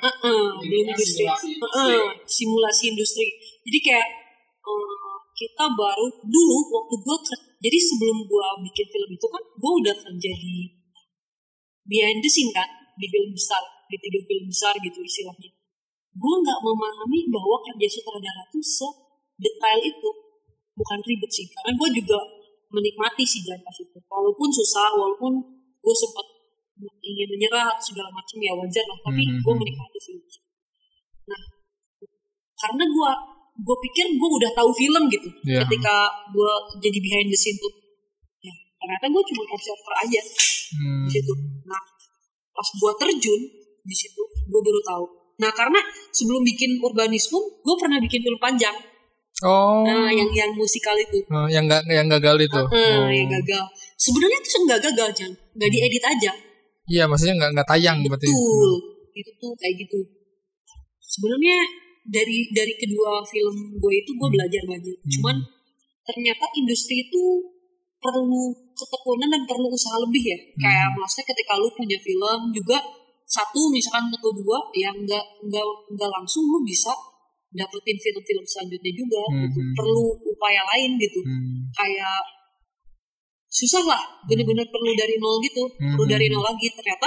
Heeh, belum industri. Heeh, simulasi industri. Jadi kayak eh, kita baru dulu waktu gua ker- jadi sebelum gua bikin film itu kan gua udah kerja di behind the scene kan di film besar di tiga film besar gitu istilahnya gue nggak memahami bahwa kerja sutradara itu sedetail itu bukan ribet sih karena gue juga menikmati sih jalan pas itu walaupun susah walaupun gue sempat ingin menyerah atau segala macam ya wajar lah tapi Hmm. gue menikmati sih nah karena gue gue pikir gue udah tahu film gitu Iya. ketika gue jadi behind the scene tuh ya ternyata gue cuma observer aja Hmm. di situ. Nah, pas gua terjun di situ, gua baru tahu. Nah, karena sebelum bikin urbanisme, gua pernah bikin film panjang. Oh. Nah, yang yang musikal itu. Oh, yang nggak yang gagal itu. Eh, Oh. yang gagal. Sebenarnya itu nggak gagal, Jan. Nggak diedit aja. Iya, maksudnya nggak nggak tayang berarti. Betul. Itu tuh kayak gitu. Sebenarnya dari dari kedua film gue itu gue belajar banyak. Hmm. Cuman ternyata industri itu perlu ketekunan dan perlu usaha lebih ya. Kayak Hmm. maksudnya ketika lu punya film juga satu misalkan atau dua yang nggak nggak nggak langsung lu bisa dapetin film-film selanjutnya juga. gitu. Hmm. Perlu upaya lain gitu. Hmm. Kayak susah lah bener-bener perlu dari nol gitu perlu Hmm. dari nol lagi ternyata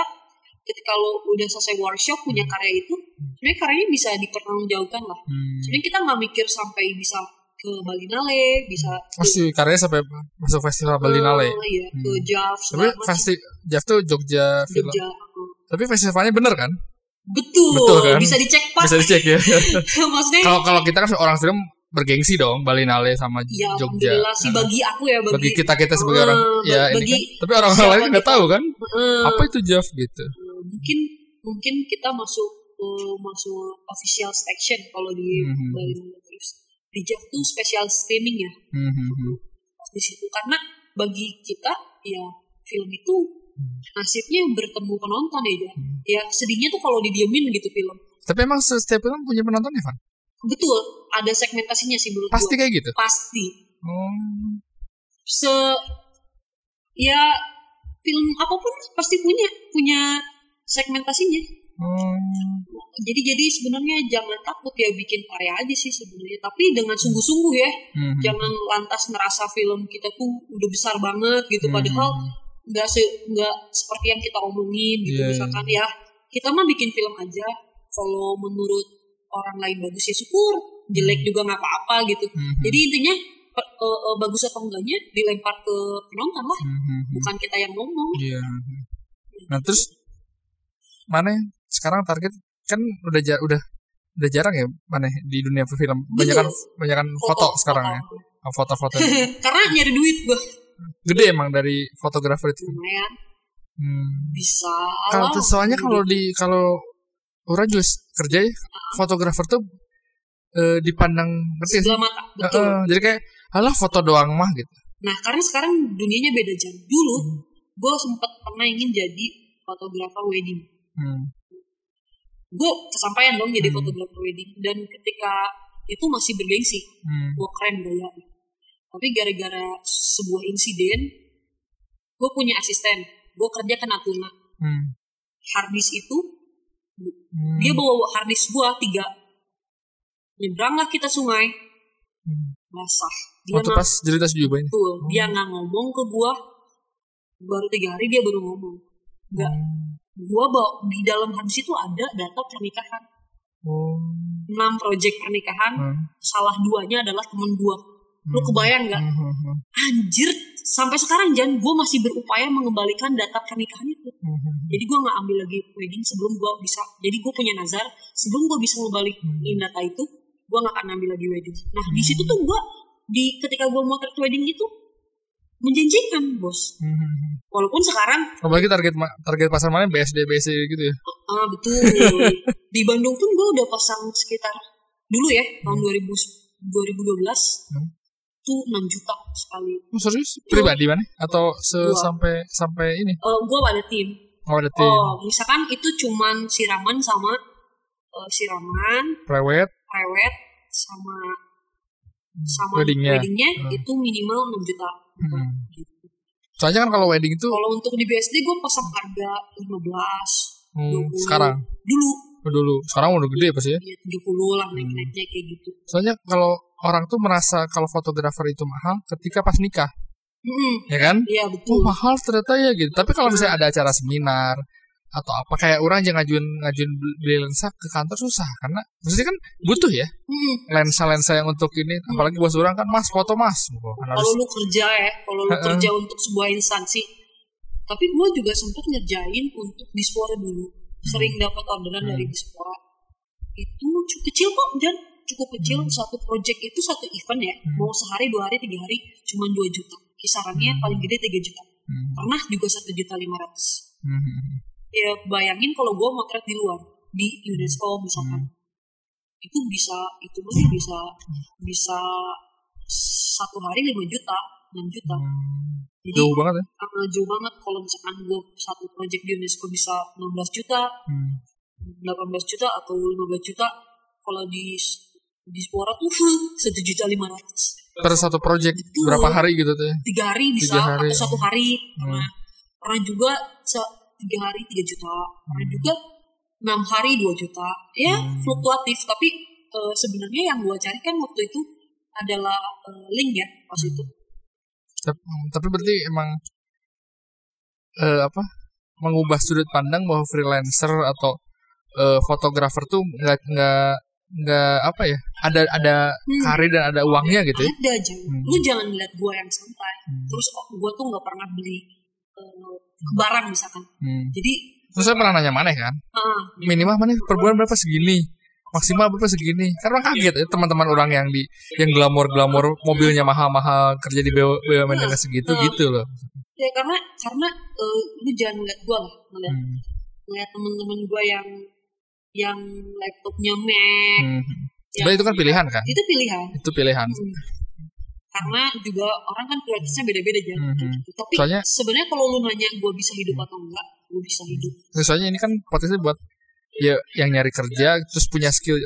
ketika lo udah selesai workshop punya karya itu sebenarnya karyanya bisa dipertanggungjawabkan lah Hmm. sebenarnya kita nggak mikir sampai bisa ke Balinale bisa ke, Masih karyanya sampai masuk festival Berlinale. eh, iya, ke Hmm. Jav Tapi segala macam. pasti Jav tuh Jogja film. Jogja eh. Tapi festivalnya bener kan? betul, Betul kan? bisa dicek pas Bisa dicek ya. maksudnya Kalau kalau kita kan orang film bergengsi dong Berlinale sama ya Jogja. alhamdulillah sih bagi aku ya bagi, bagi kita kita sebagai Eh, orang ya ini bagi kan. Tapi orang lain nggak tahu kan eh, apa itu Jav gitu. Eh, mungkin mungkin kita masuk eh, masuk official section kalau di Mhm. Bali terus di Jav tuh special streaming ya Hmm, hmm, hmm. di situ karena bagi kita ya film itu nasibnya bertemu penonton ya Jan. ya sedihnya tuh kalau didiemin gitu film Tapi emang setiap film punya penonton ya, Van? betul ada segmentasinya sih menurut Pasti gua. kayak gitu. pasti Oh. se ya film apa pun pasti punya punya segmentasinya Oh. jadi jadi sebenarnya jangan takut ya bikin karya aja sih sebenarnya tapi dengan sungguh-sungguh ya Hmm. jangan lantas ngerasa film kita tuh udah besar banget gitu Hmm. padahal nggak se nggak seperti yang kita omongin gitu Iya, misalkan ya kita mah bikin film aja. Kalau menurut orang lain bagus ya syukur. Jelek juga nggak apa-apa gitu. Hmm. jadi intinya pe- eh, eh, bagus atau enggaknya dilempar ke penonton lah. Hmm, hmm, hmm. bukan kita yang ngomong. Iya. Nah terus mana sekarang target? Kan udah ja- udah udah jarang ya mana di dunia film. Banyak kan banyak kan foto, sekarang ya. Oh, foto-foto. Karena nyari duit gue gede emang dari fotografer itu lumayan hmm. bisa kalau soalnya kalau di kalau orang juga kerja ya, fotografer tuh eh, dipandang ngerti sih? sebelah mata betul eh, jadi kayak alah foto doang mah gitu Nah, karena sekarang dunianya beda jam. Dulu, gue sempet pernah ingin jadi fotografer wedding. hmm. Gue kesampaian dong jadi Hmm. fotografer wedding. Dan ketika itu masih bergengsi. Hmm. Gue keren gaya. Tapi gara-gara sebuah insiden, gue punya asisten. Gue kerja ke Natuna. Hmm. Harddisk itu, Hmm. dia bawa harddisk gue tiga. Nyebranglah kita sungai, Hmm. basah. Dia waktu pas cerita juga ini Betul, dia nggak ngomong ke gua. Baru tiga hari dia baru ngomong. Nggak, gua bawa di dalam hadis itu ada data pernikahan. oh. Enam proyek pernikahan, Hmm. salah duanya adalah temen gua. Lu kebayang nggak? Hmm, hmm, hmm. Anjir, sampai sekarang Jan, gua masih berupaya mengembalikan data pernikahan itu. Hmm, hmm. Jadi gua nggak ambil lagi wedding sebelum gua bisa. Jadi gua punya nazar, sebelum gua bisa ngebalikin data itu, gua nggak akan ambil lagi wedding. Nah di situ tuh gua di ketika gua mau wedding itu menjanjikan bos. Hmm, hmm, hmm. Walaupun sekarang Apalagi target target pasar mana BSD BSD gitu ya. ah betul di Bandung pun gue udah pasang sekitar dulu ya tahun 2000 2012 Hmm. Tuh 6 juta sekali. Oh, serius? Pribadi mana? Atau se sampai sampai ini? Eh gue ada tim. Oh, ada tim. Oh misalkan itu cuman siraman sama eh, siraman, Private. prewed sama sama Weddingnya. weddingnya Hmm. itu minimal 6 juta. Hmm. Gitu. Soalnya kan kalau wedding itu Kalau untuk di BSD gue pasang harga 15 hmm, 20. sekarang dulu dulu. Sekarang udah gede pasti ya. ya 30 lah naik-naiknya kayak gitu. Soalnya kalau orang tuh merasa kalau fotografer itu mahal ketika pas nikah, Mm-mm. ya kan? Iya Oh betul. mahal ternyata ya gitu. Tapi kalau misalnya ada acara seminar atau apa kayak orang yang ngajuin ngajuin beli lensa ke kantor susah karena maksudnya kan butuh ya Mm. lensa-lensa yang untuk ini apalagi bos orang kan mas foto mas kan Kalau lu kerja ya, kalau lu kerja untuk sebuah instansi. Tapi gue juga sempet ngerjain untuk Dispora dulu. Sering dapat orderan Hmm. dari Dispora. Itu cu- kecil kok, dan cukup kecil. Hmm. Satu project itu satu event ya. Mau sehari, dua hari, tiga hari, cuma 2 juta. Kisarannya Hmm. paling gede 3 juta. Hmm. pernah juga satu juta lima ratus Hmm. ya bayangin kalau gue motret di luar di UNESCO misalkan Hmm. itu bisa itu masih bisa bisa satu hari 5 juta 6 juta jadi Jauh banget ya. uh, jauh banget kalau misalkan gue satu project di UNESCO bisa 16 juta Hmm. 18 juta atau 15 juta kalau di di Spora tuh satu juta lima ratus Terus satu project berapa hari gitu tuh ya? tiga hari bisa Tiga hari. atau satu hari Hmm. pernah juga tiga hari tiga juta pernah Hmm. juga enam hari dua juta ya fluktuatif tapi eh, sebenarnya yang gue cari kan waktu itu adalah eh, link ya pas itu Tapi, tapi berarti emang eh, apa mengubah sudut pandang bahwa freelancer atau eh, fotografer tuh nggak nggak nggak apa ya ada ada Hmm. karir dan ada uangnya gitu ya? Ada aja Hmm. lu jangan lihat gue yang santai. Hmm. terus kok gue tuh nggak pernah beli eh, barang misalkan. Hmm. jadi terus saya pernah nanya mana kan? Ah, minimal mana? Per bulan berapa? Segini maksimal berapa segini karena kaget ya teman-teman orang yang di yang glamor glamor mobilnya mahal-mahal kerja di BUMN dengan segitu Hmm. gitu loh ya karena karena eh, lu jangan ngeliat gue lah ngeliat Hmm. ngeliat temen-temen gue yang yang laptopnya Mac Hmm. Sebenarnya itu kan pilihan kan itu pilihan itu pilihan Hmm. karena juga orang kan prioritasnya beda-beda aja Mhm. tapi Soalnya- sebenarnya kalau lu nanya gue bisa hidup atau enggak gue bisa hidup soalnya ini kan potensi buat ya yang nyari kerja terus punya skill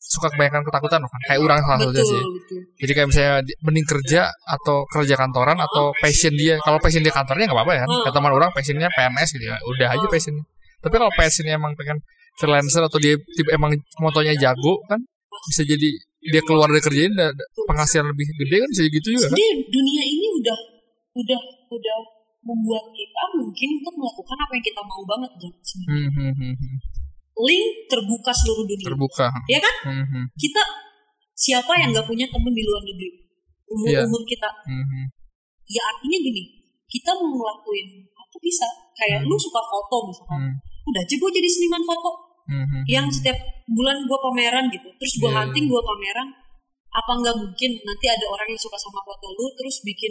suka kebanyakan ketakutan kan. Kayak orang salah satunya sih. betul. Jadi kayak misalnya di- mending kerja atau kerja kantoran atau passion dia. kalau passion dia kantornya nggak apa-apa ya Hmm. kata teman orang passionnya PNS gitu ya. Udah aja Hmm. passionnya. Tapi kalau passionnya emang pengen freelancer atau dia tipe emang motonya jago kan bisa jadi dia keluar dari ada penghasilan lebih gede kan bisa gitu juga kan. Dunia ini udah udah udah membuat kita mungkin untuk melakukan apa yang kita mau banget. Hmm, hmm, hmm, hmm. Link terbuka seluruh dunia. Terbuka. Ya kan? Hmm, hmm, kita siapa yang nggak punya temen di luar negeri? Umur Iya. umur kita. Hmm, hmm. ya artinya gini kita mau ngelakuin apa bisa? Kayak lu suka foto misalkan. Hmm, udah aja gue jadi seniman foto. Hmm, hmm. yang setiap bulan gue pameran gitu terus gue Iya, hunting gue pameran apa nggak mungkin nanti ada orang yang suka sama foto lu terus bikin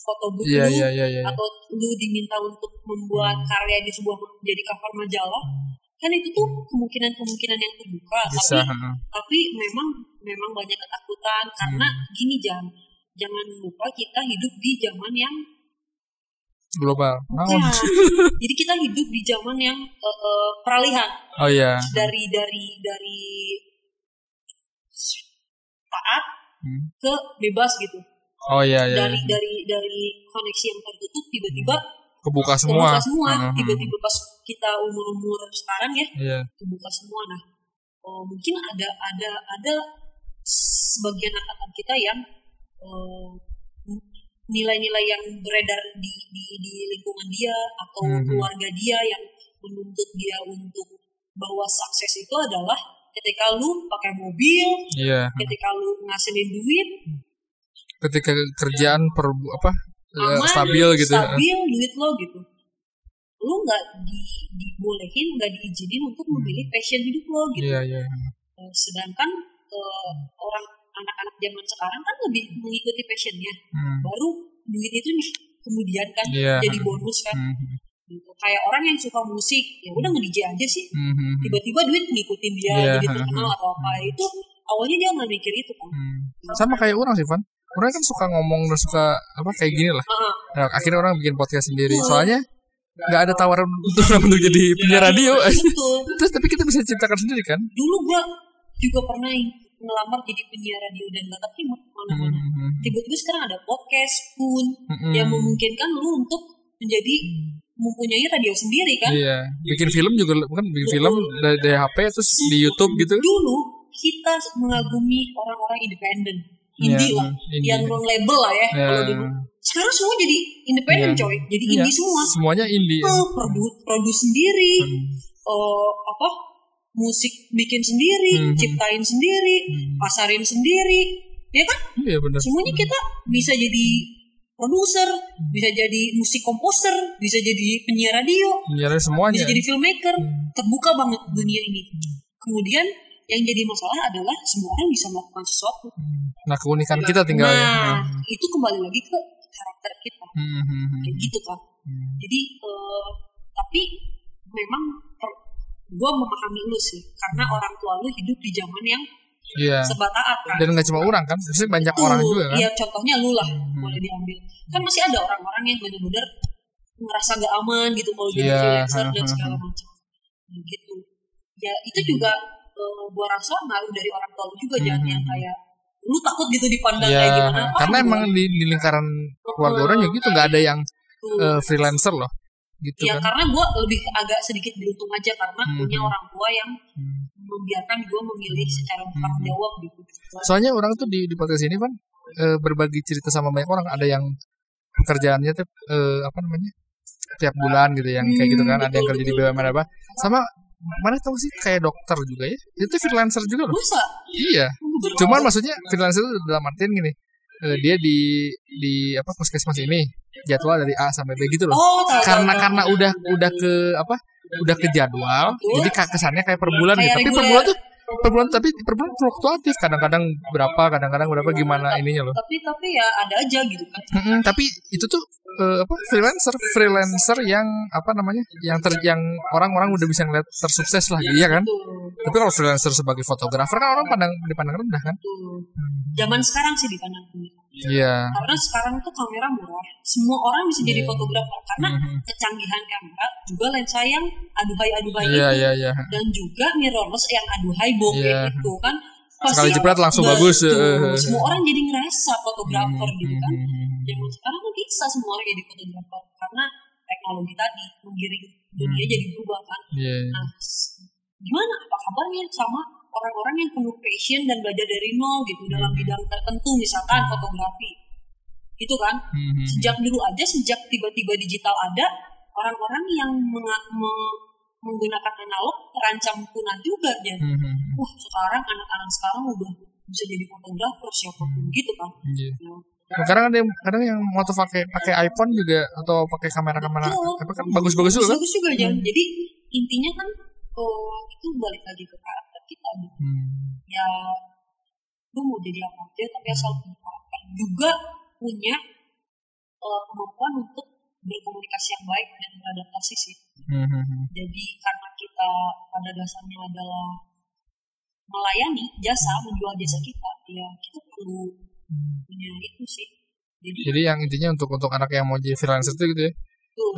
foto book Iya lu iya iya iya. atau lu diminta untuk membuat karya di sebuah jadi cover majalah kan itu tuh kemungkinan-kemungkinan yang terbuka Bisa. tapi tapi memang memang banyak ketakutan karena Hmm. gini jangan jangan lupa kita hidup di zaman yang Global. Naon? jadi kita hidup di zaman yang eh, eh, peralihan Oh iya. dari dari dari taat Hmm. ke bebas gitu Oh iya iya. dari dari dari koneksi yang tertutup tiba-tiba Kebuka semua. kebuka semua Heeh, tiba-tiba pas kita umur umur sekarang ya Iya. kebuka semua nah oh, mungkin ada ada ada sebagian angkatan kita yang eh, nilai-nilai yang beredar di, di di lingkungan dia atau Mhm. keluarga dia yang menuntut dia untuk bahwa sukses itu adalah ketika lu pakai mobil, Iya. ketika lu ngasilin duit, Ketika kerjaan per apa aman, stabil gitu. ya. stabil duit lo gitu. Lu nggak di, dibolehin, nggak diizinin untuk memilih passion hidup lo gitu. Iya iya. Eh, sedangkan eh, orang anak-anak zaman sekarang kan lebih mengikuti passionnya Hmm. baru duit itu nih kemudian kan Iya. jadi bonus kan Hmm. gitu. kayak orang yang suka musik ya udah nge DJ aja sih Hmm, hmm, hmm. tiba-tiba duit ngikutin dia Iya, jadi terkenal atau apa itu awalnya dia nggak mikir itu kan Hmm. Sama kayak orang sih, Van. Orang kan suka ngomong dan suka apa kayak gini lah. Ah, Nah, akhirnya orang bikin podcast sendiri. Hmm. Soalnya nggak ada tawaran untuk untuk jadi penyiar radio. betul Terus tapi kita bisa ciptakan sendiri kan? dulu gua juga pernah ngelamar jadi penyiar radio dan gak terima mana-mana Hmm, tiba-tiba sekarang ada podcast pun hmm, hmm. yang memungkinkan lu untuk menjadi mempunyai radio sendiri kan Iya, bikin film juga kan bikin film dari, dari HP terus di YouTube gitu. dulu kita mengagumi orang-orang independen indie Iya, lah indie. yang non label lah ya Iya. kalau dulu sekarang semua jadi independen Iya. coy jadi Iya, indie semua Semuanya indie. oh, produk produk sendiri Hmm. oh, apa musik bikin sendiri Mhm. ciptain sendiri Hmm. pasarin sendiri ya kan Iya benar. semuanya kita bisa jadi produser bisa jadi musik komposer bisa jadi penyiar radio Penyiar semuanya. bisa jadi filmmaker Hmm. terbuka banget dunia ini kemudian yang jadi masalah adalah semua orang bisa melakukan sesuatu Nah keunikan kita tinggal ya. nah itu kembali lagi ke karakter kita Hmm, hmm, hmm, kayak gitu kan hmm. jadi eh, tapi memang gue memahami lu sih karena orang tua lu hidup di zaman yang Iya. serba taat kan Dan nggak cuma orang kan, maksudnya banyak Betul. orang juga kan. Iya contohnya lu lah Hmm. boleh diambil. Kan masih ada orang-orang yang benar-benar ngerasa gak aman gitu kalau jadi Iya, freelancer dan segala macam. Nah, gitu. Ya itu juga eh, gua rasa ngaruh dari orang tua lu juga jangan Hmm. yang kayak lu takut gitu dipandang Iya, kayak gimana. Apa karena emang di, di lingkaran keluarga orang juga gitu nggak ada yang eh, freelancer loh, gitu ya kan. karena gua lebih agak sedikit beruntung aja karena Hmm. punya orang tua yang Hmm. membiarkan gua memilih secara bertanggung jawab gitu. Soalnya orang tuh di di podcast ini kan eh, berbagi cerita sama banyak orang. Ada yang pekerjaannya tuh apa namanya tiap bulan gitu yang kayak gitu kan. Ada yang kerja di. BUMN apa. Sama mana tahu sih kayak dokter juga ya. Itu freelancer juga loh. Masa? Iya. Cuman maksudnya freelancer itu dalam artian gini. eh, dia di di apa puskesmas ini jadwal dari A sampai B gitu loh. Oh, tahu, karena tahu, tahu. karena udah udah ke apa udah ke jadwal jadi kesannya kayak per bulan Kayak gitu tapi per bulan tuh per bulan tapi per bulan fluktuatif kadang-kadang berapa kadang-kadang berapa gimana ininya loh tapi tapi ya ada aja gitu kan. Mm-mm, tapi itu tuh eh, apa freelancer freelancer yang apa namanya yang ter yang orang-orang udah bisa ngeliat tersukses lah iya kan tapi kalau freelancer sebagai fotografer kan orang pandang dipandang rendah kan Tuh. Zaman sekarang sih dipandang rendah. Iya Karena sekarang tuh kamera murah. Semua orang bisa jadi Iya. fotografer karena Mhm. kecanggihan kamera juga lensa yang aduhai-aduhai iya itu iya iya dan juga mirrorless yang aduhai bokeh Iya. itu kan Sekali jepret langsung bagus. Semua orang jadi ngerasa fotografer gitu kan. Zaman sekarang kan bisa semua orang jadi fotografer karena teknologi tadi menggiring dunia Hmm. jadi berubah kan. iya Nah, gimana apa kabarnya sama orang-orang yang penuh passion dan belajar dari nol gitu dalam Hmm. bidang tertentu misalkan fotografi gitu kan Mhm. sejak dulu aja sejak tiba-tiba digital ada orang-orang yang menga- me- menggunakan analog terancam punah juga dan Mhm. wah sekarang anak-anak sekarang udah bisa jadi fotografer siapa pun gitu kan Iya. Nah, Nah, kadang ada yang kadang yang mau tuh pakai pakai iPhone juga atau pakai kamera-kamera apa kan bagus-bagus juga kan? bagus juga Jan. jadi intinya kan oh, itu balik lagi ke kita gitu. Hmm. ya lu mau jadi apa aja tapi asal punya karakter juga punya eh, kemampuan untuk berkomunikasi yang baik dan beradaptasi sih Hmm. jadi karena kita pada dasarnya adalah melayani jasa menjual jasa kita ya kita perlu punya itu sih jadi Jadi yang intinya untuk untuk anak yang mau jadi freelancer itu gitu ya,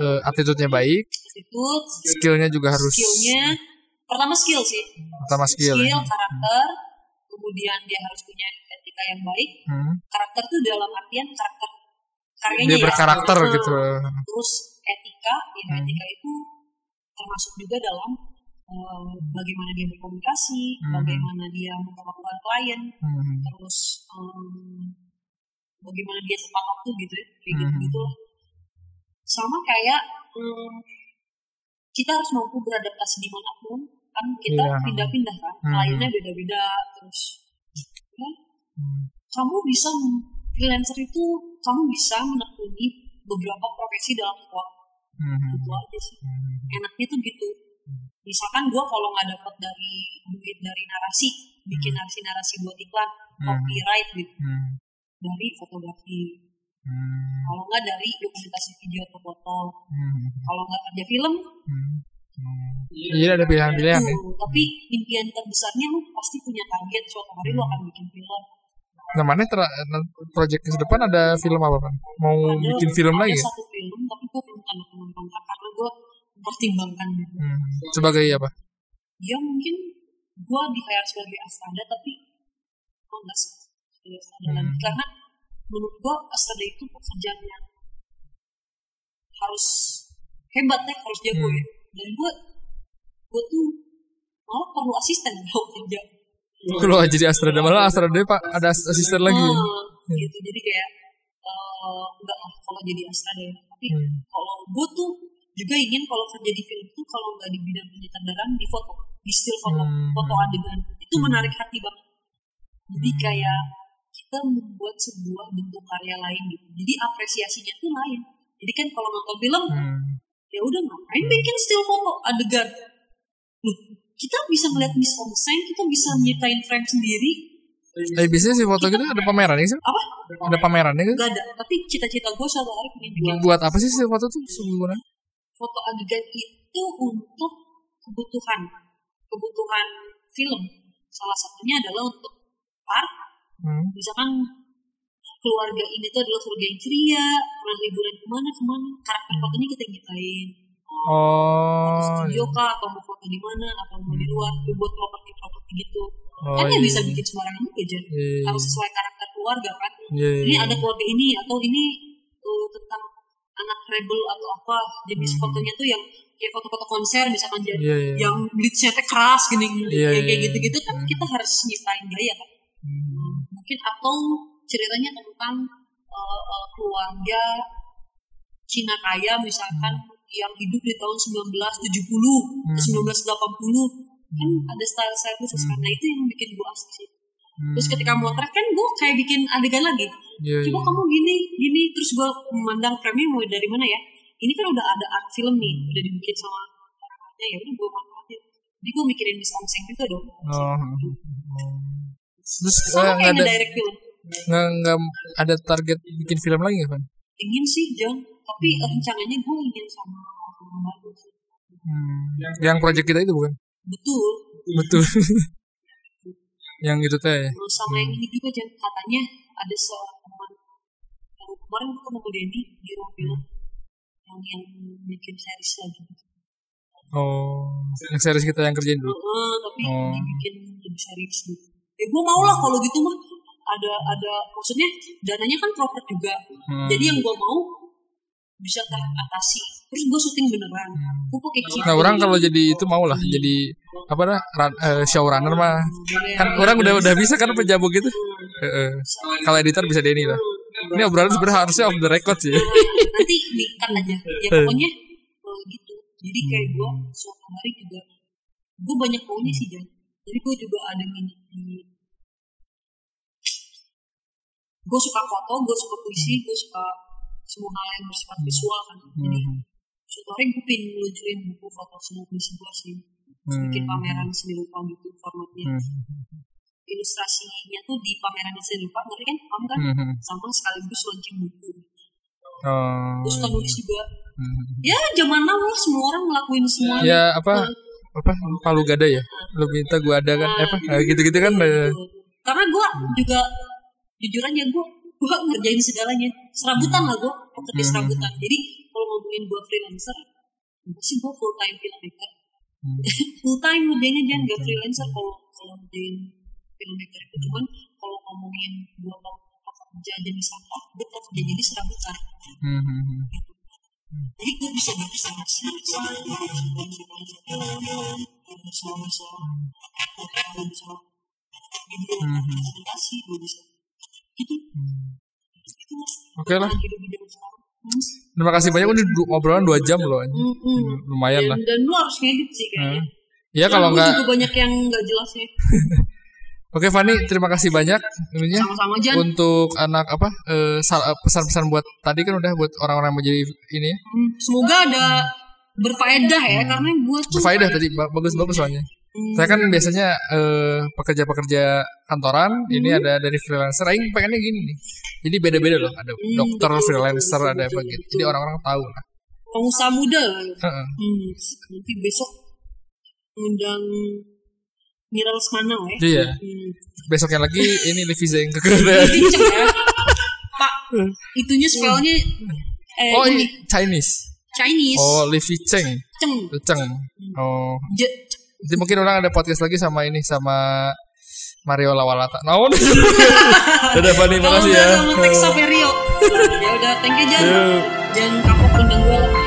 eh, attitude-nya baik, attitude skillnya juga harus skillnya pertama skill sih pertama skill. skill ya. karakter kemudian dia harus punya etika yang baik Hmm. karakter tuh dalam artian karakter karyanya Dia ya. berkarakter Nah, gitu. terus etika ya Hmm. etika itu termasuk juga dalam eh, bagaimana dia berkomunikasi Hmm. bagaimana dia memperlakukan klien Hmm. terus em, bagaimana dia tepat waktu gitu ya kayak gitu Hmm. gitu lah sama kayak em, kita harus mampu beradaptasi di mana pun kan kita Iya. pindah-pindah kan Hmm. kliennya beda-beda terus ya, Hmm. kamu bisa freelancer itu kamu bisa menekuni beberapa profesi dalam satu waktu Hmm. itu aja sih Hmm. enaknya tuh gitu misalkan gue kalau nggak dapat dari duit dari narasi bikin narasi narasi buat iklan Hmm. copyright gitu Hmm. dari fotografi Hmm. kalau nggak dari dokumentasi video atau foto Hmm. kalau nggak kerja film Hmm. Hmm. Jadi ada pilihan-pilihan ya. tapi impian terbesarnya lu pasti punya target suatu hari lu akan bikin film Nah, mana ter- project ke depan ada film apa kan? Mau ada, bikin film ada lagi? ya? satu film tapi gue belum tanda kontrak karena gue mempertimbangkan gitu Hmm. Sebagai apa? dia mungkin gue di hire sebagai Astrada tapi oh enggak sih Astrada Hmm. lagi karena menurut gue Astrada itu pekerjaan yang harus hebat ya harus jago Hmm. ya dan gue gue tuh malah perlu asisten kalau kerja Kalau jadi Astrada malah Astrada pak ada as- asisten lagi. Ah, gitu jadi kayak eh, enggak lah kalau jadi Astrada ya tapi Hmm. kalau gue tuh juga ingin kalau kerja di film tuh kalau nggak di bidang penyutradaraan di foto di still foto Hmm. foto adegan itu Hmm. menarik hati banget jadi Hmm. kayak kita membuat sebuah bentuk karya lain gitu jadi apresiasinya tuh lain jadi kan kalau nonton film Hmm. Ya udah ngapain bikin still foto adegan loh kita bisa melihat miss scene kita bisa nyiptain frame sendiri Eh biasanya sih foto gitu ada pameran ya sih? Apa? Ada pameran ya kan? Gak ada. Tapi cita-cita gue suatu hari pengen bikin Buat apa sih sih foto tuh sebenarnya? foto adegan itu untuk kebutuhan kebutuhan film. Salah satunya adalah untuk part. Hmm. Misalkan keluarga ini tuh adalah keluarga yang ceria, pernah liburan ke mana ke mana, karakter fotonya kita nyiptain. Oh. studio kah atau mau foto di mana atau mau di luar buat properti-properti gitu Oh, kan iya. bisa bikin sembarangan juga Jan Iya, harus sesuai karakter keluarga kan Iya, iya, ini iya. ada keluarga ini atau ini uh, tentang anak rebel atau apa jenis Hmm. fotonya tuh yang kayak foto-foto konser misalkan Jan Iya, iya. yang bleachnya teh keras gini Iya, kayak iya, kayak iya. gitu-gitu kan kita harus nyiptain gaya kan Hmm. mungkin atau ceritanya tentang uh, uh, keluarga Cina kaya misalkan yang hidup di tahun 1970 ke 1980 kan ada style-style khusus kan. Nah itu yang bikin gue asik sih. Terus ketika motret kan gue kayak bikin adegan lagi. Iya. coba kamu gini gini. Terus gue memandang frame-nya mulai dari mana ya? Ini kan udah ada art film nih udah dibikin sama orangnya ya udah gue manfaatin. Jadi gue mikirin bis omseng juga dong. Oh. Terus sama kayak ada ngedirect film nggak nggak ada target bikin film lagi kan? ingin sih John tapi rencananya gue ingin sama orang baru sih Hmm. Yang project kita itu bukan? betul Betul. yang itu teh. Terus sama yang ini juga Jan katanya ada seorang teman yang kemarin gue ketemu Denny di ruang film yang yang bikin series lagi Oh, yang series kita yang kerjain dulu. Heeh, tapi Oh. dibikin lebih serius gitu ya gue mau lah kalau gitu mah ada ada maksudnya dananya kan proper juga. Hmm. jadi yang gue mau bisa teratasi. Terus gue syuting beneran. Gue pakai kit Nah orang kalau jadi itu mau lah jadi apa dah run, eh, showrunner mah. Kan orang udah udah bisa kan penjamu gitu. Heeh. Kalau editor bisa Denny lah. Ini obrolan sebenarnya harusnya off the record sih. nanti diikat aja. Ya pokoknya eh, gitu. Jadi kayak gue suatu hari juga gue banyak maunya sih Jan. Jadi gue juga ada minat di gue suka foto gue suka puisi gue suka semua hal yang bersifat visual kan. Jadi suatu hari gue pengen ngeluncurin buku foto semua puisi gue sih. Terus bikin pameran seni rupa gitu formatnya. Ilustrasinya tuh di pameran seni rupa ngerti kan kamu kan? Hmm. sama sekaligus launching buku. Oh. gue suka nulis juga. Hmm. ya zaman now lah semua orang ngelakuin semuanya Ya apa? Apa? Palu gada ya? Lu minta gua ada kan? Eh, apa? Eh, gitu-gitu kan? eh. karena gue juga jujur aja gue gue ngerjain segalanya serabutan lah gue pekerja Hmm. serabutan jadi kalau ngomongin gue freelancer sih gue full time filmmaker Hmm. full time ngerjainnya jangan gak freelancer kalau kalau ngerjain filmmaker itu cuman kalau ngomongin gue kerja jenis apa gue kerja jadi serabutan Hmm, hmm, hmm. jadi gue bisa bisa bisa bisa bisa bisa bisa Hmm, presentasi gue bisa gitu itu mas Oke lah. sekarang Mas. Terima kasih banyak udah du- ngobrolan 2 jam loh. Lumayan lah. dan, lu harus ngedit sih kayaknya Ya kalau Lu nggak juga banyak yang nggak jelasnya Oke Fani, terima kasih banyak ininya sama-sama Jan untuk anak apa eh, eh, pesan-pesan buat tadi kan udah buat orang-orang yang mau jadi ini ya. Hmm, semoga ada berfaedah ya karena gue tuh Berfaedah tadi ba- bagus-bagus soalnya. Hmm. Saya kan biasanya eh, pekerja-pekerja kantoran, ini Hmm. ada dari freelancer. Aing pengennya gini nih. Jadi beda-beda loh. Ada Hmm, dokter, freelancer, ada apa gitu. Jadi orang-orang tahu lah. pengusaha muda ya. Heeh. Hmm, nanti besok ngundang Mira Lesmana ya Iya. hmm. Besoknya lagi ini Zeng kekeren. Pinceng ya Pak itunya spellnya eh, Oh ini ini Chinese. Chinese Oh Levi Cheng. Ceng Cheng. Oh. Je- Nanti mungkin orang ada podcast lagi sama ini sama Mario Lawalata. Nah, udah. Dadah Fani, kalau makasih ya. sama Tex Saverio ya udah thank you Jan jangan kapok undang gue